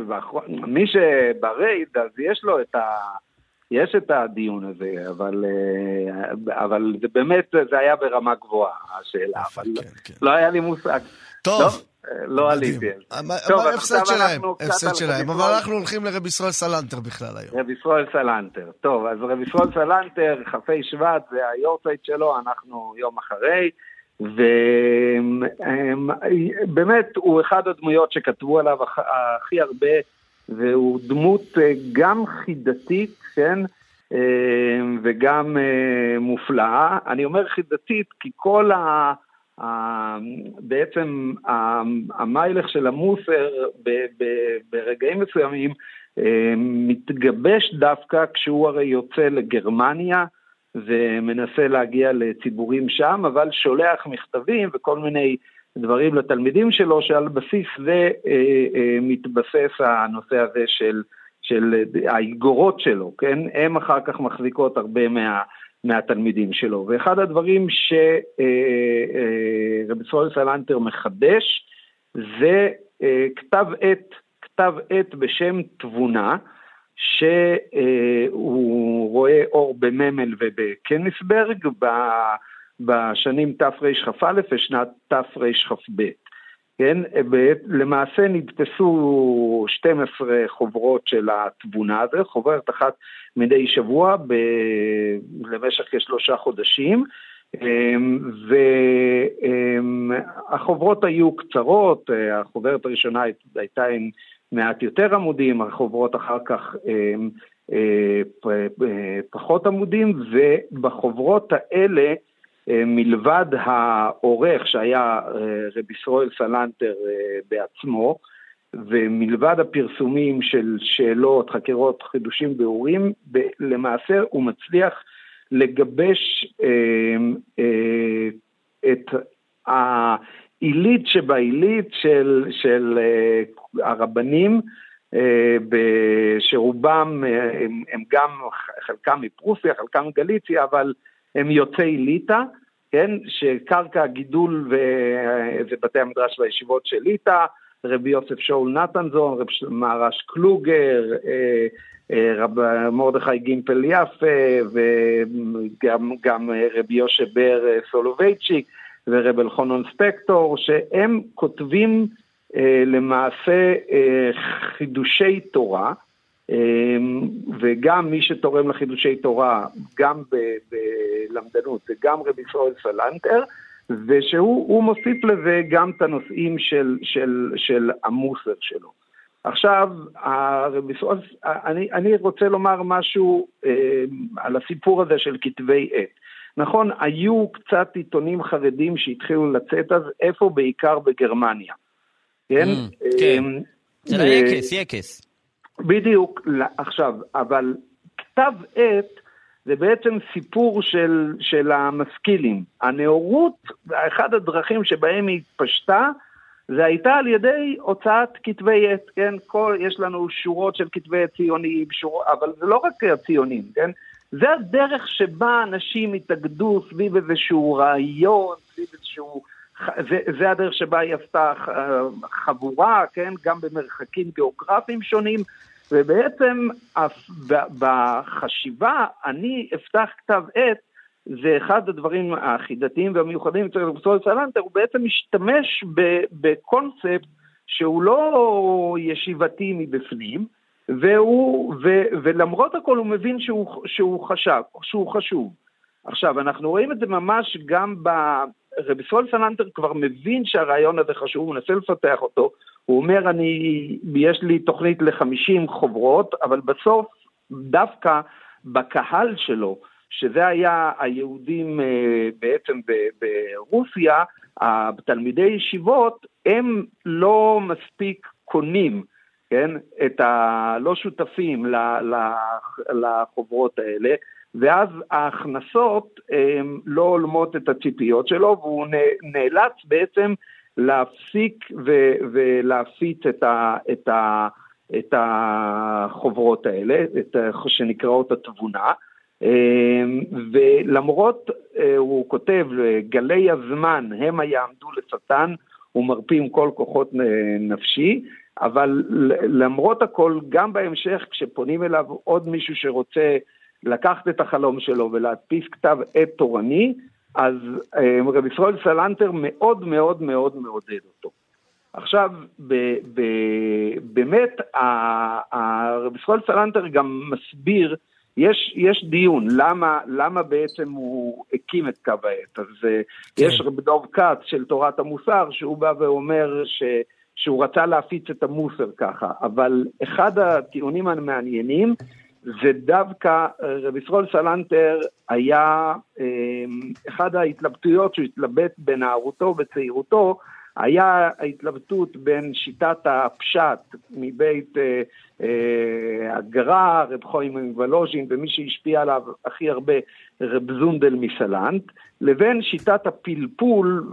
ובאחרון. מי שברייד, אז יש לו את ה... יש את הדיון הזה, אבל, אה, אבל זה באמת, זה היה ברמה גבוהה, השאלה, אבל לא היה לי מושג. טוב. לא, אה, לא עליתי. אבל טוב, אז הפסד עכשיו שלהם, אנחנו קצת הפסד שלהם, אבל. אנחנו הולכים לרב ישראל סלנטר בכלל היום. רב ישראל סלנטר. טוב, אז רב ישראל סלנטר, כ"ה שבט, זה היורצייט שלו, אנחנו יום אחרי, ובאמת הוא אחד הדמויות שכתבו עליו הכ- הכי הרבה, והוא דמות אה, גם חידתית, כן? אה, וגם אה, מופלאה. אני אומר חידתית כי כל ה... בעצם המיילך של המוסר ברגעים מסוימים אה, מתגבש דווקא כשהוא הרי יוצא לגרמניה ומנסה להגיע לציבורים שם, אבל שולח מכתבים וכל מיני דברים לתלמידים שלו, שעל בסיס זה אה, אה, מתבסס הנושא הזה של, של האגורות שלו, כן? הם אחר כך מחזיקות הרבה מה... מהתלמידים שלו. ואחד הדברים שרבי ישראל סלנטר מחדש זה אה, כתב עת, כתב עת בשם תבונה, שהוא רואה אור בממל ובקניסברג בשנים תרכ"א ושנת תרכ"ב. כן, למעשה נדפסו 12 חוברות של התבונה הזו, חוברת אחת מדי שבוע ב... למשך כשלושה חודשים, אמ, והחוברות היו קצרות, החוברת הראשונה הייתה עם מעט יותר עמודים, החוברות אחר כך אמ, אה, אה, פחות עמודים, ובחוברות האלה אה, מלבד העורך שהיה אה, רבי ישראל סלנטר אה, בעצמו, ומלבד הפרסומים של שאלות, חקירות, חידושים, ביאורים, למעשה הוא מצליח לגבש אה, אה, את העילית שבעילית של, של אה, הרבנים, אה, שרובם אה, הם, הם גם, חלקם מפרוסיה, חלקם מגליציה, אבל הם יוצאי ליטא, כן, שקרקע הגידול ו- זה בתי המדרש והישיבות של ליטא, רבי יוסף שאול נתנזון, רב מהרש קלוגר, אה, אה, רב מרדכי גימפל יפה, וגם גם אה, רבי יושב בר אה, סולובייצ'יק ורב אלחונון ספקטור, שהם כותבים אה, למעשה אה, חידושי תורה, וגם מי שתורם לחידושי תורה, גם בלמדנות וגם רבי ישראל סלנטר, ושהוא הוא מוסיף לזה גם את הנושאים של, של, של המוסר שלו. עכשיו, הרבי ישראל, אני, אני רוצה לומר משהו אה, על הסיפור הזה של כתבי עת. נכון, היו קצת עיתונים חרדים שהתחילו לצאת אז, איפה בעיקר בגרמניה. כן? Mm, כן. אמ, אצל ו- היקס, יקס. בדיוק, לא, עכשיו, אבל כתב עת זה בעצם סיפור של, של המשכילים. הנאורות, אחד הדרכים שבהם היא התפשטה, זה הייתה על ידי הוצאת כתבי עת, כן? כל, יש לנו שורות של כתבי עת ציוניים, שור, אבל זה לא רק הציונים, כן? זה הדרך שבה אנשים התאגדו סביב איזשהו רעיון, סביב איזשהו... זה, זה הדרך שבה היא עשתה אה, חבורה, כן? גם במרחקים גיאוגרפיים שונים, ובעצם בחשיבה, אני אפתח כתב עת, זה אחד הדברים החידתיים והמיוחדים אצל סול סלנטר, הוא בעצם משתמש בקונספט שהוא לא ישיבתי מבפנים, והוא, ו, ולמרות הכל הוא מבין שהוא, שהוא חשב, שהוא חשוב. עכשיו, אנחנו רואים את זה ממש גם ב... רבי סול סלנטר כבר מבין שהרעיון הזה חשוב, הוא מנסה לפתח אותו, הוא אומר, אני, יש לי תוכנית ל-50 חוברות, אבל בסוף, דווקא בקהל שלו, שזה היה היהודים אה, בעצם ברוסיה, התלמידי ישיבות, הם לא מספיק קונים, כן, את ה... לא שותפים לחוברות האלה, ואז ההכנסות לא הולמות את הציפיות שלו, והוא נאלץ בעצם להפסיק ולהפיץ את, ה- את, ה- את החוברות האלה, את שנקראות התבונה. ולמרות, אה, הוא כותב, גלי הזמן הם היעמדו לשטן ומרפים כל כוחות נפשי, אבל למרות הכל, גם בהמשך, כשפונים אליו עוד מישהו שרוצה לקחת את החלום שלו ולהדפיס כתב עת תורני, אז אה, רב ישראל סלנטר מאוד מאוד מאוד מעודד אותו. עכשיו, ב, ב, באמת, רב ישראל סלנטר גם מסביר, יש, יש דיון, למה, למה בעצם הוא הקים את קו העת. אז אה, יש רב דוב כץ של תורת המוסר, שהוא בא ואומר ש, שהוא רצה להפיץ את המוסר ככה, אבל אחד הטיעונים המעניינים זה דווקא אה, רב ישראל סלנטר היה אה, אחד ההתלבטויות שהוא התלבט בנערותו ובצעירותו, היה ההתלבטות בין שיטת הפשט מבית אה, אה, הגר"א, רב חיים מוולוז'ין, ומי שהשפיע עליו הכי הרבה, רב זונדל מסלנט, לבין שיטת הפלפול,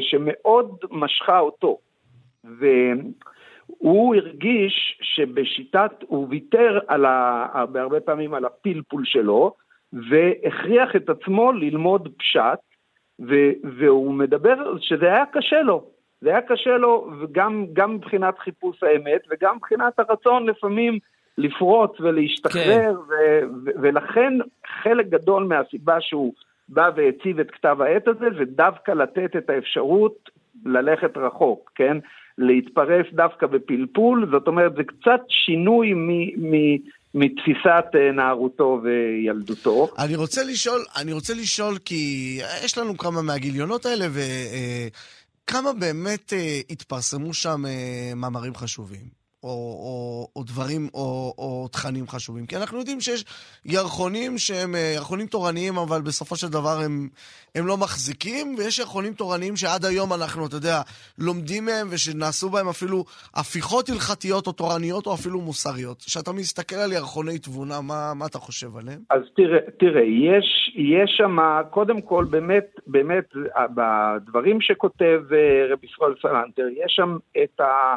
שמאוד משכה אותו. והוא הרגיש שבשיטת, הוא ויתר על ה, בהרבה פעמים על הפלפול שלו, והכריח את עצמו ללמוד פשט, ו, והוא מדבר שזה היה קשה לו. זה היה קשה לו, וגם גם מבחינת חיפוש האמת, וגם מבחינת הרצון לפעמים לפרוץ ולהשתחרר, כן. ו- ו- ולכן חלק גדול מהסיבה שהוא בא והציב את כתב העת הזה, זה דווקא לתת את האפשרות ללכת רחוק, כן? להתפרס דווקא בפלפול, זאת אומרת, זה קצת שינוי מ- מ- מתפיסת אה, נערותו וילדותו. אני רוצה לשאול, אני רוצה לשאול, כי יש לנו כמה מהגיליונות האלה, ו... כמה באמת אה, התפרסמו שם אה, מאמרים חשובים? או, או, או דברים, או, או תכנים חשובים. כי אנחנו יודעים שיש ירחונים שהם אה, ירחונים תורניים, אבל בסופו של דבר הם, הם לא מחזיקים, ויש ירחונים תורניים שעד היום אנחנו, אתה יודע, לומדים מהם, ושנעשו בהם אפילו הפיכות הלכתיות או תורניות, או אפילו מוסריות. כשאתה מסתכל על ירחוני תבונה, מה, מה אתה חושב עליהם? אז תראה, תראה יש, יש שם, קודם כל, באמת, באמת, בדברים שכותב רבי ישראל סלנטר, יש שם את ה...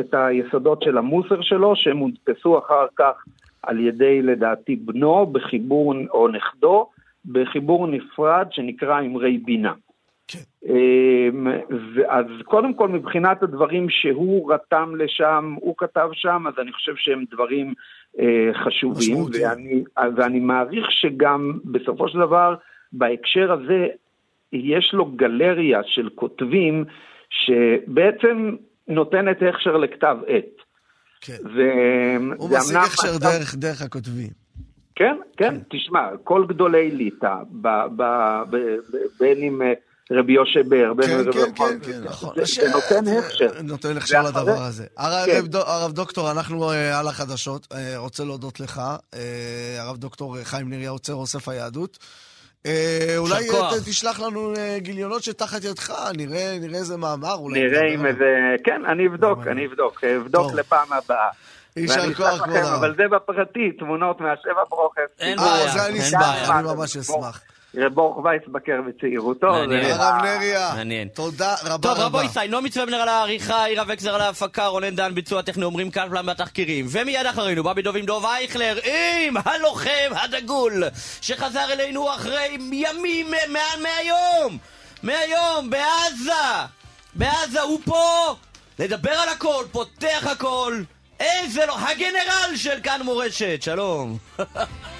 את היסודות של המוסר שלו, שהם הודפסו אחר כך על ידי, לדעתי, בנו בחיבור, או נכדו, בחיבור נפרד שנקרא אמרי בינה. כן. אז קודם כל, מבחינת הדברים שהוא רתם לשם, הוא כתב שם, אז אני חושב שהם דברים אה, חשובים, ואני, ואני מעריך שגם בסופו של דבר, בהקשר הזה, יש לו גלריה של כותבים שבעצם נותנת הכשר לכתב עת. כן. ו... הוא משיג הכשר מצב... דרך, דרך הכותבים. כן, כן, כן, תשמע, כל גדולי ליטא, ב, ב, ב, ב, בין אם רבי יושב באר, בין כן, אם כן, כן, כן, נכון. זה, נותן הכשר. נותן הכשר לדבר הזה. הרב, כן. הרב דוקטור, אנחנו על החדשות, רוצה להודות לך, הרב דוקטור חיים נריה, עוצר אוסף היהדות. אולי תשלח לנו גיליונות שתחת ידך, נראה איזה מאמר. נראה אם איזה... כן, אני אבדוק, אני אבדוק. אבדוק לפעם הבאה. יישר כוח, כבוד הרב. אבל זה בפרטי, תמונות מהשבע ברוכס. אין בעיה, אה, זה אני אשמח, אני ממש אשמח. ברוך וייסבקר בצעירותו. הרב נריה, מעניין. תודה רבה רבה. טוב, רבו ישראל, נעמי צוובנר על העריכה, עירה וקסר על ההפקה, רונן דן ביצוע טכני, אומרים כאן פלם בתחקירים. ומיד אחרינו, בא בדוב עם דוב אייכלר, עם הלוחם הדגול, שחזר אלינו אחרי ימים, מהיום, מהיום, בעזה. בעזה הוא פה, לדבר על הכל, פותח הכל. איזה לא, הגנרל של כאן מורשת, שלום.